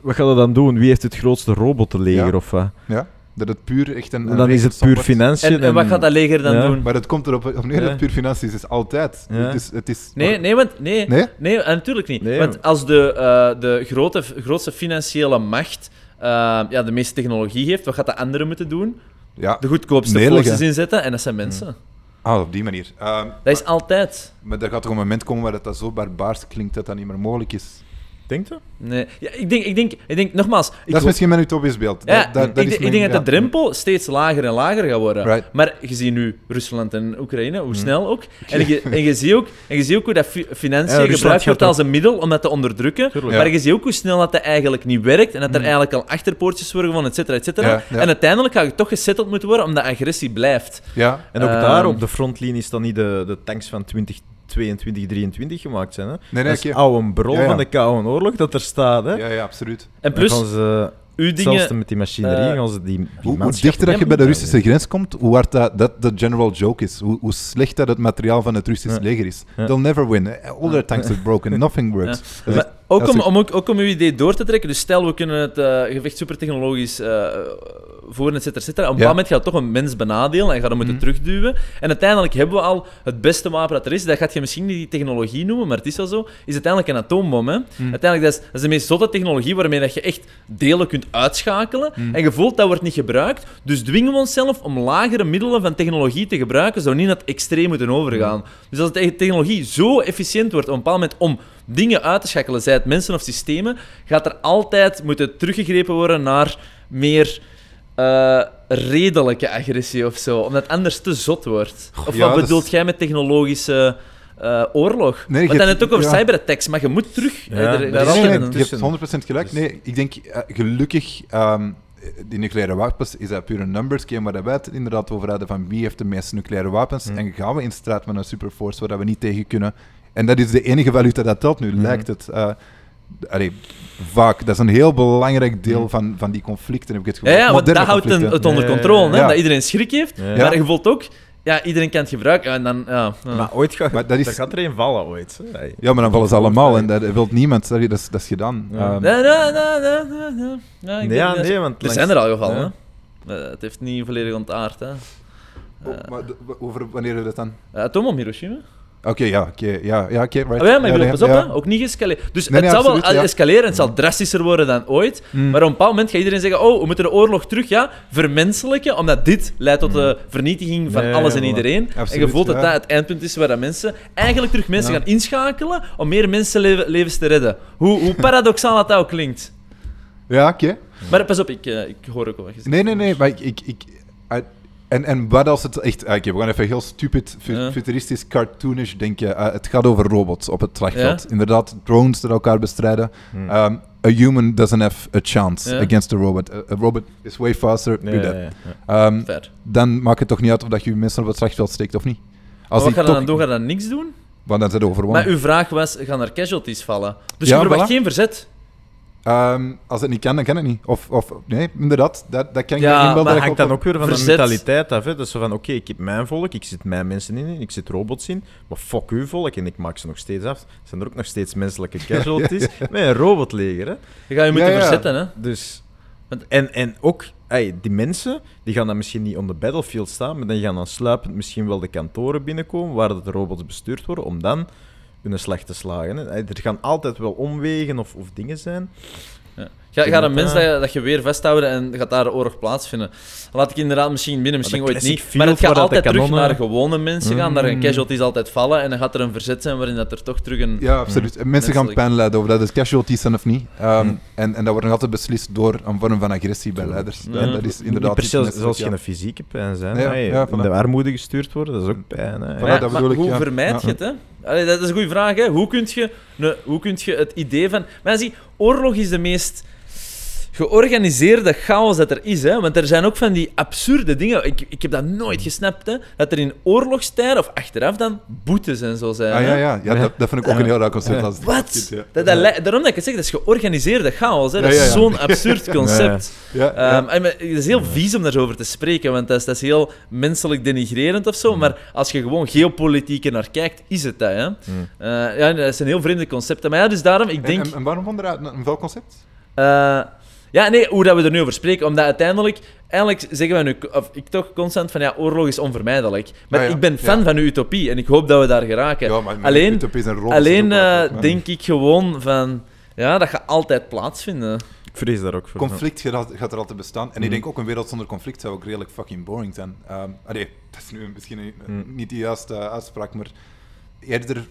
wat gaat dat dan doen? Wie heeft het grootste robotenleger Ja. of wat? Ja? Dat het puur echt een... En een dan is het puur financiën. En, en wat gaat dat leger dan ja. doen? Maar het komt erop op neer dat puur financiën is altijd. Ja. Het is... Het is Nee, nee, want, nee, Nee? nee, natuurlijk niet. Nee, want als de, eh, de grote, grootste financiële macht ja, de meeste technologie heeft, wat gaat de andere moeten doen? Ja. De goedkoopste Nederig, forces inzetten, en dat zijn mensen. Ah, op die manier. Ehm, Dat is altijd. maar er gaat toch een moment komen waar dat, dat zo barbaars klinkt dat dat niet meer mogelijk is. Denkt je? Nee. Ja, ik, denk, ik, denk, ik denk, nogmaals... Ik dat is misschien mijn utopisch beeld. Ja, dat, dat, dat ik, is ik mijn- denk dat de drempel steeds lager en lager gaat worden. Right. Maar je ziet nu Rusland en Oekraïne, hoe Mm. snel ook. [LAUGHS] En je, en, je ziet ook en je ziet ook hoe dat fi- financiën gebruikt wordt als een middel om dat te onderdrukken. Tuurlijk. Maar je ziet ook hoe snel dat, dat eigenlijk niet werkt en dat er Mm. eigenlijk al achterpoortjes worden gevonden, et cetera, et cetera. Ja, ja. En uiteindelijk gaat je toch gesetteld moeten worden omdat agressie blijft. Ja, En ook Ehm. daar op de frontlinie is dan niet de, de tanks van 2022, 23 gemaakt zijn. Hè? nee, nee, dat is oude brol Ja, ja. van de Koude Oorlog dat er staat. Hè? ja, ja, absoluut. En plus, gaan ze, uw dingen... met die machinerie, ze die, die Hoe, dichter dat je bij de Ja, Russische grens komt, hoe hard dat, dat de general joke is. Hoe, hoe slecht dat het materiaal van het Russisch Ja. leger is. Ja. They'll never win. All their tanks [LAUGHS] are broken. Nothing works. Ook om, om, ook, ook om uw idee door te trekken, dus stel we kunnen het eh, gevecht supertechnologisch eh voeren, et cetera, et cetera. Op een bepaald moment gaat het toch een mens benadelen en gaat hem moeten Mhm. terugduwen. En uiteindelijk hebben we al het beste wapen dat er is. Dat gaat je misschien niet die technologie noemen, maar het is wel zo. Is uiteindelijk een atoombom. Hè? Mhm. Uiteindelijk, dat is, dat is de meest zotte technologie waarmee dat je echt delen kunt uitschakelen. Mhm. En je voelt dat wordt niet gebruikt. Dus dwingen we onszelf om lagere middelen van technologie te gebruiken, zodat we niet naar het extreem moeten overgaan. Dus als de technologie zo efficiënt wordt op een bepaald moment om dingen uit te schakelen, zij het mensen of systemen, gaat er altijd moeten teruggegrepen worden naar meer eh, redelijke agressie of zo, omdat het anders te zot wordt. Of ja, wat bedoelt is- jij met technologische eh, oorlog? Nee, Want dan het ook over ja. cyberattacks, maar je moet terug. Ja, eh, er- Nee, nee, je hebt tussen. 100% gelijk. Dus- Nee, ik denk gelukkig, ehm, die nucleaire wapens is dat puur een numbers game waar wij het inderdaad over hadden van wie heeft de meeste nucleaire wapens Hmm. en gaan we in strijd met een superforce waar we niet tegen kunnen. En dat is de enige valuta dat telt nu, lijkt het. eh allee, vaak. Dat is een heel belangrijk deel van, van die conflicten, heb ik het Ja, gevoel. ja, want dat houdt een- het onder Ja, ja, controle, hè? ja. dat iedereen schrik heeft. Ja. Maar je voelt ook, ja, iedereen kan het gebruiken. En dan, ja, ja. Maar ooit Maar dat is- er gaat er een vallen ooit. hè. Ja, maar dan vallen ze allemaal en dat wil niemand. Sorry, dat is, dat is gedaan. Ja. Ehm, Nee, nee, nee, nee, nee, nee. Ja, want Er langs- zijn er al gevallen, Ja. hè. Eh, het heeft niet volledig ontaard, hè. oh, maar over wanneer is dat dan? Uh, Tom om Hiroshima. Oké, ja, oké, ja, ja, oké, right. Ah, ja, maar ik bedoel, pas op, ja. hè. ook niet geëscaleerd. Dus Nee, het nee, zal wel ja. escaleren en het zal drastischer worden dan ooit. Mm. Maar op een bepaald moment gaat iedereen zeggen: Oh, we moeten de oorlog terug ja, vermenselijken, omdat dit leidt tot de vernietiging van Nee, alles en iedereen. en je voelt dat dat het eindpunt is waar dat mensen eigenlijk terug mensen gaan inschakelen om meer mensenlevens te redden. Hoe, hoe paradoxaal dat, dat ook klinkt. Ja, oké. Maar pas op, ik, eh, ik hoor ook wel wat je zegt. Nee, nee, nee, maar ik... ik, en, en wat als het echt... ah, Oké, we gaan even heel stupid, fu- Ja. futuristisch, cartoonish denken. Eh, het gaat over robots op het slagveld. Ja. Inderdaad, drones die elkaar bestrijden. Hmm. Um, a human doesn't have a chance Ja. against a robot. A, a robot is way faster. Ja, do ja, that. ja, ja. Um, Fair. dan maakt het toch niet uit of dat je mensen op het slagveld steekt of niet. Maar Als wat je toch, dan doen? Ga je dan niks doen? Want dan zijn ze overwonnen. Maar uw vraag was: gaan er casualties vallen? Dus Ja, je verwacht voilà. geen verzet. Ehm, als het niet kan, dan kan het niet. Of, of nee, inderdaad, dat, dat kan je Ja. Maar dat dat je hangt dan op- ook weer van Verzet. de mentaliteit af. Hè. Dus zo van, oké, ik heb mijn volk, ik zit mijn mensen in, ik zit robots in, maar fuck uw volk en ik maak ze nog steeds af. Zijn er ook nog steeds menselijke [LAUGHS] casualties met een robotleger, hè. Je gaat je moeten Ja, ja. verzetten, hè? Dus... En, en ook, ey, die mensen, die gaan dan misschien niet on the battlefield staan, maar dan gaan dan sluipend misschien wel de kantoren binnenkomen waar de robots bestuurd worden, om dan hun slag te slagen. Hè. Er gaan altijd wel omwegen of, of dingen zijn. Ja. Ga, Ik ga denk een dat, mens dat je, dat je weer vasthouden en gaat daar oorlog plaatsvinden. Laat ik inderdaad misschien binnen, misschien ooit niet. Maar het gaat altijd terug naar gewone mensen gaan, daar gaan Mm. casualties altijd vallen en dan gaat er een verzet zijn waarin dat er toch terug een... Ja, absoluut. En Mensen gaan pijn leiden over dat het casualties zijn of niet. Ehm, Hmm. en, en dat wordt nog altijd beslist door een vorm van agressie bij leiders. Ja. En dat is inderdaad Niet per ja. geen fysieke pijn zijn. Ja, ja, de armoede gestuurd worden, dat is ook pijn. Hè. Voilà, Maar ja, dat maar bedoel ik, hoe ja. vermijd je het, hè? Dat is een goede vraag. Hoe kun je, hoe je het idee van... Maar zie, oorlog is de meest georganiseerde chaos dat er is, hè. Want er zijn ook van die absurde dingen... Ik, ik heb dat nooit gesnapt, hè. Dat er in oorlogstijden, of achteraf dan, boetes en zo zijn. Ah, ja, ja. ja dat, dat vind ik ook een heel raar concept. Als Wat? Dat, dat daarom dat ik het zeg, dat is georganiseerde chaos. Hè. Dat is zo'n absurd [LAUGHS] concept. Ehm, en me- het is heel vies om daarover te spreken, want dat is, dat is heel menselijk denigrerend of zo. Maar als je gewoon geopolitiek er naar kijkt, is het dat. Hè? Mm. Eh, ja, dat zijn heel vreemde concepten. Maar ja, dus daarom, ik En- denk... en, en waarom vond je dat een, een vuil concept? eh, ja, nee, hoe dat we er nu over spreken. Omdat uiteindelijk, eigenlijk zeggen we nu, of ik toch constant van ja, oorlog is onvermijdelijk. Maar Ah, ja. ik ben fan Ja. van uw utopie en ik hoop dat we daar geraken. Ja, maar met alleen robots alleen ook eh, denk ik gewoon van ja, dat gaat altijd plaatsvinden. Ik vrees daar ook voor. Conflict gaat, gaat er altijd bestaan. En ik Mhm. denk ook een wereld zonder conflict zou ook redelijk fucking boring zijn. Ehm allee, dat is nu misschien een- Mhm. niet de juiste uitspraak, maar eerder...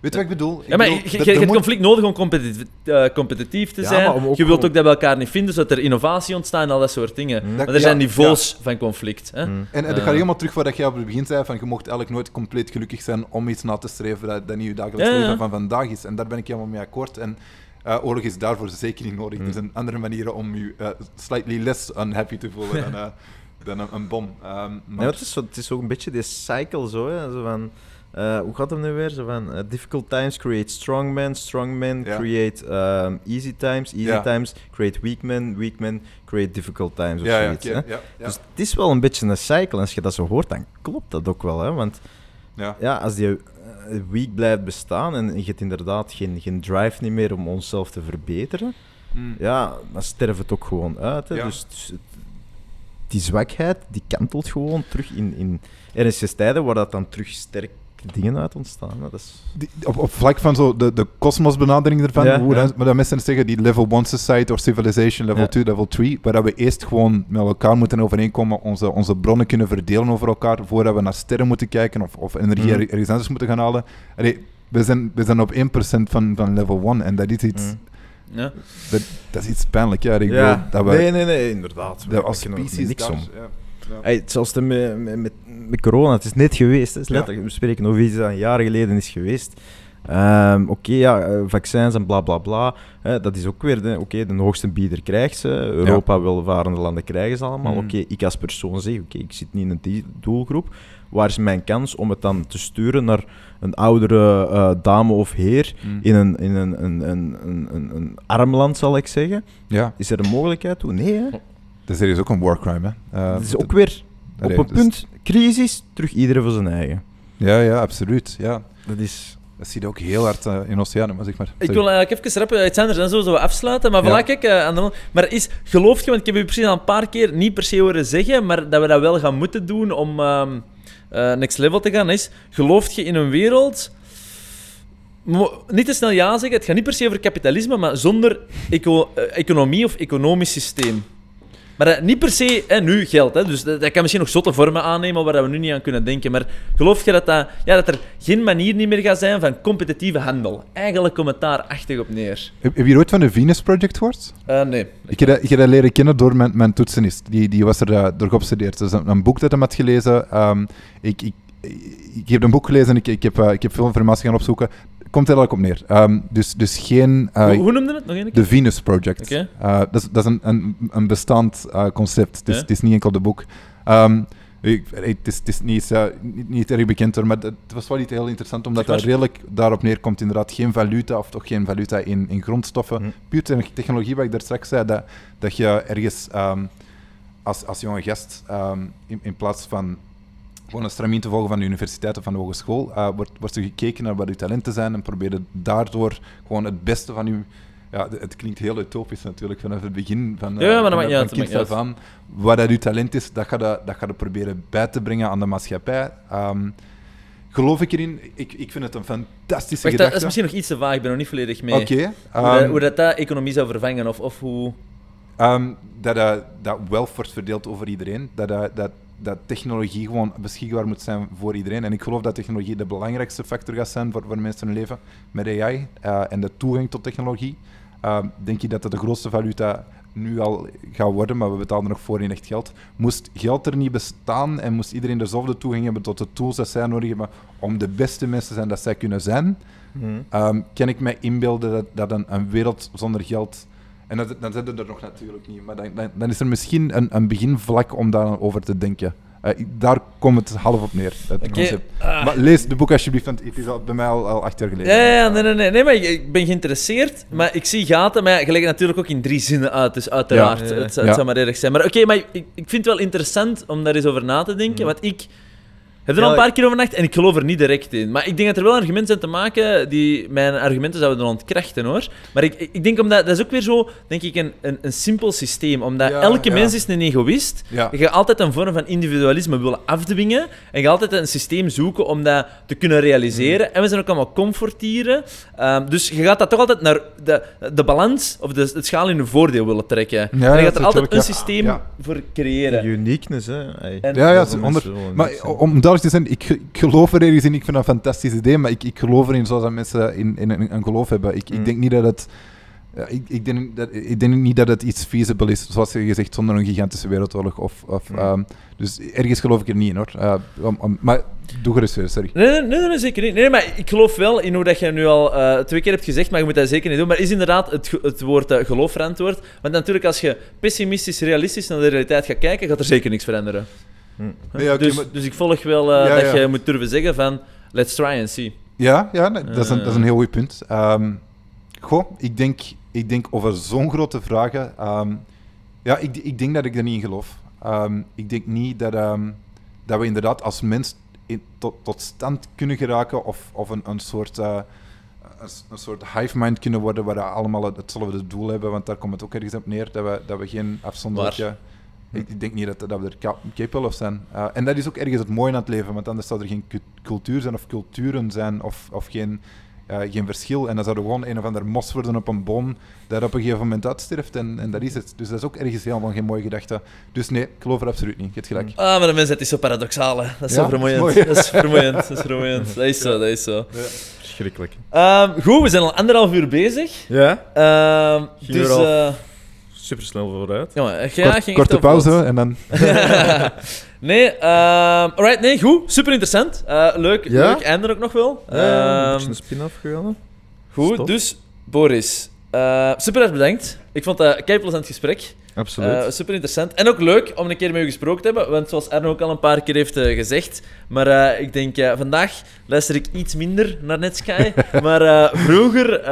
Weet je wat ik bedoel? Ik Ja, maar je, bedoel, je- je hebt moet- conflict nodig om competitief, eh, competitief te Ja, zijn. maar om ook je wilt ook dat we elkaar niet vinden, zodat er innovatie ontstaat en al dat soort dingen. Mm. Maar er Ja, zijn ja. niveaus van conflict. Hè? Mm. En, en dat Eh. gaat helemaal terug wat jij op het begin zei, van je mocht eigenlijk nooit compleet gelukkig zijn om iets na te streven dat, dat niet je dagelijks Ja, ja. leven van vandaag is. En daar ben ik helemaal mee akkoord. En eh, oorlog is daarvoor zeker niet nodig. Mm. Er zijn andere manieren om je slightly less unhappy te voelen dan, [LAUGHS] dan een, een bom. Maar, het, is zo, het is ook een beetje die cycle zo, hè. Zo van, eh, hoe gaat het nu weer? Zo van, eh, difficult times create strong men, strong men Ja. create ehm, easy times, easy Ja. times create weak men, weak men create difficult times of ja, zoiets. hè. Dus het is wel een beetje een cycle. Als je dat zo hoort, dan klopt dat ook wel. Hè? Want ja. ja, als die eh, weak blijft bestaan en je hebt inderdaad geen, geen drive niet meer om onszelf te verbeteren, Mm. ja, dan sterft het ook gewoon uit. Hè? Dus die zwakheid, die kantelt gewoon terug in, in ernstige tijden waar dat dan terug sterk dingen uit ontstaan. Hè? Dat is... Die- op, op vlak van zo de, de kosmosbenadering ervan, Ja, hoe ja. dat, maar dat mensen zeggen, die level 1 society of civilization, level Ja. 2, level 3, waar dat we eerst gewoon met elkaar moeten overeenkomen, onze, onze bronnen kunnen verdelen over elkaar, voordat we naar sterren moeten kijken of, of energie ergens anders moeten gaan halen. Allee, we, zijn, we zijn op 1% van, van level 1 en dat is iets, Mhm. Ja. dat, dat is iets pijnlijk. Ja, ik bedoel, Ja, dat we, nee, nee, nee, inderdaad. dat We als species niks daar- om. ja, ja. Hey, hetzelfde met, met, met, met corona, het is net geweest. Hè. Is letterlijk- We spreken over iets dat een jaar geleden is geweest. Ehm, Oké, ja, eh, vaccins en bla bla bla. Hè, dat is ook weer, de- oké, de hoogste bieder krijgt ze. Europa, welvarende landen krijgen ze allemaal. Mhm. Oké, ik als persoon zeg, oké, ik zit niet in die doelgroep. Waar is mijn kans om het dan te sturen naar een oudere eh, dame of heer Mm. in een, in een, een, een, een, een, een arm land, zal ik zeggen? Ja, Is er een mogelijkheid toe? Nee, hè? Dus er is ook een war crime, hè. Eh, Het is ook weer op allee, een dus- punt, crisis, terug iedereen voor zijn eigen. Ja, ja, absoluut. Ja. Dat is... Dat zie je ook heel hard eh, in Oceanen, maar zeg maar. Ik wil eigenlijk even rappen iets anders en zo zo afsluiten. Maar Ja. voilà, kijk, eh, aan de, maar is, geloof je, want ik heb u precies al een paar keer niet per se horen zeggen, maar dat we dat wel gaan moeten doen om ehm, eh, next level te gaan, is, geloof je in een wereld... Niet te snel ja zeggen, het gaat niet per se over kapitalisme, maar zonder eco- economie of economisch systeem. Maar dat niet per se hè, nu geld, hè, dus dat, dat kan misschien nog zotte vormen aannemen waar we nu niet aan kunnen denken. Maar geloof je dat, dat, ja, dat er geen manier niet meer gaat zijn van competitieve handel? Eigenlijk komt het daar achtig op neer. Heb, heb je ooit van de Venus Project gehoord? Eh, nee. Ik heb, dat, ik heb dat leren kennen door mijn, mijn toetsenist. Die, die was er eh, door geobsedeerd. Dat is een, een boek dat hij had gelezen. Ehm, ik, ik, ik heb een boek gelezen en ik, ik, heb, eh, ik heb veel informatie gaan opzoeken. Komt er eigenlijk op neer. Ehm, dus, dus geen... eh, hoe, hoe noemde het nog een keer? de Venus Project. Oké. Eh, dat, is, dat is een, een, een bestaand eh, concept. Het is, Ja. het is niet enkel de boek. Ehm, ik, het, is, het is niet, niet, niet erg bekend hoor, maar het was wel iets heel interessant, omdat dat redelijk daarop neerkomt. Inderdaad, geen valuta, of toch geen valuta in, in grondstoffen. Hm. Puur te- technologie, wat ik daar straks zei, dat, dat je ergens ehm, als, als jonge gast, in, in plaats van gewoon een stramien te volgen van de universiteit of van de hogeschool, eh, wordt, wordt er gekeken naar wat uw talenten zijn en probeerde daardoor gewoon het beste van uw... Ja, het klinkt heel utopisch natuurlijk vanaf het begin van, eh, Ja, maar dat van, van niet af aan. Wat dat uw talent is, dat ga je, dat ga je proberen bij te brengen aan de maatschappij. Ehm, geloof ik erin? Ik, ik vind het een fantastische Wacht, dat is misschien nog iets te vaag, ik ben nog niet volledig mee. Oké. hoe, dat, ehm, hoe dat, dat economie zou vervangen, of, of hoe... Ehm, dat, eh, dat wealth wordt verdeeld over iedereen. Dat, eh, dat, dat technologie gewoon beschikbaar moet zijn voor iedereen. En ik geloof dat technologie de belangrijkste factor gaat zijn voor, voor mensen hun leven met AI eh, en de toegang tot technologie. Ehm, denk je dat dat de grootste valuta nu al gaat worden, maar we betalen er nog voor in echt geld. Moest geld er niet bestaan en moest iedereen dezelfde toegang hebben tot de tools dat zij nodig hebben om de beste mensen te zijn dat zij kunnen zijn. Ehm, kan ik mij inbeelden dat, dat een, een wereld zonder geld. En dat, dan zitten er nog natuurlijk niet. Maar dan, dan, dan is er misschien een, een beginvlak om daarover te denken. Eh, daar komt het half op neer, het concept. ah. Maar lees de boek alsjeblieft, want het is al, bij mij al, al acht jaar geleden. Ja, nee, nee, nee, nee, maar ik, ik ben geïnteresseerd, maar ik zie gaten, maar ja, je legt het natuurlijk ook in drie zinnen uit, dus uiteraard, Ja, ja, ja. het, zou- Ja. het zou maar erg zijn. Maar oké, maar ik, ik vind het wel interessant om daar eens over na te denken, want ik heb er al een paar keer over nagedacht en ik geloof er niet direct in. Maar ik denk dat er wel argumenten zijn te maken die mijn argumenten zouden ontkrachten, hoor. Maar ik, ik denk omdat, dat is ook weer zo, denk ik, een, een, een simpel systeem, omdat Ja, elke ja. mens is een egoïst. Ja. Je gaat altijd een vorm van individualisme willen afdwingen. En je gaat altijd een systeem zoeken om dat te kunnen realiseren. Mm. En we zijn ook allemaal comfortieren. Ehm, dus je gaat dat toch altijd naar de, de balans of de, het schaal in je voordeel willen trekken. en je gaat er altijd een ja. systeem Ja. voor creëren. Uniqueness, hè. En- Ja, ja, onder, maar om duidelijk te zijn, ik, ik geloof er ergens in. Ik vind dat een fantastisch idee, maar ik, ik geloof erin zoals dat mensen in, in een, een geloof hebben. Ik, Mm. ik denk niet dat het... ja, ik, ik, denk dat, ik denk niet dat het iets feasible is, zoals je gezegd, zonder een gigantische wereldoorlog. Of, of, Mm. ehm, dus ergens geloof ik er niet in, hoor. Eh, maar doe gerust weer, sorry. Nee, nee, nee, nee, zeker niet. Nee, maar ik geloof wel in hoe dat je nu al eh, twee keer hebt gezegd, maar je moet dat zeker niet doen. Maar is inderdaad het, het woord eh, geloof verantwoord? Want natuurlijk, als je pessimistisch, realistisch naar de realiteit gaat kijken, gaat er zeker niks veranderen. Nee, ja, dus, maar- dus ik volg wel eh, Ja, dat je moet durven zeggen van, let's try and see. Ja, ja nee, dat, is een, Eh. dat is een heel goed punt. Ehm, goh, ik denk, ik denk over zo'n grote vragen... ehm, ja, ik, ik denk dat ik er niet in geloof. Ehm, ik denk niet dat, dat we inderdaad als mens in, tot, tot stand kunnen geraken of, of een, een soort... eh, een, soort hive mind kunnen worden waar we allemaal het- hetzelfde doel hebben, want daar komt het ook ergens op neer, dat we, dat we geen afzonderlijke... ik denk niet dat, dat we er cap- capable of zijn. Eh, en dat is ook ergens het mooie aan het leven, want anders zou er geen cu- cultuur zijn of culturen zijn of, of geen, eh, geen verschil. En dan zou er gewoon een of ander mos worden op een boom dat op een gegeven moment uitsterft en, en dat is het. Dus dat is ook ergens helemaal geen mooie gedachte. Dus nee, ik geloof er absoluut niet. Je hebt gelijk. Ah, maar de mensheid is zo paradoxaal, hè. Dat is Ja, zo vermoeiend. dat is mooi. Dat is vermoeiend, dat is vermoeiend. [LAUGHS] Dat is zo, dat is zo. Verschrikkelijk. Ehm, goed, we zijn al anderhalf uur bezig. Ja? Ehm, Ging dus al super snel vooruit. Ja, maar, ja, Kort- ging korte pauze en dan... [LAUGHS] nee, ehm alright, nee, goed. Super interessant. Eh, leuk, Ja? leuk einde ook nog wel. Ja, een Ehm, beetje een spin-off gegaan. goed, Stop. dus Boris, eh, super erg bedankt. Ik vond dat een kei plezant gesprek. Absoluut. Eh, super interessant. En ook leuk om een keer met u gesproken te hebben. Want zoals Arno ook al een paar keer heeft eh, gezegd. Maar eh, ik denk, eh, vandaag luister ik iets minder naar Netsky. [LAUGHS] maar eh, vroeger, eh,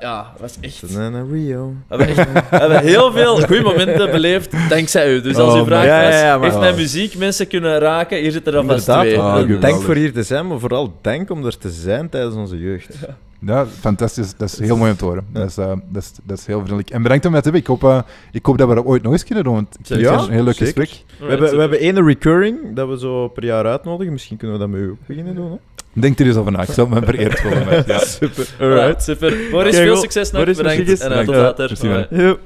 ja, was echt. Banana Rio. We hebben, echt, we hebben heel veel goede momenten beleefd dankzij u. Dus als Oh, u vraagt, ja, ja, ja, heeft mijn muziek mensen kunnen raken? Hier zitten er vast Inderdaad. twee. Ah, dank voor hier te zijn, maar vooral dank om er te zijn tijdens onze jeugd. Ja, fantastisch. Dat is heel mooi om te horen. Dat, is, eh, dat, is, dat is heel vriendelijk. En bedankt om dat te hebben. Ik hoop, eh, ik hoop dat we dat ooit nog eens kunnen doen. Want ik vind Ja, het een heel leuk zeker. gesprek. We hebben, we hebben één recurring dat we zo per jaar uitnodigen. Misschien kunnen we dat met u ook beginnen doen. Hè? Denk er eens over na. Ik zal me [LAUGHS] vereerd voelen. Ja. Super. Alright, super. Boris, veel succes nog. Boris, Bedankt. En tot later.